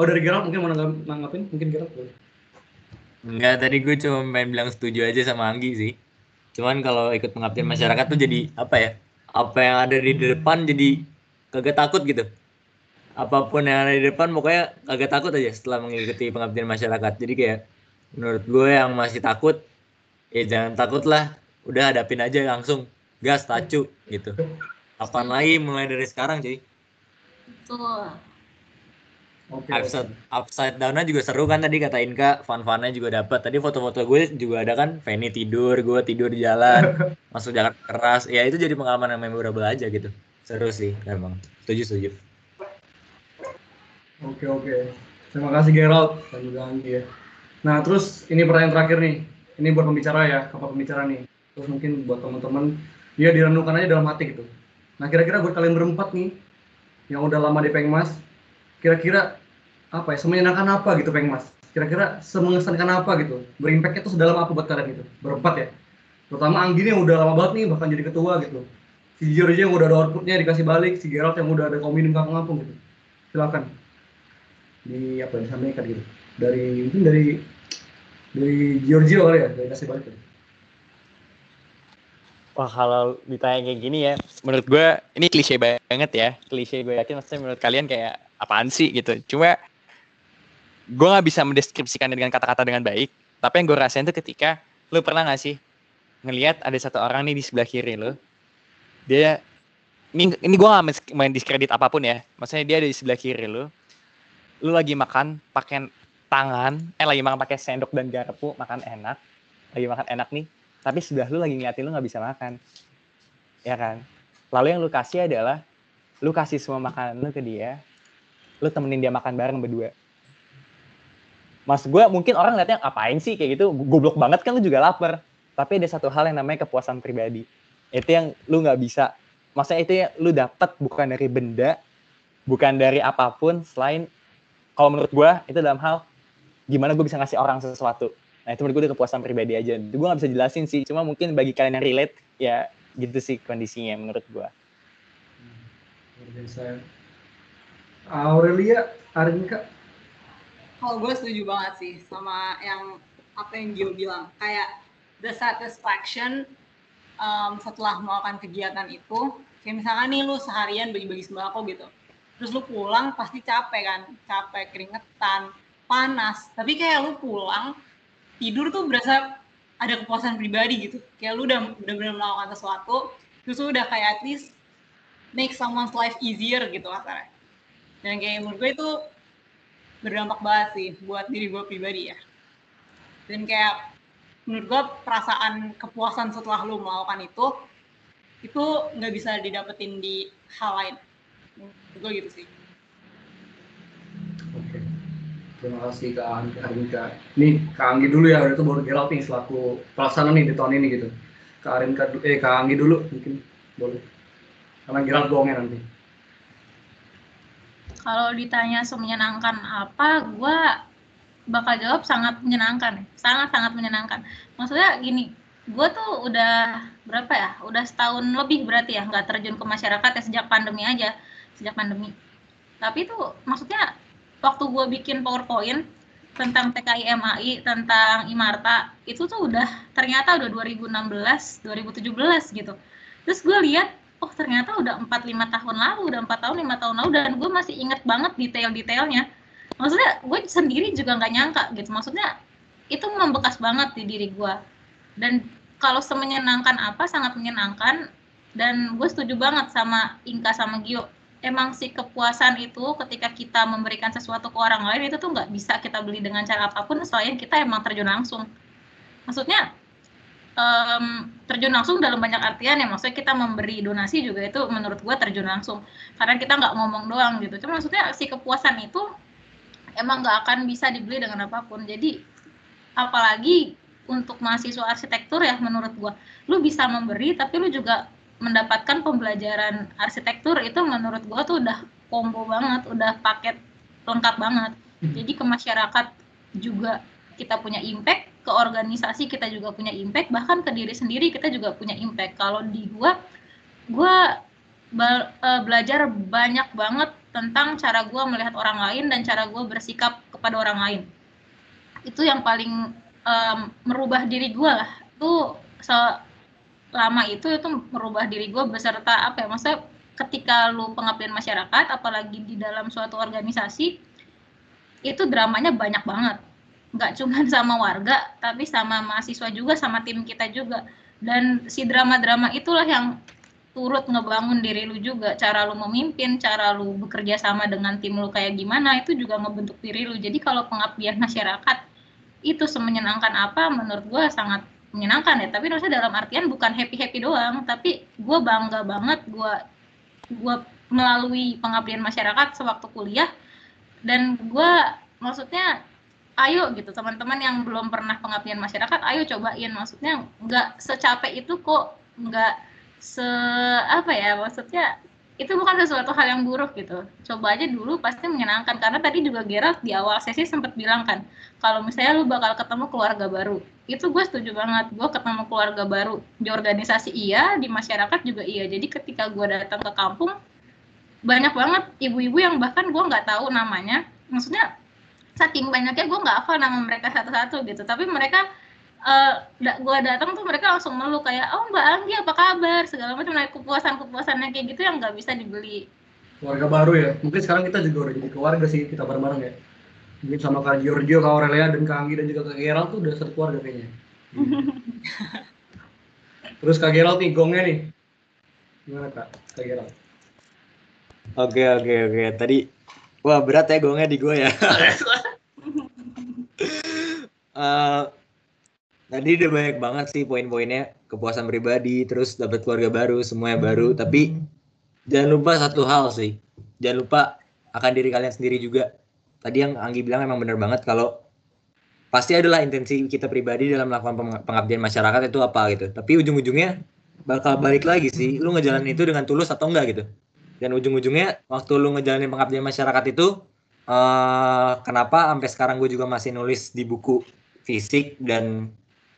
Oh dari Gerald mungkin mau nanggapin? Mungkin Gerald boleh. Enggak, tadi gue cuma main bilang setuju aja sama Anggi sih. Cuman kalau ikut pengabdian masyarakat tuh jadi apa ya? Apa yang ada di depan jadi kagak takut gitu. Apa pun yang ada di depan pokoknya kagak takut aja setelah mengikuti pengabdian masyarakat. Jadi kayak menurut gue yang masih takut ya jangan takut lah. Udah hadapin aja langsung gas tacu gitu. Kapan lagi mulai dari sekarang cuy. Betul. Okay, upside, upside down-nya juga seru kan tadi kata Inka, fun-funnya juga dapat. Tadi foto-foto gue juga ada kan, Fanny tidur, gue tidur di jalan, masuk jalan keras. Ya itu jadi pengalaman yang memorable aja gitu. Seru sih, emang. Setuju, setuju. Oke, oke. Terima kasih Gerald dan juga Anggi ya. Nah, terus ini pertanyaan terakhir nih. Ini buat pembicara ya, kapal pembicara nih. Terus mungkin buat teman-teman, ya direnungkan aja dalam hati gitu. Nah, kira-kira buat kalian berempat nih, yang udah lama di Pengmas, kira-kira apa ya, semenyenangkan apa gitu Pengmas? Kira-kira semengesankan apa gitu? Berimpaknya tuh sedalam apa buat kalian gitu? Berempat ya. Terutama Anggi yang udah lama banget nih bahkan jadi ketua gitu. Si Giorgio yang udah ada outputnya dikasih balik, si Gerald yang udah ada kominin kampung-kampung gitu. Silakan. Di apa yang disampaikan gitu. Dari mungkin dari dari Giorgio kali ya, dari kasih balik. Gitu. Wah kalau ditanya kayak gini ya, menurut gue ini klise banget ya. Klise gue yakin maksudnya menurut kalian kayak apaan sih gitu. Cuma gue gak bisa mendeskripsikan dengan kata-kata dengan baik. Tapi yang gue rasain tuh ketika lu pernah gak sih ngelihat ada satu orang nih di sebelah kiri lo. Dia ini ini gue gak main diskredit apa pun ya. Maksudnya dia ada di sebelah kiri lo. Lu lagi makan pakai tangan, eh lagi makan pakai sendok dan garpu, makan enak. Lagi makan enak nih tapi sebelah lu lagi ngeliatin lu nggak bisa makan ya kan lalu yang lu kasih adalah lu kasih semua makanan lu ke dia lu temenin dia makan bareng berdua Mas gue mungkin orang liatnya apain sih kayak gitu, goblok banget kan lu juga lapar. Tapi ada satu hal yang namanya kepuasan pribadi. Itu yang lu nggak bisa, maksudnya itu yang lu dapat bukan dari benda, bukan dari apa pun selain kalau menurut gue itu dalam hal gimana gue bisa ngasih orang sesuatu. Nah itu menurut gue kepuasan pribadi aja. Itu gue gak bisa jelasin sih, cuma mungkin bagi kalian yang relate ya gitu sih kondisinya menurut gue. Luar biasa. Aurelia, Arinka, Kalau gue setuju banget sih sama yang apa yang Gio bilang. Kayak the satisfaction um, setelah melakukan kegiatan itu, kayak misalkan nih lu seharian bagi-bagi sembako gitu. Terus lu pulang pasti capek kan, capek, keringetan, panas. Tapi kayak lu pulang, tidur tuh berasa ada kepuasan pribadi gitu. Kayak lu udah benar-benar melakukan sesuatu, terus lu udah kayak at least make someone's life easier gitu kasarnya. Dan kayak menurut gue itu berdampak banget sih buat diri gue pribadi ya. Dan kayak menurut gue perasaan kepuasan setelah lu melakukan itu itu nggak bisa didapetin di hal lain. Menurut gue gitu sih. Oke. Terima kasih Kak. Arinka. Nih Kak Anggi dulu ya, udah itu baru Gerald nih selaku pelaksana nih di tahun ini gitu. Kak Arinka, eh Kak Anggi dulu mungkin boleh. Karena Gerald gongnya nanti. Kalau ditanya semenyenangkan apa, gue bakal jawab sangat menyenangkan, sangat-sangat menyenangkan. Maksudnya gini, gue tuh udah berapa ya? Udah setahun lebih berarti ya nggak terjun ke masyarakat ya sejak pandemi aja, sejak pandemi. Tapi tuh maksudnya waktu gue bikin PowerPoint tentang TKI MAI, tentang Imarta, itu tuh udah ternyata udah 2016, 2017 gitu. Terus gue lihat, oh ternyata udah 4-5 tahun lalu, udah 4 tahun, 5 tahun lalu, dan gue masih inget banget detail-detailnya. Maksudnya gue sendiri juga nggak nyangka gitu, maksudnya itu membekas banget di diri gue. Dan kalau semenyenangkan apa, sangat menyenangkan, dan gue setuju banget sama Inka sama Gio. Emang si kepuasan itu ketika kita memberikan sesuatu ke orang lain itu tuh nggak bisa kita beli dengan cara apa pun selain kita emang terjun langsung. Maksudnya em, terjun langsung dalam banyak artian ya maksudnya kita memberi donasi juga itu menurut gue terjun langsung. Karena kita nggak ngomong doang gitu. Cuma maksudnya si kepuasan itu emang nggak akan bisa dibeli dengan apa pun. Jadi apalagi untuk mahasiswa arsitektur ya menurut gue lu bisa memberi tapi lu juga mendapatkan pembelajaran arsitektur itu menurut gue tuh udah combo banget udah paket lengkap banget. Jadi ke masyarakat juga kita punya impact ke organisasi kita juga punya impact bahkan ke diri sendiri kita juga punya impact. Kalau di gua gua be- belajar banyak banget tentang cara gua melihat orang lain dan cara gua bersikap kepada orang lain. Itu yang paling em, merubah diri gua lah. Itu selama itu itu merubah diri gua beserta apa ya maksudnya ketika lu pengabdian masyarakat apalagi di dalam suatu organisasi itu dramanya banyak banget. Nggak cuma sama warga tapi sama mahasiswa juga sama tim kita juga. Dan si drama-drama itulah yang turut ngebangun diri lu juga. Cara lu memimpin cara lu bekerja sama dengan tim lu kayak gimana itu juga ngebentuk diri lu. Jadi kalau pengabdian masyarakat itu semenyenangkan apa menurut gue sangat menyenangkan ya. Tapi maksudnya dalam artian bukan happy happy doang. Tapi gue bangga banget gue gue melalui pengabdian masyarakat sewaktu kuliah. Dan gue maksudnya ayo gitu. Teman-teman yang belum pernah pengabdian masyarakat ayo cobain. Maksudnya nggak secapek itu kok. Nggak se apa ya maksudnya itu bukan sesuatu hal yang buruk gitu. Coba aja dulu pasti menyenangkan. Karena tadi juga Gerald di awal sesi sempat bilang kan kalau misalnya lu bakal ketemu keluarga baru. Itu gue setuju banget. Gue ketemu keluarga baru di organisasi iya di masyarakat juga iya. Jadi ketika gue datang ke kampung banyak banget ibu-ibu yang bahkan gue nggak tahu namanya. Maksudnya saking banyaknya gue nggak hafal nama mereka satu-satu gitu. Tapi mereka uh, gue datang tuh mereka langsung meluk kayak oh mbak Anggi apa kabar segala macam nah, kepuasan kepuasannya kayak gitu yang nggak bisa dibeli Keluarga baru ya. Mungkin sekarang kita juga udah jadi keluarga sih, kita bareng-bareng ya. Mungkin sama Kak Giorgio, Kak Aurelia, dan Kak Anggi, dan juga Kak Gerald tuh udah satu keluarga kayaknya. Terus Kak Gerald nih, gongnya nih. Gimana Kak, Kak Gerald? Oke oke oke. Tadi wah berat ya gongnya di gue ya. Eh, tadi udah banyak banget sih poin-poinnya kepuasan pribadi, terus dapat keluarga baru, semuanya baru. Tapi jangan lupa satu hal sih, jangan lupa akan diri kalian sendiri juga. Tadi yang Anggi bilang emang bener banget kalau pasti adalah intensi kita pribadi dalam melakukan peng- pengabdian masyarakat itu apa gitu. Tapi ujung-ujungnya bakal balik lagi sih, lu ngejalanin itu dengan tulus atau enggak gitu. Dan ujung-ujungnya waktu lu ngejalanin pengabdian masyarakat itu eh kenapa sampai sekarang gue juga masih nulis di buku fisik dan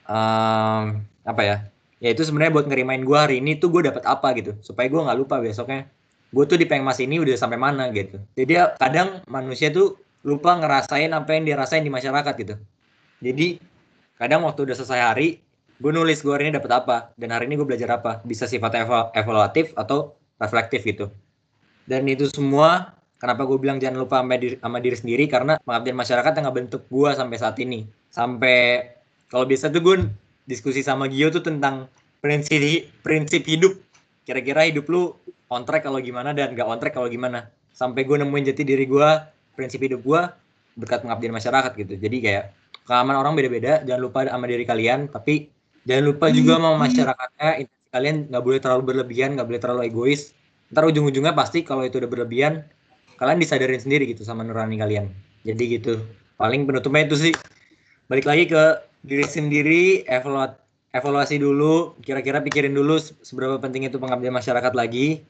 em, apa ya? Ya itu sebenarnya buat ngerimain gue hari ini tuh gue dapat apa gitu, supaya gue nggak lupa besoknya. Gue tuh di Pengmas ini udah sampai mana gitu. Jadi ya kadang manusia tuh lupa ngerasain apa yang dirasain di masyarakat gitu. Jadi kadang waktu udah selesai hari, gue nulis gue hari ini dapat apa dan hari ini gue belajar apa. Bisa sifatnya eva- evaluatif atau reflektif gitu. Dan itu semua kenapa gue bilang jangan lupa sama diri, sama diri sendiri karena pengabdian masyarakat yang ngebentuk gue sampai saat ini. Sampai kalau biasa tuh gue diskusi sama Gio tuh tentang prinsip prinsip hidup. Kira-kira hidup lu on track kalau gimana dan gak on track kalau gimana. Sampai gue nemuin jati diri gue, prinsip hidup gue berkat pengabdian masyarakat gitu. Jadi kayak pengalaman orang beda-beda, jangan lupa sama diri kalian, tapi jangan lupa juga sama masyarakatnya. Intensi kalian nggak boleh terlalu berlebihan, nggak boleh terlalu egois. Ntar ujung-ujungnya pasti kalau itu udah berlebihan, kalian disadarin sendiri gitu sama nurani kalian. Jadi gitu. Paling penutupnya itu sih. Balik lagi ke diri sendiri, evaluat evaluasi dulu, kira-kira pikirin dulu se- seberapa penting itu pengabdian masyarakat lagi,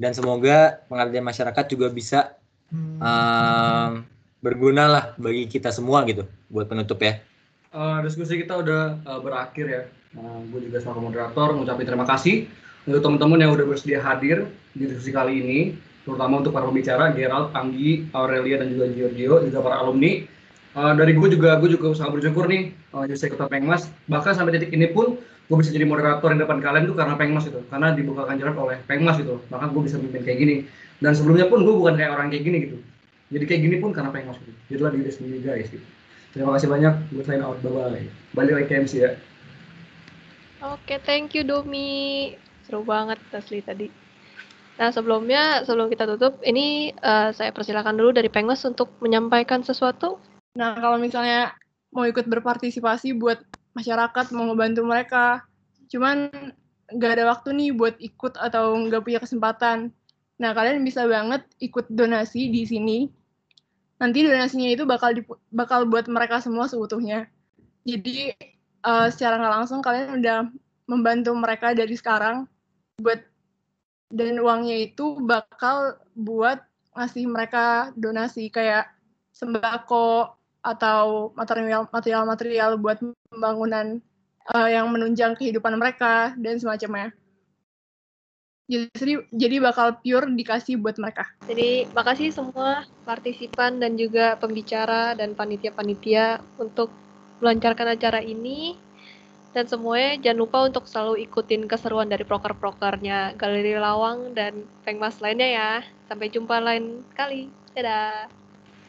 dan semoga pengabdian masyarakat juga bisa em, berguna lah bagi kita semua gitu, buat penutup ya. Eh, diskusi kita udah eh, berakhir ya. gue juga sebagai moderator ngucapin terima kasih untuk teman-teman yang udah bersedia hadir di diskusi kali ini, terutama untuk para pembicara Gerald, Anggi, Aurelia dan juga Giorgio, juga para alumni. Eh, dari gue juga gue juga sangat bersyukur nih uh, jadi ketua Pengmas. Bahkan sampai titik ini pun gue bisa jadi moderator di depan kalian tuh karena Pengmas itu, karena dibukakan jalan oleh Pengmas gitu. Bahkan gue bisa mimpin kayak gini. Dan sebelumnya pun gue bukan kayak orang kayak gini gitu. Jadi kayak gini pun karena Pengmas gitu. Jadilah diri sendiri guys gitu. Terima kasih banyak. Gue sign out. Bye-bye. Balik lagi ke MC ya. Oke, thank you Domi. Seru banget asli tadi. Nah, sebelumnya, sebelum kita tutup, ini eh, saya persilakan dulu dari Pengmas untuk menyampaikan sesuatu. Nah, kalau misalnya mau ikut berpartisipasi buat masyarakat, mau ngebantu mereka, cuman nggak ada waktu nih buat ikut atau nggak punya kesempatan. Nah, kalian bisa banget ikut donasi di sini. Nanti donasinya itu bakal bakal buat mereka semua seutuhnya. Jadi eh, secara nggak langsung kalian udah membantu mereka dari sekarang buat dan uangnya itu bakal buat ngasih mereka donasi kayak sembako atau material material material buat pembangunan eh, yang menunjang kehidupan mereka dan semacamnya. Jadi jadi bakal pure dikasih buat mereka. Jadi, makasih semua partisipan dan juga pembicara dan panitia-panitia untuk melancarkan acara ini. Dan semuanya jangan lupa untuk selalu ikutin keseruan dari proker-prokernya Galeri Lawang dan Pengmas lainnya ya. Sampai jumpa lain kali. Dadah.